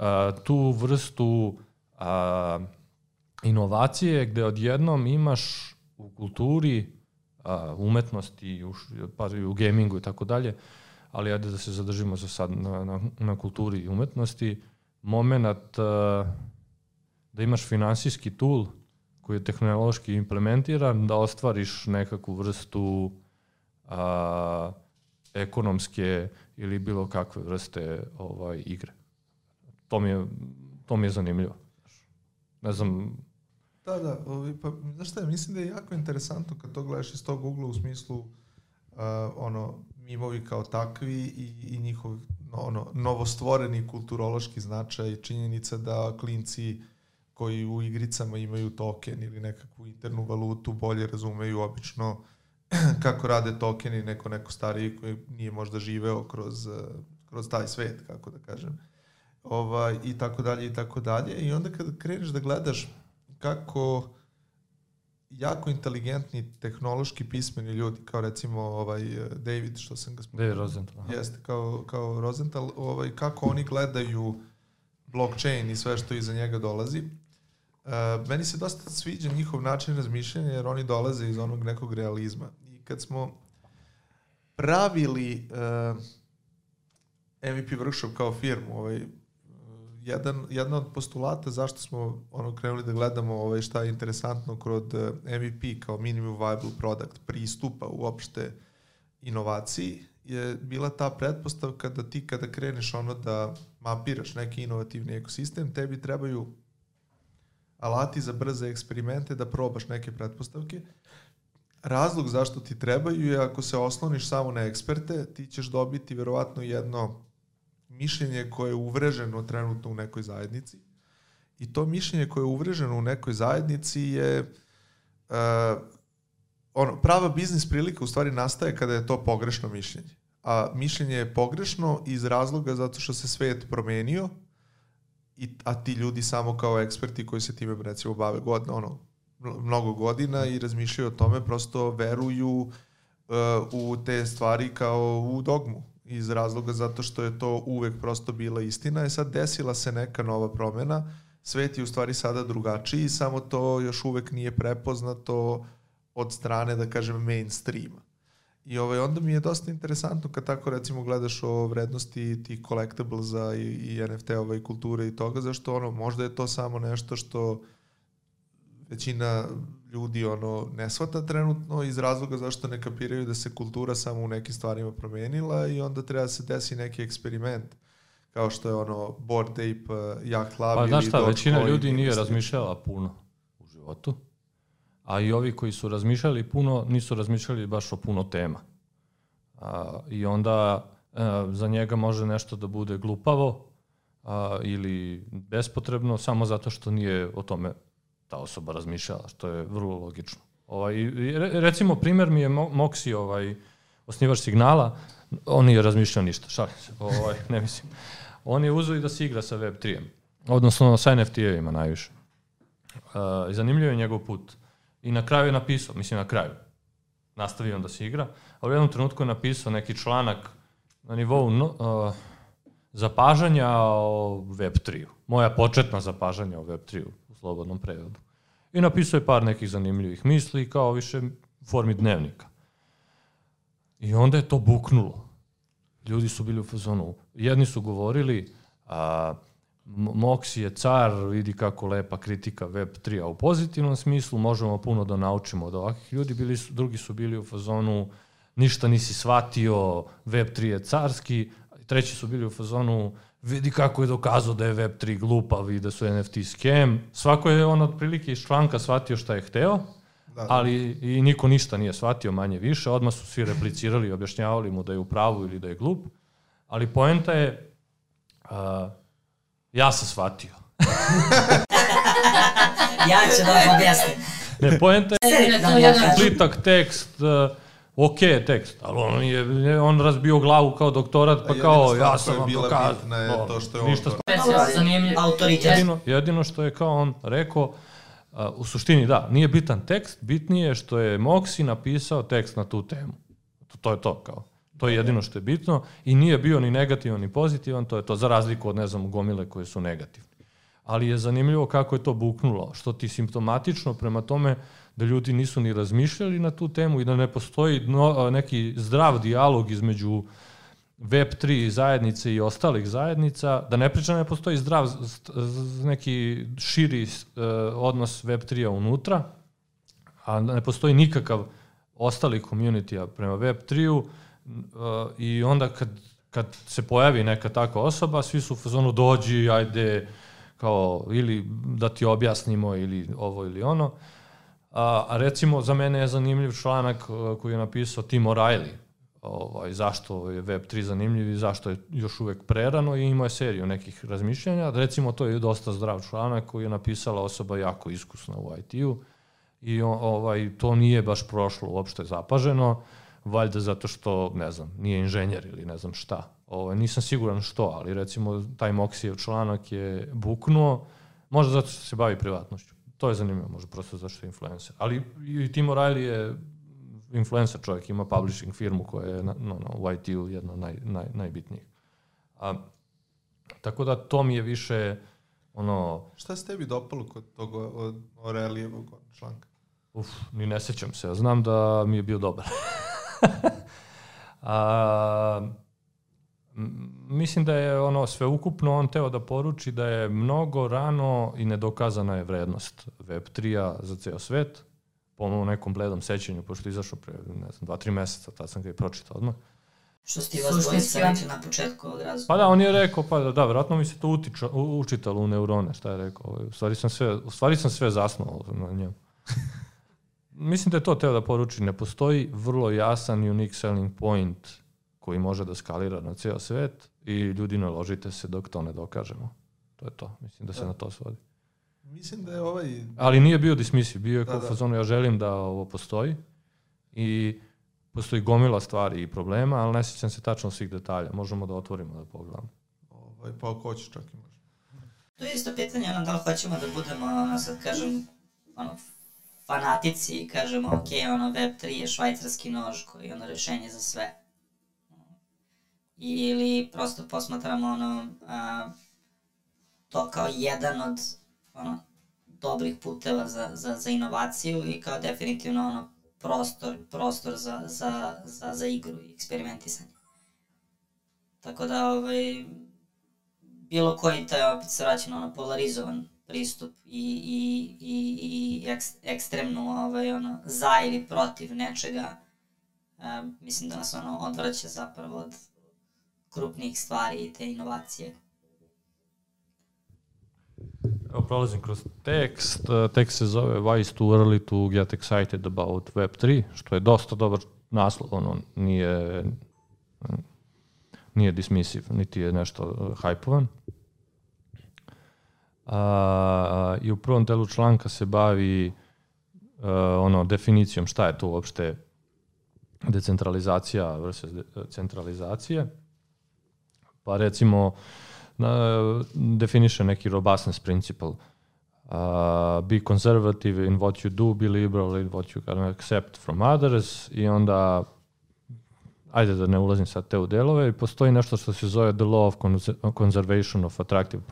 a, tu vrstu a, inovacije gde odjednom imaš u kulturi, a, umetnosti, u, pa i u gamingu i tako dalje, ali ajde da se zadržimo za sad na, na, na kulturi i umetnosti, moment a, da imaš finansijski tool koji je tehnološki implementiran, da ostvariš nekakvu vrstu a, ekonomske ili bilo kakve vrste ovaj igre. To mi je, to mi je zanimljivo. Ne znam, Da, da, ovi, pa znaš šta mislim da je jako interesantno kad to gledaš iz tog ugla u smislu uh, ono, mimovi kao takvi i, i njihov no, ono, novostvoreni kulturološki značaj, činjenica da klinci koji u igricama imaju token ili nekakvu internu valutu bolje razumeju obično kako rade tokeni neko neko stariji koji nije možda živeo kroz, kroz taj svet, kako da kažem. Ovaj, I tako dalje i tako dalje. I onda kada kreneš da gledaš kako jako inteligentni, tehnološki pismeni ljudi, kao recimo ovaj David, što sam ga spomenuo. David Rosenthal. aha. Jeste, kao, kao Rosenthal, ovaj, kako oni gledaju blockchain i sve što iza njega dolazi. Uh, meni se dosta sviđa njihov način razmišljanja, jer oni dolaze iz onog nekog realizma. I kad smo pravili uh, MVP Workshop kao firmu, ovaj, jedan, jedna od postulata zašto smo ono krenuli da gledamo ovaj, šta je interesantno kod eh, MVP kao minimum viable product pristupa uopšte inovaciji je bila ta pretpostavka da ti kada kreneš ono da mapiraš neki inovativni ekosistem, tebi trebaju alati za brze eksperimente da probaš neke pretpostavke. Razlog zašto ti trebaju je ako se osloniš samo na eksperte, ti ćeš dobiti verovatno jedno mišljenje koje je uvreženo trenutno u nekoj zajednici. I to mišljenje koje je uvreženo u nekoj zajednici je uh, ono, prava biznis prilika u stvari nastaje kada je to pogrešno mišljenje. A mišljenje je pogrešno iz razloga zato što se svet promenio, i, a ti ljudi samo kao eksperti koji se time recimo bave godina, ono, mnogo godina i razmišljaju o tome, prosto veruju uh, u te stvari kao u dogmu iz razloga zato što je to uvek prosto bila istina. I sad desila se neka nova promena, svet je u stvari sada drugačiji, samo to još uvek nije prepoznato od strane, da kažem, mainstreama. I ovaj, onda mi je dosta interesantno kad tako recimo gledaš o vrednosti tih collectiblesa i, i NFT-ova i kulture i toga, zašto ono, možda je to samo nešto što većina ljudi ono ne shvata trenutno iz razloga zašto ne kapiraju da se kultura samo u nekim stvarima promenila i onda treba da se desi neki eksperiment kao što je ono Board Tape, uh, Jak Lab Pa ili znaš šta, većina ljudi nije razmišljala puno u životu, a i ovi koji su razmišljali puno, nisu razmišljali baš o puno tema. A, I onda a, za njega može nešto da bude glupavo a, ili bespotrebno, samo zato što nije o tome ta osoba razmišljala, što je vrlo logično. Ovaj, recimo, primer mi je Mo- Moxi, ovaj, osnivač signala, on nije razmišljao ništa, šalim se, ovaj, ne mislim. On je uzeo i da se igra sa Web3-em, odnosno sa NFT-evima najviše. Uh, zanimljiv je njegov put. I na kraju je napisao, mislim na kraju, nastavio on da se igra, a u jednom trenutku je napisao neki članak na nivou no, uh, zapažanja o Web3-u. Moja početna zapažanja o Web3-u u slobodnom prevodu. I napisao je par nekih zanimljivih misli kao više u formi dnevnika. I onda je to buknulo. Ljudi su bili u fazonu. Jedni su govorili a, M- Moxi je car, vidi kako lepa kritika Web3, a u pozitivnom smislu možemo puno da naučimo od ovakvih ljudi. Bili su, drugi su bili u fazonu ništa nisi shvatio, Web3 je carski, treći su bili u fazonu vidi kako je dokazao da je Web3 glupav i da su NFT scam. Svako je on otprilike iz članka shvatio šta je hteo, Da, da. ali i niko ništa nije shvatio manje više, odmah su svi replicirali i objašnjavali mu da je u pravu ili da je glup, ali poenta je uh, ja sam shvatio. Ja ću da vam objasnim. Ne, poenta je da kažem. plitak tekst, uh, ok je tekst, ali on, je, on razbio glavu kao doktorat, pa kao ja sam vam bitna je to što je on ništa. Autoritet. Jedino, jedino što je kao on rekao, a, u suštini da, nije bitan tekst, bitnije je što je Moxi napisao tekst na tu temu. To, to je to kao. To je jedino što je bitno i nije bio ni negativan ni pozitivan, to je to za razliku od ne znam gomile koje su negativne. Ali je zanimljivo kako je to buknulo, što ti simptomatično prema tome da ljudi nisu ni razmišljali na tu temu i da ne postoji no, neki zdrav dijalog između Web3 zajednice i ostalih zajednica, da ne pričam ne postoji zdrav neki širi uh, odnos Web3-a unutra, a ne postoji nikakav ostali community prema Web3-u uh, i onda kad, kad se pojavi neka takva osoba, svi su u fazonu dođi, ajde, kao, ili da ti objasnimo ili ovo ili ono. A, a recimo za mene je zanimljiv članak uh, koji je napisao Tim O'Reilly, ovaj, zašto je Web3 zanimljiv i zašto je još uvek prerano i imao je seriju nekih razmišljanja. Recimo to je dosta zdrav članak koji je napisala osoba jako iskusna u IT-u i ovaj, to nije baš prošlo uopšte zapaženo, valjda zato što, ne znam, nije inženjer ili ne znam šta. Ovaj, nisam siguran što, ali recimo taj Moxijev članak je buknuo, možda zato što se bavi privatnošću. To je zanimljivo, možda prosto zato što je influencer. Ali i Tim O'Reilly je influencer čovjek, ima publishing firmu koja je na, no, no, u IT-u jedna naj, naj, najbitnijih. A, tako da to mi je više ono, Šta se tebi dopalo kod tog od Orelijevog članka? uf, ni ne sećam se, znam da mi je bio dobar. A, mislim da je ono sveukupno on teo da poruči da je mnogo rano i nedokazana je vrednost Web3-a za ceo svet, po mom nekom bledom sećanju, pošto je izašao pre, ne znam, dva, tri meseca, tad sam ga i pročitao odmah. Što ste vas dvojica na početku ovog razgovora. Pa da, on je rekao, pa da, da vjerojatno mi se to utiča, u, učitalo u neurone, šta je rekao. U stvari sam sve, u stvari sam sve zasnovao na njemu. Mislim da je to teo da poruči. Ne postoji vrlo jasan unique selling point koji može da skalira na ceo svet i ljudi naložite se dok to ne dokažemo. To je to. Mislim da se Da. na to svodi. Mislim da je ovaj... Ali nije bio dismisiv, bio je Da, kao da. fazonu, ja želim da ovo postoji i postoji gomila stvari i problema, ali ne sjećam se tačno svih detalja. Možemo da otvorimo da pogledamo. Ovaj, pa ako hoćeš čak i može. To je isto pitanje, ono, da li hoćemo da budemo, ono, sad kažem, ono, fanatici i kažemo, ok, ono, Web3 je švajcarski nož koji je ono rešenje za sve. Ili prosto posmatramo, ono, a, to kao jedan od, ono, dobrih puteva za, za, za inovaciju i kao definitivno, ono, prostor, prostor za, za, za, za igru i eksperimentisanje. Tako da, ovaj, bilo koji taj opet se vraća na ono polarizovan pristup i, i, i, i eks, ekstremnu ovaj, ono, za ili protiv nečega, e, mislim da nas ono odvraća zapravo od krupnih stvari i te inovacije. Evo prolazim kroz tekst. Tekst se zove Why is too early to get excited about Web3, što je dosta dobar naslov, ono nije nije dismisiv, niti je nešto hajpovan. A, I u prvom delu članka se bavi a, ono definicijom šta je to uopšte decentralizacija versus de, centralizacije. Pa recimo na, definiše neki robustness principle. Uh, be conservative in what you do, be liberal in what you can accept from others i onda ajde da ne ulazim sad te u delove, postoji nešto što se zove the law of conservation of attractive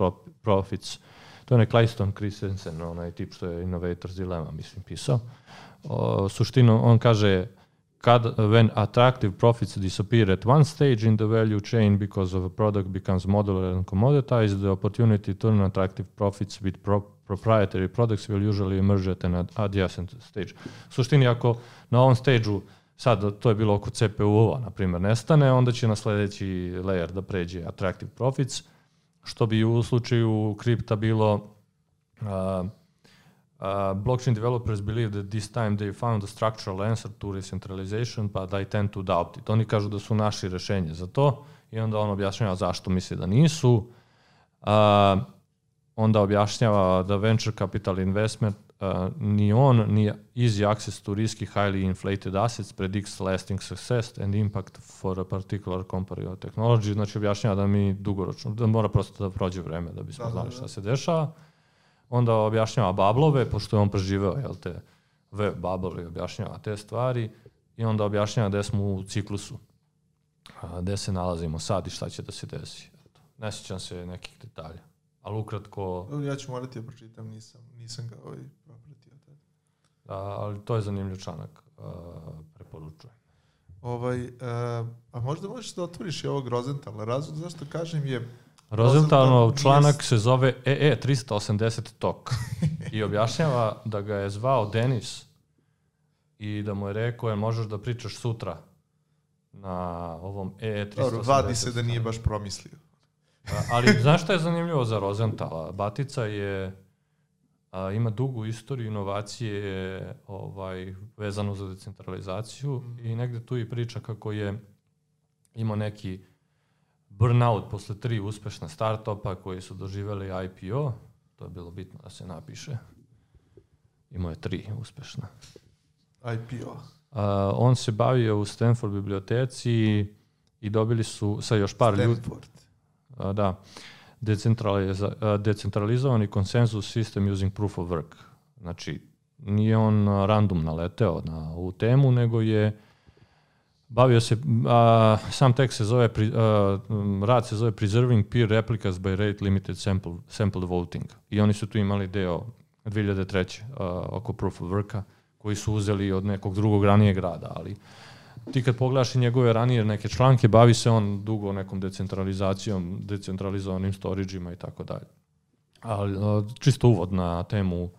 profits. To je onaj Clyston Christensen, onaj tip što je Innovator's Dilemma, mislim, pisao. O, suštino, on kaže kad, when attractive profits disappear at one stage in the value chain because of a product becomes modular and commoditized, the opportunity to turn attractive profits with pro proprietary products will usually emerge at an adjacent stage. Suštini, ako na ovom stage-u sad to je bilo oko CPU-ova, na primjer, nestane, onda će na sledeći layer da pređe attractive profits, što bi u slučaju kripta bilo uh, Uh, blockchain developers believe that this time they found a structural answer to decentralization, but I tend to doubt it. Oni kažu da su naši rešenje za to i onda on objašnjava zašto misli da nisu. Uh, onda objašnjava da venture capital investment uh, ni on, ni easy access to risky, highly inflated assets predicts lasting success and impact for a particular company or technology. Znači objašnjava da mi dugoročno, da mora prosto da prođe vreme da bismo da, znali da, da. šta se dešava onda objašnjava bablove, pošto je on preživeo, jel te, web bubble i objašnjava te stvari i onda objašnjava gde smo u ciklusu, a, gde se nalazimo sad i šta će da se desi. Eto, ne sjećam se nekih detalja, ali ukratko... Ja ću morati da pročitam, nisam, nisam ga ovaj propratio. Da, ali to je zanimljiv članak, a, preporučujem. Ovaj, a, a možda možeš da otvoriš i ovog Rozentala. Razlog zašto kažem je Rosenthal članak se zove E EE 380 tok i objašnjava da ga je zvao Denis i da mu je rekao, je možeš da pričaš sutra na ovom E EE 380. Dobro, vadi se da nije baš promislio. Ali znaš šta je zanimljivo za Rosenthala? Batica je a, ima dugu istoriju inovacije ovaj, vezano za decentralizaciju mm. i negde tu i priča kako je imao neki burnout posle tri uspešna startupa koji su doživeli IPO, to je bilo bitno da se napiše. Imao je tri uspešna. IPO. Uh, on se bavio u Stanford biblioteci i dobili su sa još par ljudi. Stanford. Uh, da. Decentraliza, uh, decentralizovani konsenzus system using proof of work. Znači, nije on random naleteo na ovu temu, nego je Bavio se, a, sam tekst se zove, pri, a, rad se zove Preserving Peer Replicas by Rate Limited Sample, sample Voting. I oni su tu imali deo 2003. A, oko Proof of Worka, koji su uzeli od nekog drugog ranijeg grada, ali ti kad pogledaš njegove ranije neke članke, bavi se on dugo nekom decentralizacijom, decentralizovanim storageima i tako dalje. Ali čisto uvod na temu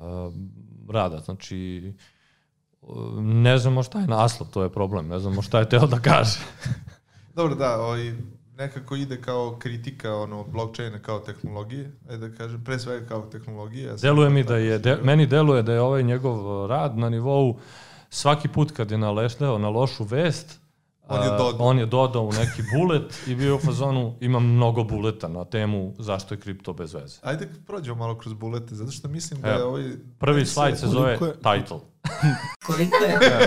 a, rada, znači ne znamo šta je naslov, to je problem, ne znamo šta je teo da kaže. Dobro, da, ovaj, nekako ide kao kritika ono blockchaina kao tehnologije, ajde da kažem, pre svega kao tehnologije. Ja deluje mi da je, de, meni deluje da je ovaj njegov rad na nivou svaki put kad je nalešteo na lošu vest, On je dodao. on je dodao u neki bulet i bio u fazonu, ima mnogo buleta na temu zašto je kripto bez veze. Ajde prođemo malo kroz bulete, zato što mislim da je ovaj... Prvi slajd se zove je... title. Koliko je?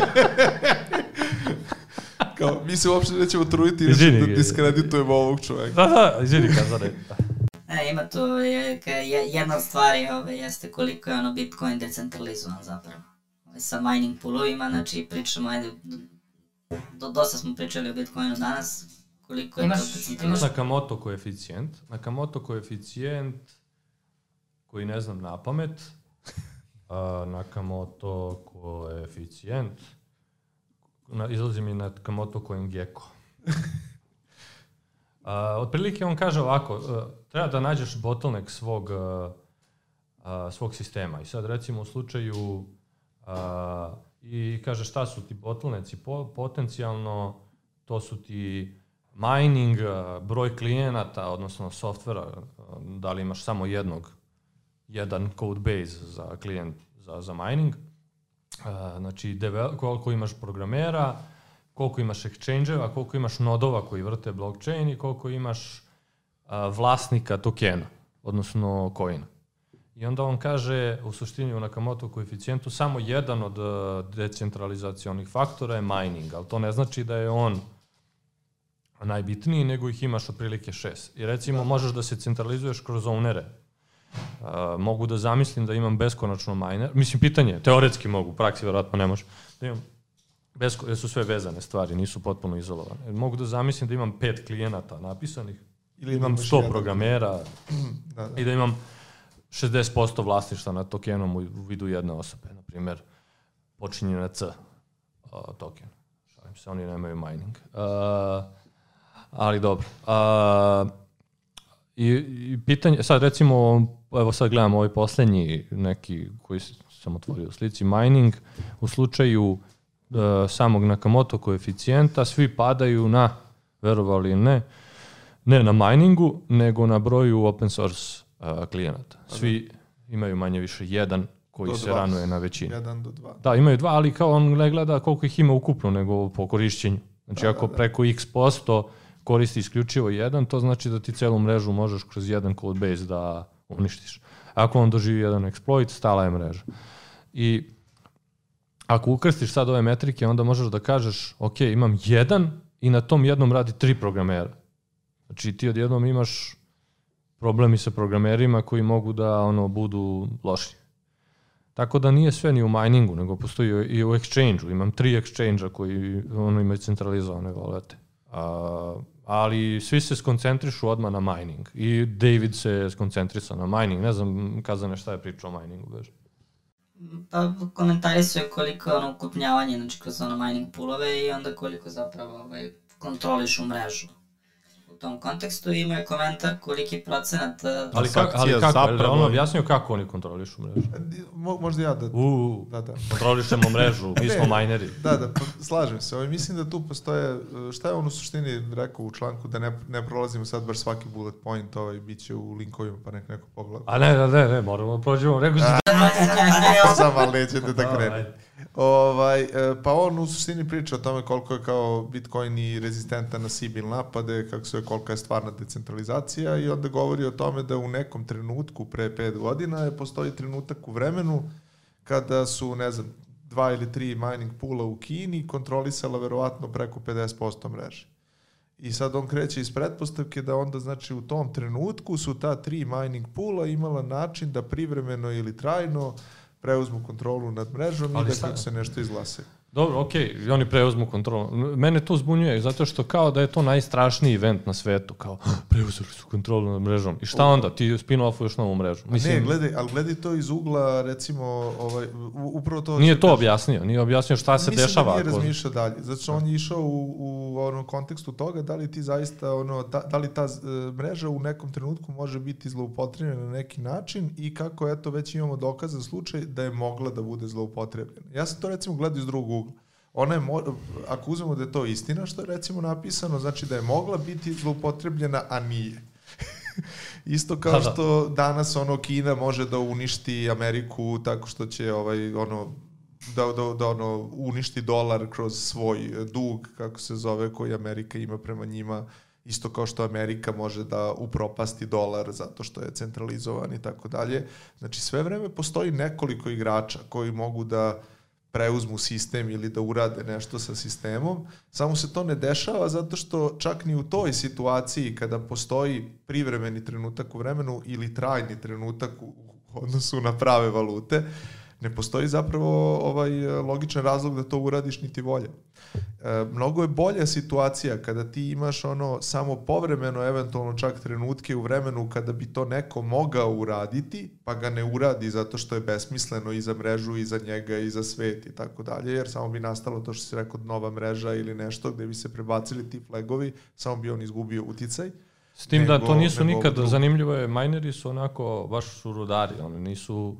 Kao, mi se uopšte nećemo truditi da diskreditujemo ovog čoveka. Da, da, izvini Kazare. E, ima tu je, jedna od stvari ove, jeste koliko je ono Bitcoin decentralizovan zapravo. Sa mining poolovima, znači pričamo, ajde, do, dosta smo pričali o Bitcoinu danas, koliko je to Imaš Nakamoto koeficijent, Nakamoto koeficijent koji ne znam na pamet, a, Nakamoto koeficijent, na, izlazi mi Nakamoto koengeko. A, otprilike on kaže ovako, a, treba da nađeš bottleneck svog, a, a, svog sistema. I sad recimo u slučaju a, i kaže šta su ti bottlenecci po, potencijalno, to su ti mining, a, broj klijenata, odnosno softvera, a, da li imaš samo jednog, jedan code base za klijent za, za mining, a, znači koliko imaš programera, koliko imaš exchange-eva, koliko imaš nodova koji vrte blockchain i koliko imaš vlasnika tokena, odnosno coina. I onda on kaže, u suštini u Nakamoto koeficijentu, samo jedan od decentralizacionih faktora je mining, ali to ne znači da je on najbitniji, nego ih imaš otprilike šest. I recimo, da. možeš da se centralizuješ kroz ownere. Uh, mogu da zamislim da imam beskonačno miner, mislim pitanje, teoretski mogu, u praksi verovatno ne može, da imam Besko, jer su sve vezane stvari, nisu potpuno izolovane. Mogu da zamislim da imam pet klijenata napisanih, ili imam 100 jedan. programera da, da. i da imam 60% vlasništva na tokenom u, vidu jedne osobe. Na primjer, počinje na C token. Šalim se, oni nemaju mining. Uh, ali dobro. Uh, i, I pitanje, sad recimo, evo sad gledam ovaj poslednji neki koji sam otvorio u slici, mining, u slučaju uh, samog Nakamoto koeficijenta, svi padaju na, verovali ne, ne na miningu, nego na broju open source uh, klijenata. Svi imaju manje više jedan koji do se dva. ranuje na većini. Jedan do dva. Da, imaju dva, ali kao on ne gleda koliko ih ima ukupno, nego po korišćenju. Znači da, ako da, da. preko x posto koristi isključivo jedan, to znači da ti celu mrežu možeš kroz jedan code base da uništiš. Ako on doživi jedan exploit, stala je mreža. I ako ukrstiš sad ove metrike, onda možeš da kažeš, ok, imam jedan i na tom jednom radi tri programera. Znači ti odjednom imaš problemi sa programerima koji mogu da ono budu loši. Tako da nije sve ni u miningu, nego postoji i u exchange-u. Imam tri exchange-a koji ono, imaju centralizovane valete. A, ali svi se skoncentrišu odmah na mining. I David se skoncentrisao na mining. Ne znam, Kazane, šta je pričao o miningu, beže. Pa komentarisao je koliko ono ukupnjavanje, znači kroz ono mining poolove i onda koliko zapravo ovaj, kontrolišu mrežu tom kontekstu i imaju komentar koliki procenat... Uh, ali, kak, ali kako, zapravo... on objasnio kako oni kontrolišu mrežu? Mo, možda ja da... U, da, da. kontrolišemo mrežu, mi smo majneri. Da, da, pa, slažem se. Ovaj, mislim da tu postoje, šta je on u suštini rekao u članku, da ne, ne prolazimo sad baš svaki bullet point, ovaj, bit će u linkovima, pa nek neko pogleda. A ne, ne, ne, ne moramo da prođemo, rekao sam... Samo, ali nećete da krenu. Ovaj, e, pa on u suštini priča o tome koliko je kao Bitcoin i rezistentan na Sibil napade, kako se kolika je stvarna decentralizacija i onda govori o tome da u nekom trenutku pre pet godina je postoji trenutak u vremenu kada su, ne znam, dva ili tri mining pula u Kini kontrolisala verovatno preko 50% mreže. I sad on kreće iz pretpostavke da onda znači u tom trenutku su ta tri mining pula imala način da privremeno ili trajno preuzmu kontrolu nad mrežom Ali i da kako se nešto izglase. Dobro, okej, okay, oni preuzmu kontrolu. Mene to zbunjuje, zato što kao da je to najstrašniji event na svetu, kao preuzeli su kontrolu nad mrežom. I šta onda? Ti spin-offuješ novu mrežu. Mislim, ne, gledaj, ali gledaj to iz ugla, recimo, ovaj, upravo to... Nije to objasnio, nije objasnio šta se Mislim dešava. Mislim da nije razmišljao dalje, zato što on je išao u, u onom kontekstu toga da li ti zaista, ono, da, da li ta uh, mreža u nekom trenutku može biti zloupotrebljena na neki način i kako, eto, već imamo dokazan slučaj da je mogla da bude zloupotrebljena. Ja sam to, recimo, gledao iz drugog ona je, ako uzmemo da je to istina što je recimo napisano, znači da je mogla biti zloupotrebljena, a nije. Isto kao da, da. što danas ono Kina može da uništi Ameriku tako što će ovaj ono da, da, da ono uništi dolar kroz svoj dug, kako se zove, koji Amerika ima prema njima, isto kao što Amerika može da upropasti dolar zato što je centralizovan i tako dalje. Znači sve vreme postoji nekoliko igrača koji mogu da uh, preuzmu sistem ili da urade nešto sa sistemom, samo se to ne dešava zato što čak ni u toj situaciji kada postoji privremeni trenutak u vremenu ili trajni trenutak u odnosu na prave valute, ne postoji zapravo ovaj logičan razlog da to uradiš niti volje. E, mnogo je bolja situacija kada ti imaš ono samo povremeno, eventualno čak trenutke u vremenu kada bi to neko mogao uraditi, pa ga ne uradi zato što je besmisleno i za mrežu i za njega i za svet i tako dalje, jer samo bi nastalo to što si rekao nova mreža ili nešto gde bi se prebacili ti flagovi, samo bi on izgubio uticaj. S tim da nego- to nisu nikad, zanimljivo je, mineri su onako, baš su rudari, oni nisu...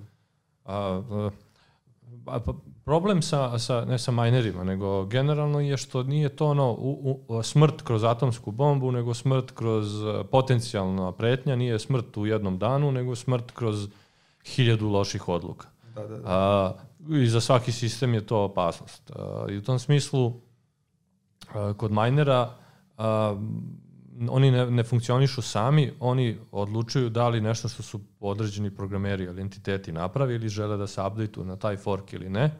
A, a, problem sa, sa, ne sa minerima, nego generalno je što nije to ono u, u, smrt kroz atomsku bombu, nego smrt kroz a, potencijalna pretnja, nije smrt u jednom danu, nego smrt kroz hiljadu loših odluka. Da, da, da. A, I za svaki sistem je to opasnost. A, I u tom smislu, a, kod minera, a, oni ne, ne funkcionišu sami, oni odlučuju da li nešto što su određeni programeri ili entiteti napravili žele da se updateu na taj fork ili ne,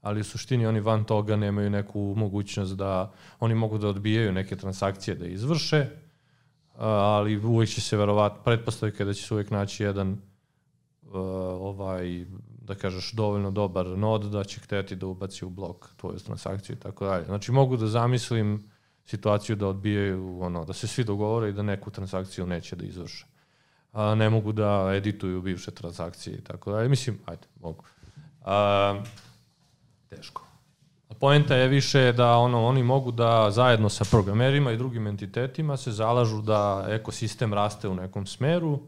ali u suštini oni van toga nemaju neku mogućnost da oni mogu da odbijaju neke transakcije da izvrše, ali uvek će se verovatno, pretpostavka da će se uvek naći jedan uh, ovaj, da kažeš, dovoljno dobar nod da će hteti da ubaci u blok tvoju transakciju i tako dalje. Znači mogu da zamislim situaciju da odbijaju, ono, da se svi dogovore i da neku transakciju neće da izvrše. A, ne mogu da edituju bivše transakcije i tako dalje. Mislim, ajde, mogu. A, teško. Poenta je više da ono oni mogu da zajedno sa programerima i drugim entitetima se zalažu da ekosistem raste u nekom smeru,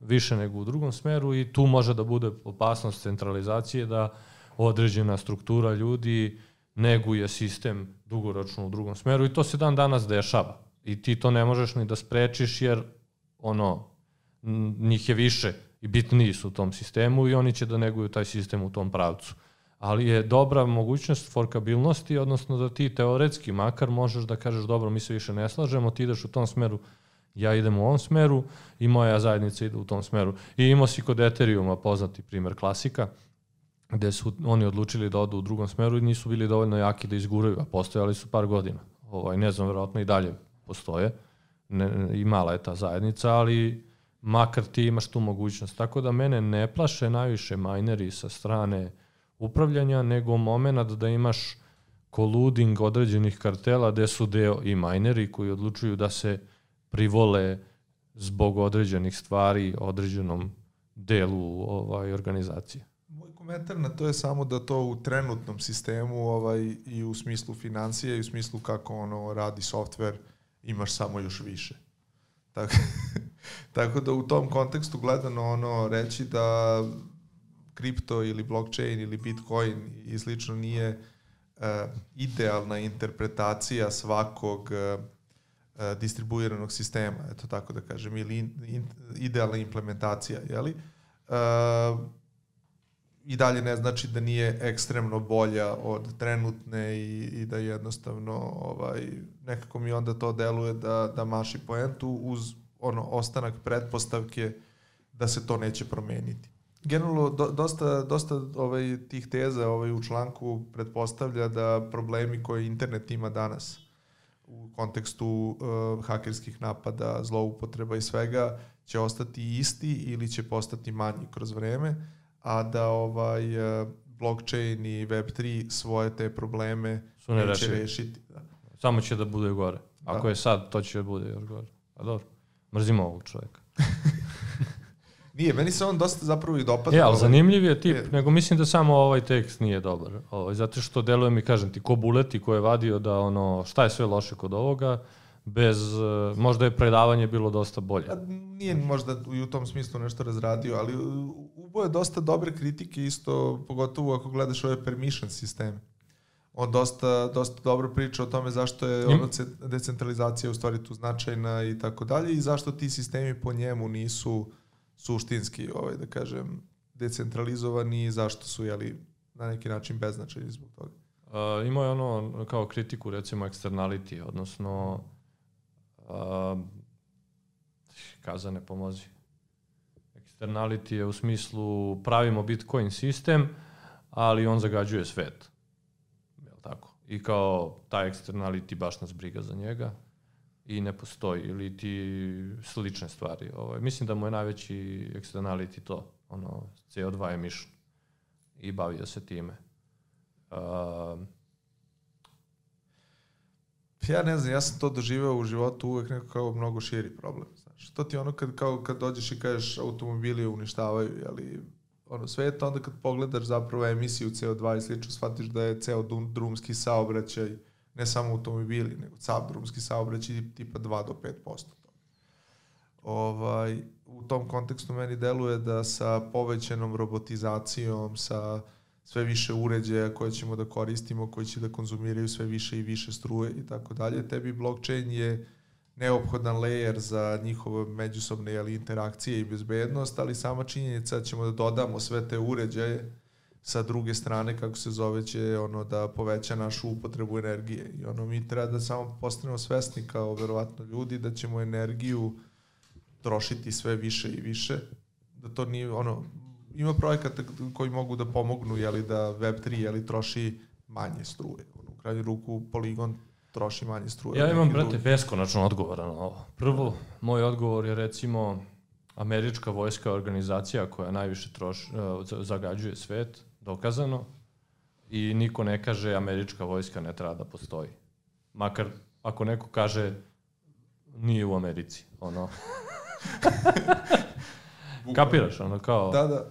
više nego u drugom smeru i tu može da bude opasnost centralizacije da određena struktura ljudi neguje sistem dugoročno u drugom smeru i to se dan danas dešava. I ti to ne možeš ni da sprečiš jer ono njih je više i bitniji su u tom sistemu i oni će da neguju taj sistem u tom pravcu. Ali je dobra mogućnost forkabilnosti, odnosno da ti teoretski makar možeš da kažeš dobro, mi se više ne slažemo, ti ideš u tom smeru, ja idem u ovom smeru i moja zajednica ide u tom smeru. I imao si kod Ethereuma poznati primer klasika, gde su oni odlučili da odu u drugom smeru i nisu bili dovoljno jaki da izguraju, a postojali su par godina. Ovaj, ne znam, verovatno i dalje postoje. Ne, ne, I mala je ta zajednica, ali makar ti imaš tu mogućnost. Tako da mene ne plaše najviše mineri sa strane upravljanja, nego moment da imaš koluding određenih kartela gde su deo i mineri koji odlučuju da se privole zbog određenih stvari određenom delu ovaj organizacije. Komentar na to je samo da to u trenutnom sistemu ovaj, i u smislu financije i u smislu kako ono radi softver imaš samo još više. Tako, tako da u tom kontekstu gledano ono reći da kripto ili blockchain ili bitcoin i slično nije uh, idealna interpretacija svakog uh, distribuiranog sistema, eto tako da kažem, ili in, in, idealna implementacija, jeli? Uh, i dalje ne znači da nije ekstremno bolja od trenutne i, i da jednostavno ovaj, nekako mi onda to deluje da, da maši poentu uz ono ostanak pretpostavke da se to neće promeniti. Generalno, do, dosta, dosta ovaj, tih teza ovaj, u članku pretpostavlja da problemi koje internet ima danas u kontekstu uh, hakerskih napada, zloupotreba i svega će ostati isti ili će postati manji kroz vreme, a da ovaj uh, blockchain i Web3 svoje te probleme Su neće nerešivi. rešiti. Da. Samo će da bude gore. Ako Da. je sad, to će da bude još gore. A dobro. Mrzimo ovog čovjeka. Nije, meni se on dosta zapravo i dopada. E, ali ovaj, zanimljiv je tip, je- nego mislim da samo ovaj tekst nije dobar. Ovaj, zato što deluje mi, kažem ti, ko buleti ko je vadio da ono, šta je sve loše kod ovoga, bez, eh, možda je predavanje bilo dosta bolje. A nije možda i u tom smislu nešto razradio, ali ubo je dosta dobre kritike isto, pogotovo ako gledaš ove permission sisteme. On dosta, dosta dobro priča o tome zašto je ono ce- decentralizacija u stvari tu značajna i tako dalje i zašto ti sistemi po njemu nisu suštinski, ovaj, da kažem, decentralizovani i zašto su jeli, na neki način beznačajni zbog toga. Uh, imao je ono kao kritiku recimo externality, odnosno uh, kazane pomozi. Externality je u smislu pravimo Bitcoin sistem, ali on zagađuje svet. Jel tako? I kao taj externality baš nas briga za njega i ne postoji ili ti slične stvari. Ovaj, mislim da mu je najveći externality to, ono CO2 emission. i bavio se time. Uh, Ja ne znam, ja sam to doživeo u životu uvek neko kao mnogo širi problem. Znaš, to ti ono kad, kao, kad dođeš i kažeš automobili uništavaju, ali ono, sve je to onda kad pogledaš zapravo emisiju CO2 i slično, shvatiš da je ceo drumski saobraćaj, ne samo automobili, nego sav drumski saobraćaj tipa 2 do 5% toga. Ovaj, u tom kontekstu meni deluje da sa povećanom robotizacijom, sa sve više uređaja koje ćemo da koristimo, koji će da konzumiraju sve više i više struje i tako dalje, tebi blockchain je neophodan layer za njihove međusobne jeli, interakcije i bezbednost, ali sama činjenica da ćemo da dodamo sve te uređaje sa druge strane, kako se zove, će ono da poveća našu upotrebu energije. I ono, mi treba da samo postanemo svesni kao verovatno ljudi da ćemo energiju trošiti sve više i više, da to nije, ono, ima projekata koji mogu da pomognu, jeli, da Web3, jeli, troši manje struje. Ono, u krajnju ruku, poligon troši manje struje. Ja imam, brate, drugih. beskonačno odgovora na ovo. Prvo, moj odgovor je recimo američka vojska organizacija koja najviše troš, e, za- zagađuje svet, dokazano, i niko ne kaže američka vojska ne treba da postoji. Makar ako neko kaže nije u Americi, ono. Kapiraš, ono kao Da, da.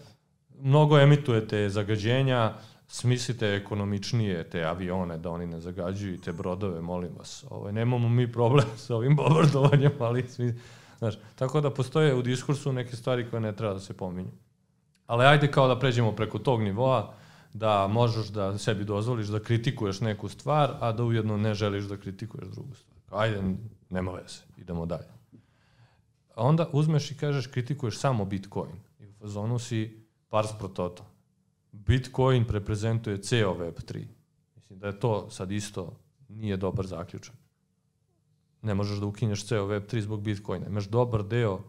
mnogo emitujete zagađenja, smislite ekonomičnije te avione da oni ne zagađuju i te brodove, molim vas. Ovaj, nemamo mi problem sa ovim bombardovanjem, ali smi, znaš, tako da postoje u diskursu neke stvari koje ne treba da se pominju. Ali ajde kao da pređemo preko tog nivoa, da možeš da sebi dozvoliš da kritikuješ neku stvar, a da ujedno ne želiš da kritikuješ drugu stvar. Ajde, nema veze, idemo dalje. A onda uzmeš i kažeš kritikuješ samo Bitcoin. I u fazonu si pars pro toto. Bitcoin reprezentuje ceo Web3. Mislim da je to sad isto nije dobar zaključak. Ne možeš da ukinješ ceo Web3 zbog Bitcoina. Imaš dobar deo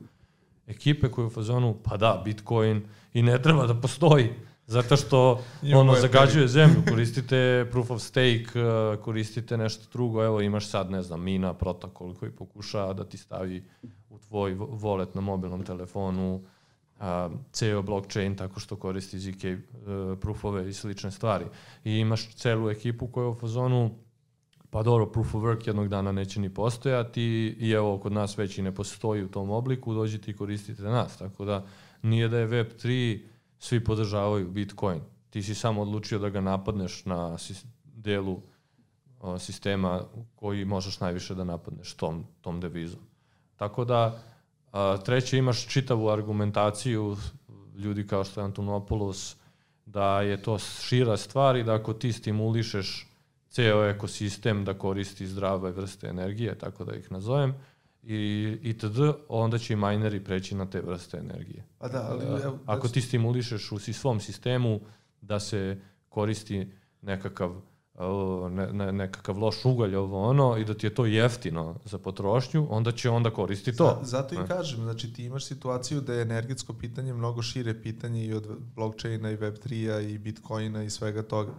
ekipe koji je u fazonu, pa da, Bitcoin i ne treba da postoji. Zato što ono Web3. zagađuje zemlju, koristite proof of stake, uh, koristite nešto drugo, evo imaš sad, ne znam, Mina protokol koji pokušava da ti stavi u tvoj vo- wallet na mobilnom telefonu a, ceo blockchain tako što koristi ZK uh, proofove i slične stvari. I imaš celu ekipu koja je u fazonu pa dobro, proof of work jednog dana neće ni postojati i evo, kod nas već i ne postoji u tom obliku, dođite i koristite nas. Tako da nije da je Web3, svi podržavaju Bitcoin. Ti si samo odlučio da ga napadneš na delu sistema koji možeš najviše da napadneš tom, tom devizom. Tako da, a, treće, imaš čitavu argumentaciju ljudi kao što je Antonopoulos, da je to šira stvar i da ako ti stimulišeš ceo ekosistem da koristi zdrave vrste energije, tako da ih nazovem, i itd., onda će i mineri preći na te vrste energije. Pa da, ali... Evo, Ako ti stimulišeš u svom sistemu da se koristi nekakav ne, ne, nekakav loš ugalj ovo ono i da ti je to jeftino za potrošnju, onda će onda koristi to. Za, zato i Ne. kažem, znači ti imaš situaciju da je energetsko pitanje mnogo šire pitanje i od blockchaina i Web3-a i Bitcoina i svega toga.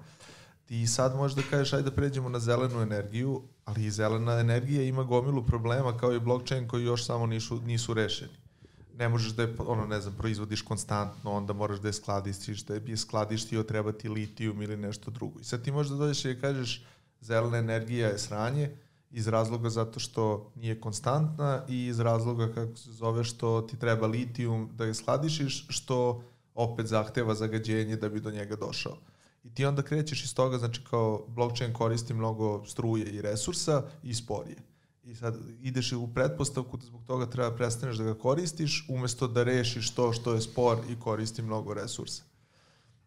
Ti sad možeš da kažeš ajde da pređemo na zelenu energiju, ali i zelena energija ima gomilu problema kao i blockchain koji još samo nisu, nisu rešeni. Ne možeš da je, ono, ne znam, proizvodiš konstantno, onda moraš da je skladištiš, da je skladištio, treba ti litijum ili nešto drugo. I sad ti možeš da dođeš i kažeš zelena energija je sranje, iz razloga zato što nije konstantna i iz razloga kako se zove što ti treba litijum da ga skladišiš, što opet zahteva zagađenje da bi do njega došao. I ti onda krećeš iz toga, znači kao blockchain koristi mnogo struje i resursa i sporije. I sad ideš u pretpostavku da zbog toga treba prestaneš da ga koristiš, umesto da rešiš to što je spor i koristi mnogo resursa.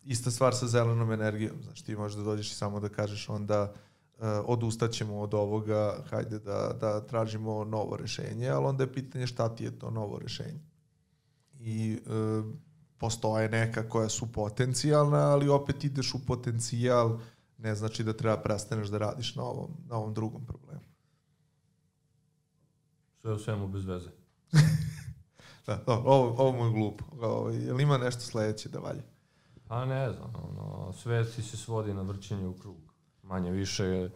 Ista stvar sa zelenom energijom. Znači ti možeš da dođeš i samo da kažeš onda uh, odustaćemo od ovoga, hajde da, da tražimo novo rešenje, ali onda je pitanje šta ti je to novo rešenje. I uh, postoje neka koja su potencijalna, ali opet ideš u potencijal, ne znači da treba prestaneš da radiš na ovom, na ovom drugom problemu. Sve u svemu bez veze. Da, dobro, ovo, ovo mu je glupo. Ovo, jel ima nešto sledeće da valje? Pa ne znam, ono, sve ti se svodi na vrćenje u krug. Manje više,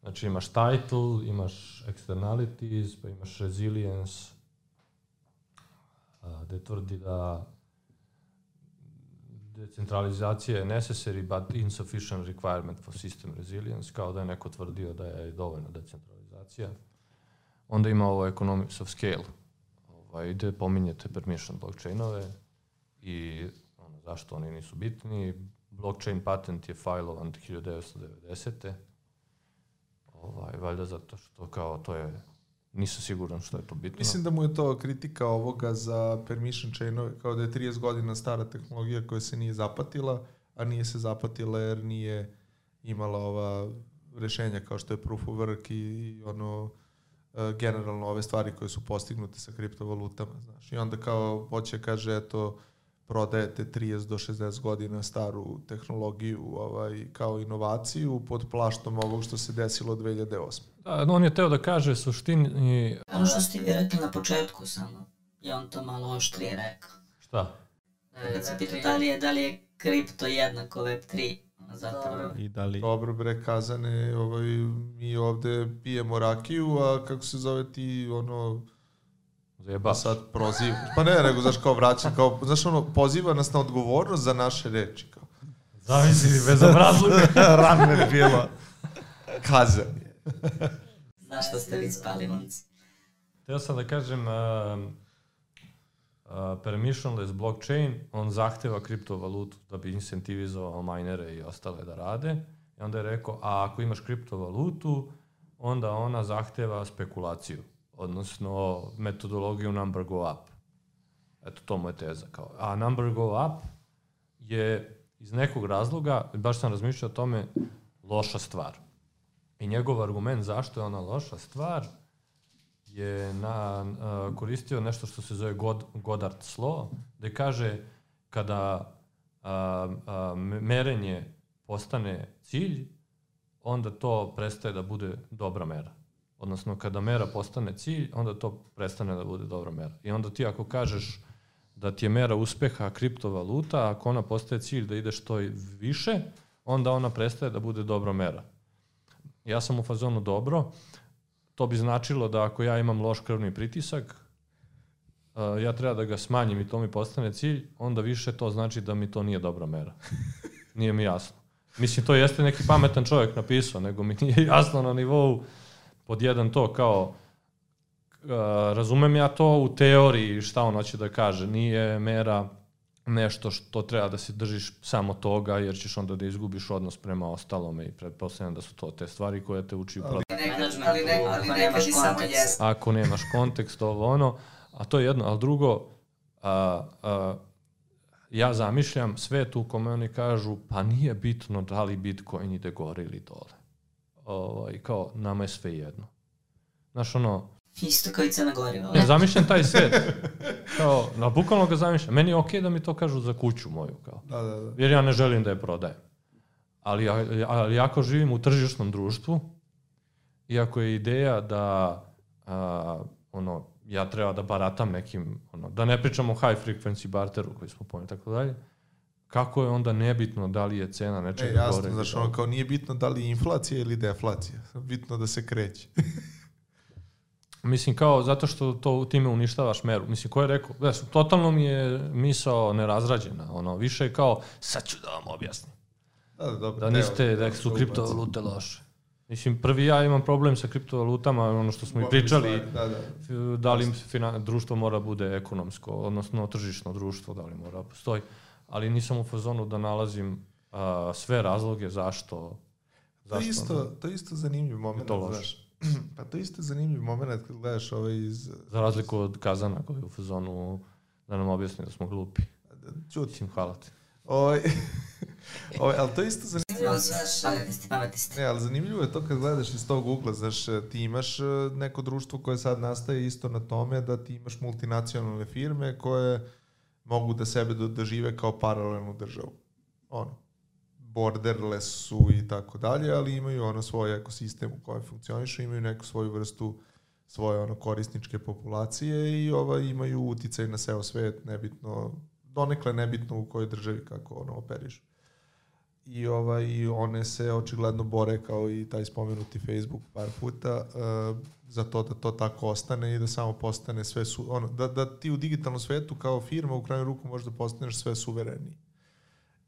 znači imaš title, imaš externalities, pa imaš resilience, gde tvrdi da decentralizacija je necessary but insufficient requirement for system resilience, kao da je neko tvrdio da je dovoljna decentralizacija. Onda ima ovo economics of scale, ovaj, gde pominjete permission blockchainove i ono, zašto oni nisu bitni. Blockchain patent je failovan 1990. Ovaj, valjda zato što kao to je nisam siguran što je to bitno. Mislim da mu je to kritika ovoga za permission chainove, kao da je 30 godina stara tehnologija koja se nije zapatila, a nije se zapatila jer nije imala ova rešenja kao što je proof of work i, i ono generalno ove stvari koje su postignute sa kriptovalutama, znaš. I onda kao hoće kaže eto prodajete 30 do 60 godina staru tehnologiju ovaj, kao inovaciju pod plaštom ovog što se desilo 2008. Da, on je teo da kaže suštini... Ono što ste vi rekli na početku samo, je on to malo oštrije rekao. Šta? Da se pita da li je, da li je kripto jednako Web3, zapravo. I da li... Dobro bre, kazane, ovaj, mi ovde pijemo rakiju, a kako se zove ti, ono, Zajeba. Sad proziva. Pa ne, nego, znaš, kao vraća, kao, znaš, ono, poziva nas na odgovornost za naše reči, kao. Zamisli, bez obrazluka. Ramen bila. Kazan je. Znaš što ste vi spali, momci? Teo sam da kažem, uh, permissionless blockchain, on zahteva kriptovalutu da bi incentivizovao minere i ostale da rade. I onda je rekao, a ako imaš kriptovalutu, onda ona zahteva spekulaciju, odnosno metodologiju number go up. Eto, to mu je teza. Kao. A number go up je iz nekog razloga, baš sam razmišljao o tome, loša stvar. I njegov argument zašto je ona loša stvar je na, uh, koristio nešto što se zove God, Goddard's Law, gde kaže kada uh, uh, merenje postane cilj, onda to prestaje da bude dobra mera. Odnosno, kada mera postane cilj, onda to prestane da bude dobra mera. I onda ti ako kažeš da ti je mera uspeha kriptovaluta, ako ona postaje cilj da ide što više, onda ona prestaje da bude dobra mera. Ja sam u fazonu dobro, to bi značilo da ako ja imam loš krvni pritisak, uh, ja treba da ga smanjim i to mi postane cilj, onda više to znači da mi to nije dobra mera. Nije mi jasno. Mislim, to jeste neki pametan čovjek napisao, nego mi nije jasno na nivou pod jedan to kao uh, razumem ja to u teoriji šta on hoće da kaže. Nije mera nešto što treba da se držiš samo toga, jer ćeš onda da izgubiš odnos prema ostalome i pretpostavljam da su to te stvari koje te uči u Ali nekad, ali nekad, ali nekad i samo jeste. ako nemaš kontekst, ovo ono, a to je jedno, ali drugo, a, a, ja zamišljam svet u kome oni kažu, pa nije bitno da li Bitcoin ide gore ili dole. Ovaj, kao, nama je sve jedno. Znaš, ono, Isto kao i Crna Goriva. ne, zamišljam taj svet. Kao, na bukvalno ga zamišljam. Meni je okej da mi to kažu za kuću moju, kao. Da, da, da. Jer ja ne želim da je prodajem. Ali, ali ako živim u tržišnom društvu, iako je ideja da a, ono, ja treba da baratam nekim, ono, da ne pričamo o high frequency barteru koji smo pomenuli tako dalje, kako je onda nebitno da li je cena E, nečega jasno, gore? znaš, dole? ono, kao nije bitno da li je inflacija ili deflacija. Bitno da se kreće. Mislim kao zato što to time uništavaš meru. Mislim ko je rekao, znaš, totalno mi je misao nerazrađena. Ono, više je kao sad ću da vam objasnim. Da, da, dobro. Da evo, niste, da su to kriptovalute loše. Mislim, prvi ja imam problem sa kriptovalutama, ono što smo i ubacim. pričali, Da, da. da li finan, društvo mora bude ekonomsko, odnosno tržišno društvo, da li mora postoji. Ali nisam u fazonu da nalazim a, sve razloge zašto To zašto isto, to je isto zanimljiv moment, to loše. znaš. Pa to je isto zanimljiv moment kad gledaš ovaj iz... za razliku od Kazana koji je u fazonu da nam objasni da smo glupi. Mislim, hvala ti. Ovaj, ovaj, ali to je isto zanimljivo. Ste. Ne, ali zanimljivo je to kad gledaš iz tog ugla, znaš, ti imaš e, neko društvo koje sad nastaje isto na tome da ti imaš multinacionalne firme koje mogu da sebe do- dožive kao paralelnu državu. Ono, borderless su i tako dalje, ali imaju ono svoj ekosistem u kojem funkcionišu, imaju neku svoju vrstu svoje ono korisničke populacije i ova imaju uticaj na ceo svet, nebitno, donekle nebitno u kojoj državi kako ono operišu i ovaj i one se očigledno bore kao i taj spomenuti Facebook par puta uh, za to da to tako ostane i da samo postane sve su ono da da ti u digitalnom svetu kao firma u krajnju ruku možda postaneš sve suvereniji.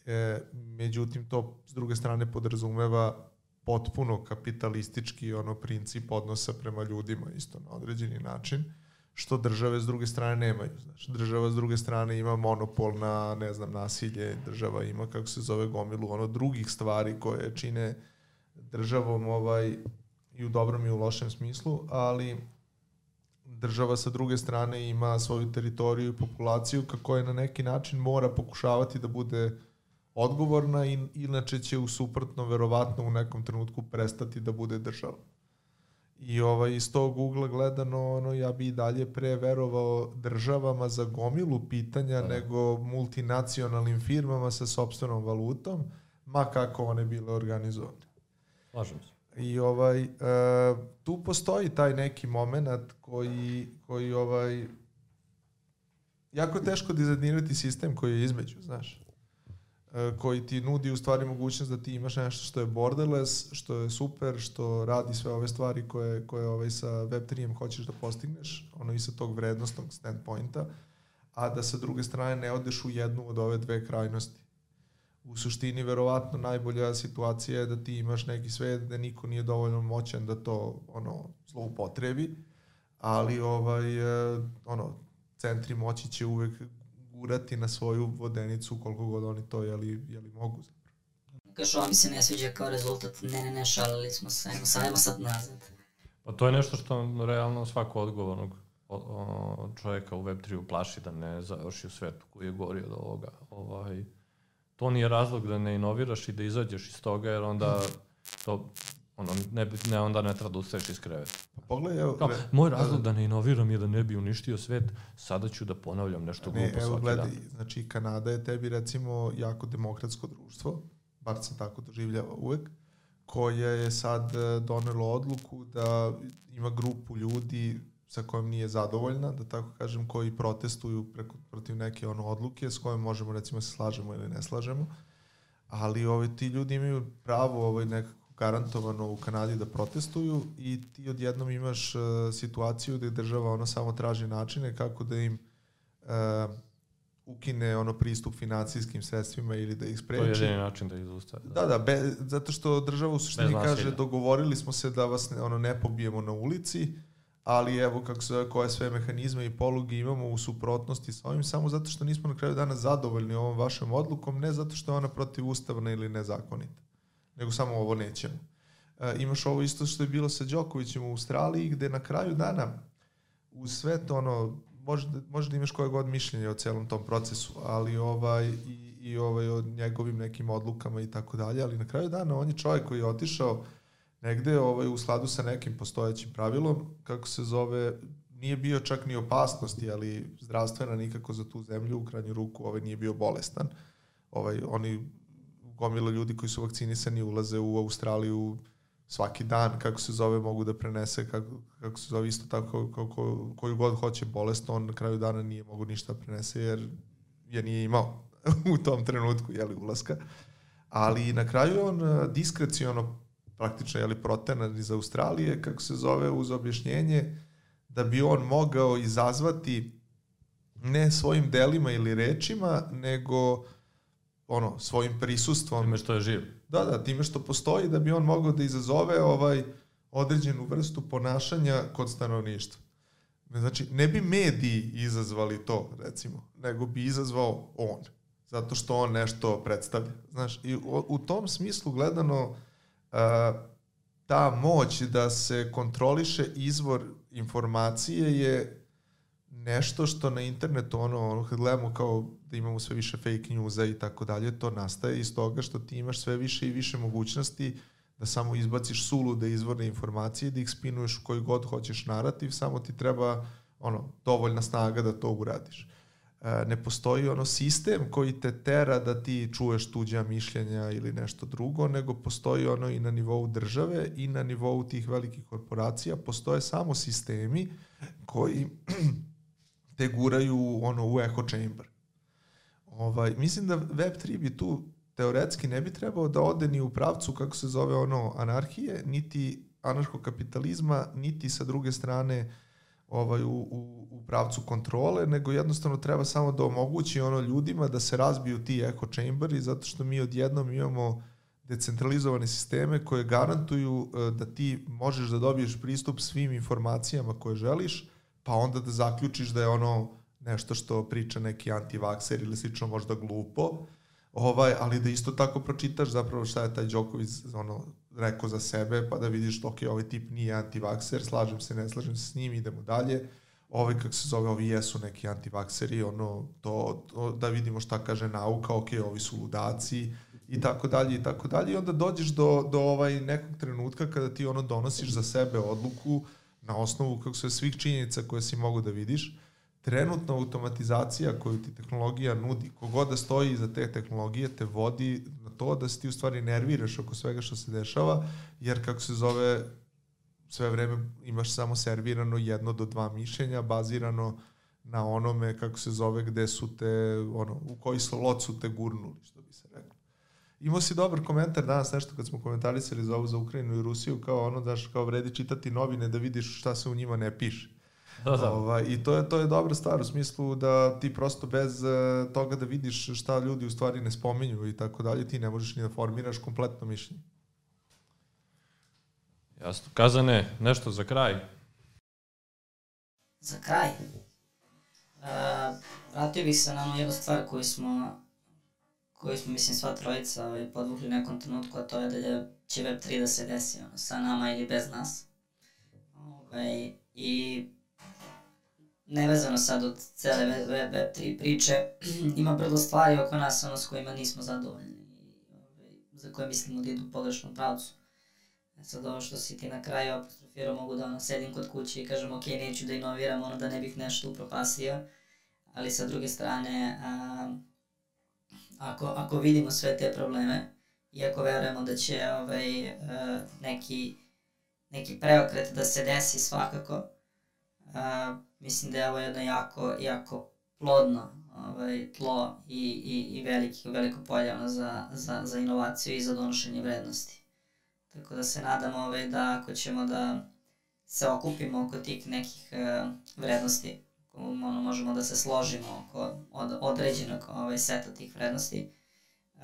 E, međutim, to s druge strane podrazumeva potpuno kapitalistički ono princip odnosa prema ljudima isto na određeni način što države s druge strane nemaju. Znači, država s druge strane ima monopol na, ne znam, nasilje, država ima, kako se zove, gomilu ono drugih stvari koje čine državom ovaj, i u dobrom i u lošem smislu, ali država sa druge strane ima svoju teritoriju i populaciju kako je na neki način mora pokušavati da bude odgovorna i inače će u suprotno verovatno u nekom trenutku prestati da bude država. I ovaj, iz tog ugla gledano, ono, ja bi i dalje pre verovao državama za gomilu pitanja da. nego multinacionalnim firmama sa sobstvenom valutom, ma kako one bile organizovane. Slažem se. I ovaj, e, tu postoji taj neki moment koji, koji ovaj, jako teško dizajnirati sistem koji je između, znaš. E, koji ti nudi u stvari mogućnost da ti imaš nešto što je borderless, što je super, što radi sve ove stvari koje, koje ovaj sa Web3-em hoćeš da postigneš, ono i sa tog vrednostnog standpointa, a da sa druge strane ne odeš u jednu od ove dve krajnosti. U suštini, verovatno, najbolja situacija je da ti imaš neki svet da niko nije dovoljno moćan da to ono zloupotrebi, ali ovaj, e, ono, centri moći će uvek gurati na svoju vodenicu koliko god oni to jeli, jeli mogu zapravo. Kažu, ovo mi se ne sviđa kao rezultat, ne, ne, ne, šalili smo se, ajmo, sajmo sad nazad. Pa to je nešto što realno svako odgovornog čovjeka u Web3 plaši da ne završi u svetu koji je gori od ovoga. Ovaj, to nije razlog da ne inoviraš i da izađeš iz toga, jer onda to ono, ne, ne, onda ne treba da ustaješ iz kreveta. Pa pogledaj, evo... Kao, moj razlog da ne inoviram je da ne bi uništio svet, sada ću da ponavljam nešto ne, glupo evo, gledaj, dan. Znači, Kanada je tebi, recimo, jako demokratsko društvo, bar se tako doživljava uvek, koje je sad e, donelo odluku da ima grupu ljudi sa kojom nije zadovoljna, da tako kažem, koji protestuju preko, protiv neke ono odluke s kojom možemo recimo se slažemo ili ne slažemo, ali ovaj, ti ljudi imaju pravo ovaj, nekako garantovano u Kanadi da protestuju i ti odjednom imaš uh, situaciju gde država ono samo traži načine kako da im uh, ukine ono pristup financijskim sredstvima ili da ih spreči. To je jedini način da ih zaustavi. Da, da, da be, zato što država u suštini kaže dogovorili smo se da vas ne, ono ne pobijemo na ulici, ali evo kako se koje sve mehanizme i poluge imamo u suprotnosti sa ovim, samo zato što nismo na kraju dana zadovoljni ovom vašem odlukom, ne zato što je ona protivustavna ili nezakonita nego samo ovo nećemo. E, imaš ovo isto što je bilo sa Đokovićem u Australiji, gde na kraju dana u sve to ono, možda, možda imaš koje god mišljenje o celom tom procesu, ali ovaj, i, i ovaj, o njegovim nekim odlukama i tako dalje, ali na kraju dana on je čovjek koji je otišao negde ovaj, u skladu sa nekim postojećim pravilom, kako se zove, nije bio čak ni opasnosti, ali zdravstvena nikako za tu zemlju, u krajnju ruku ovaj nije bio bolestan. Ovaj, oni gomila ljudi koji su vakcinisani ulaze u Australiju svaki dan, kako se zove, mogu da prenese, kako, kako se zove isto tako, kako, koju god hoće bolest, on na kraju dana nije mogu ništa da prenese, jer je nije imao u tom trenutku, jeli, ulaska. Ali na kraju on eh, diskrecijono praktično, jeli, protenan iz Australije, kako se zove, uz objašnjenje da bi on mogao izazvati ne svojim delima ili rečima, nego ono, svojim prisustvom. Time što je živ. Da, da, time što postoji da bi on mogao da izazove ovaj određenu vrstu ponašanja kod stanovništva. Znači, ne bi mediji izazvali to, recimo, nego bi izazvao on. Zato što on nešto predstavlja. Znaš, i u, u tom smislu gledano uh, ta moć da se kontroliše izvor informacije je nešto što na internetu, ono, ono kad gledamo kao da imamo sve više fake newsa i tako dalje, to nastaje iz toga što ti imaš sve više i više mogućnosti da samo izbaciš sulude izvorne informacije, da ih spinuješ u koji god hoćeš narativ, samo ti treba ono, dovoljna snaga da to uradiš. E, ne postoji ono sistem koji te tera da ti čuješ tuđa mišljenja ili nešto drugo, nego postoji ono i na nivou države i na nivou tih velikih korporacija, postoje samo sistemi koji te guraju ono u echo chamber. Ovaj, mislim da Web3 bi tu teoretski ne bi trebao da ode ni u pravcu kako se zove ono anarhije, niti anarhokapitalizma, niti sa druge strane ovaj, u, u, u pravcu kontrole, nego jednostavno treba samo da omogući ono ljudima da se razbiju ti echo chamberi, zato što mi odjednom imamo decentralizovane sisteme koje garantuju e, da ti možeš da dobiješ pristup svim informacijama koje želiš, pa onda da zaključiš da je ono nešto što priča neki antivakser ili slično možda glupo, ovaj, ali da isto tako pročitaš zapravo šta je taj Đoković ono, rekao za sebe, pa da vidiš, ok, ovaj tip nije antivakser, slažem se, ne slažem se s njim, idemo dalje, ovaj, kako se zove, ovi jesu neki antivakseri, ono, to, to, da vidimo šta kaže nauka, ok, ovi su ludaci, i tako dalje i tako dalje. I onda dođeš do, do ovaj nekog trenutka kada ti ono donosiš za sebe odluku na osnovu kako se svih činjenica koje si mogu da vidiš trenutna automatizacija koju ti tehnologija nudi, kogod da stoji iza te tehnologije te vodi na to da se ti u stvari nerviraš oko svega što se dešava, jer kako se zove sve vreme imaš samo servirano jedno do dva mišljenja bazirano na onome kako se zove gde su te ono u koji slot su te gurnuli što bi se reklo. Imao si dobar komentar danas nešto kad smo komentarisali za ovu za Ukrajinu i Rusiju kao ono daš kao vredi čitati novine da vidiš šta se u njima ne piše. Da, da. Ovaj, I to je, to je dobra stvar u smislu da ti prosto bez uh, toga da vidiš šta ljudi u stvari ne spominju i tako dalje, ti ne možeš ni da formiraš kompletno mišljenje. Jasno. Kazane, nešto za kraj. Za kraj. Uh, vratio bih se na onu jednu stvar koju smo koju smo, mislim, sva trojica ovaj, podvukli u nekom trenutku, a to je da je, će Web3 da se desi ono, sa nama ili bez nas. Ovaj, I nevezano sad od cele Web, Web3 priče, ima brdo stvari oko nas ono, s kojima nismo zadovoljni ovaj, za koje mislimo da idu u pogrešnom pravcu. E sad ovo što si ti na kraju apostrofirao, mogu da ono, sedim kod kuće i kažem ok, neću da inoviram, ono da ne bih nešto upropastio, ali sa druge strane, a, ako, ako vidimo sve te probleme i ako verujemo da će ovaj, uh, neki, neki preokret da se desi svakako, uh, mislim da je ovo jedno jako, jako plodno ovaj, tlo i, i, i veliki, veliko poljavno za, za, za inovaciju i za donošenje vrednosti. Tako da se nadamo ovaj, da ako ćemo da se okupimo oko tih nekih uh, vrednosti, ono, možemo da se složimo oko od, određenog ovaj, seta tih vrednosti, uh,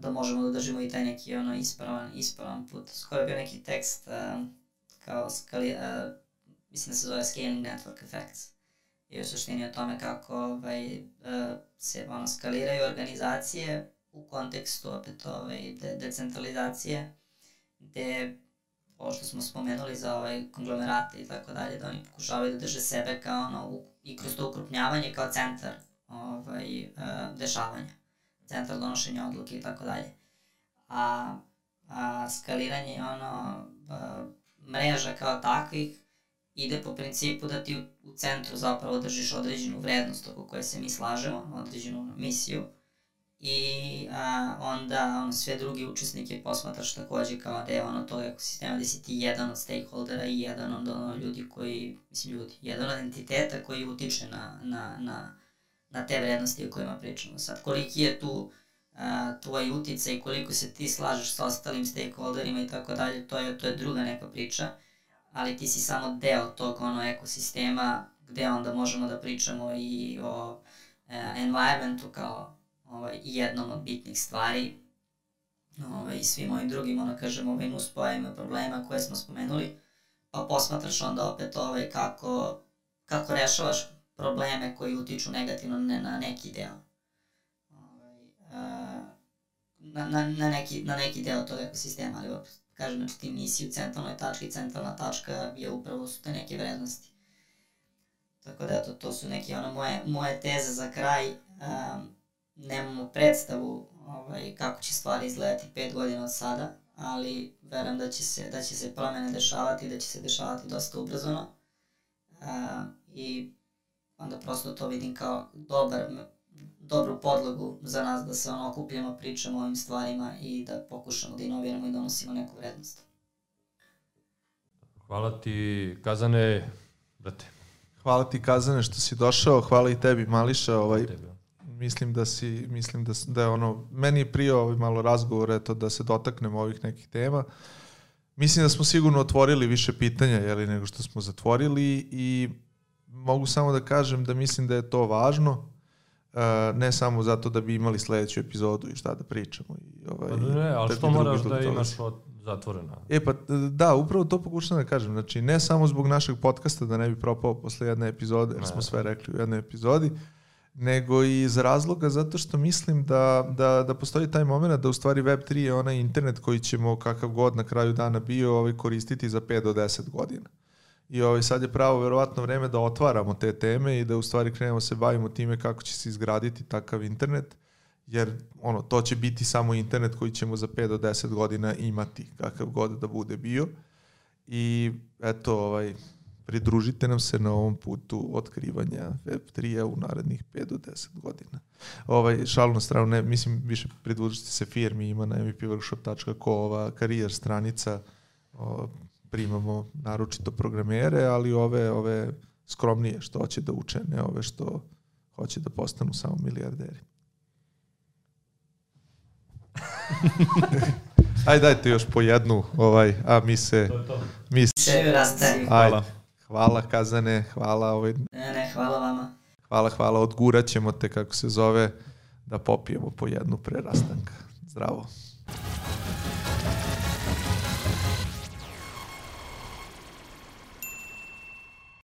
da možemo da držimo i taj neki ono, ispravan, ispravan put. Skoro je bio neki tekst uh, kao skali, uh, mislim da se zove Scaling Network Effects i u suštini o tome kako ovaj, uh, se ono, skaliraju organizacije u kontekstu opet ovaj, de, decentralizacije, gde ovo što smo spomenuli za ovaj konglomerate i tako dalje, da oni pokušavaju da drže sebe kao ono, u, i kroz to ukrupnjavanje kao centar ovaj, uh, dešavanja, centar donošenja odluke i tako dalje. A, a skaliranje ono, uh, mreža kao takvih ide po principu da ti u, centru zapravo držiš određenu vrednost oko koje se mi slažemo, određenu misiju, i a, onda on, sve drugi učesnike posmatraš takođe kao deo ono tog ekosistema gde si ti jedan od stakeholdera i jedan od ono, ljudi koji, mislim ljudi, jedan od entiteta koji utiče na, na, na, na te vrednosti o kojima pričamo. Sad, koliki je tu a, tvoj uticaj, koliko se ti slažeš sa ostalim stakeholderima i tako dalje, to je, to je druga neka priča, ali ti si samo deo tog ono ekosistema gde onda možemo da pričamo i o e, environmentu kao ovaj, jednom od bitnih stvari ovaj, i svim ovim drugim, ono kažem, ovim uspojima problema koje smo spomenuli, pa posmatraš onda opet ovaj, kako, kako rešavaš probleme koji utiču negativno ne, na neki deo. Ovaj, a, na, na, na, neki, na neki deo tog ekosistema, ali opet, kažem, ti nisi u centralnoj tački, centralna tačka je upravo su te neke vrednosti. Tako da, to, to su neke ono, moje, moje teze za kraj. Um, nemamo predstavu ovaj, kako će stvari izgledati pet godina od sada, ali verujem da će se, da će se promene dešavati da će se dešavati dosta ubrzano. Uh, I onda prosto to vidim kao dobar, dobru podlogu za nas da se ono okupljamo, pričamo o ovim stvarima i da pokušamo da inoviramo i donosimo neku vrednost. Hvala ti, Kazane, brate. Hvala ti Kazane što si došao, hvala i tebi Mališa, ovaj, Tebi. mislim da si, mislim da, da je ono, meni je prio ovaj malo razgovor, eto, da se dotaknemo ovih nekih tema. Mislim da smo sigurno otvorili više pitanja, jeli, nego što smo zatvorili i mogu samo da kažem da mislim da je to važno, uh, ne samo zato da bi imali sledeću epizodu i šta da pričamo. I, ovaj, Pa ne, ali da što moraš da imaš od, zatvorena? E pa da, upravo to pokušam da kažem. Znači, ne samo zbog našeg podcasta da ne bi propao posle jedne epizode, jer Ne. smo sve rekli u jednoj epizodi, nego i iz razloga zato što mislim da, da, da postoji taj moment da u stvari Web3 je onaj internet koji ćemo kakav god na kraju dana bio ovaj, koristiti za 5 do 10 godina. I ovaj, sad je pravo verovatno vreme da otvaramo te teme i da u stvari krenemo se bavimo time kako će se izgraditi takav internet, jer ono, to će biti samo internet koji ćemo za 5 do 10 godina imati, kakav god da bude bio. I eto, ovaj, pridružite nam se na ovom putu otkrivanja Web3-a u narednih 5 do 10 godina. Ovaj, šalu na stranu, ne, mislim, više pridružite se firmi, ima na mvpworkshop.co ova karijer stranica, primamo naročito programere, ali ove, ove skromnije što hoće da uče, ne ove što hoće da postanu samo milijarderi. Ajde, dajte još po jednu, ovaj, a mi se, To je to. mi se, ajde, Hvala. hvala Kazane, hvala, ovaj, Ne, ne, hvala vama. hvala, hvala, odgurat ćemo te, kako se zove, da popijemo po jednu pre rastanka. Zdravo.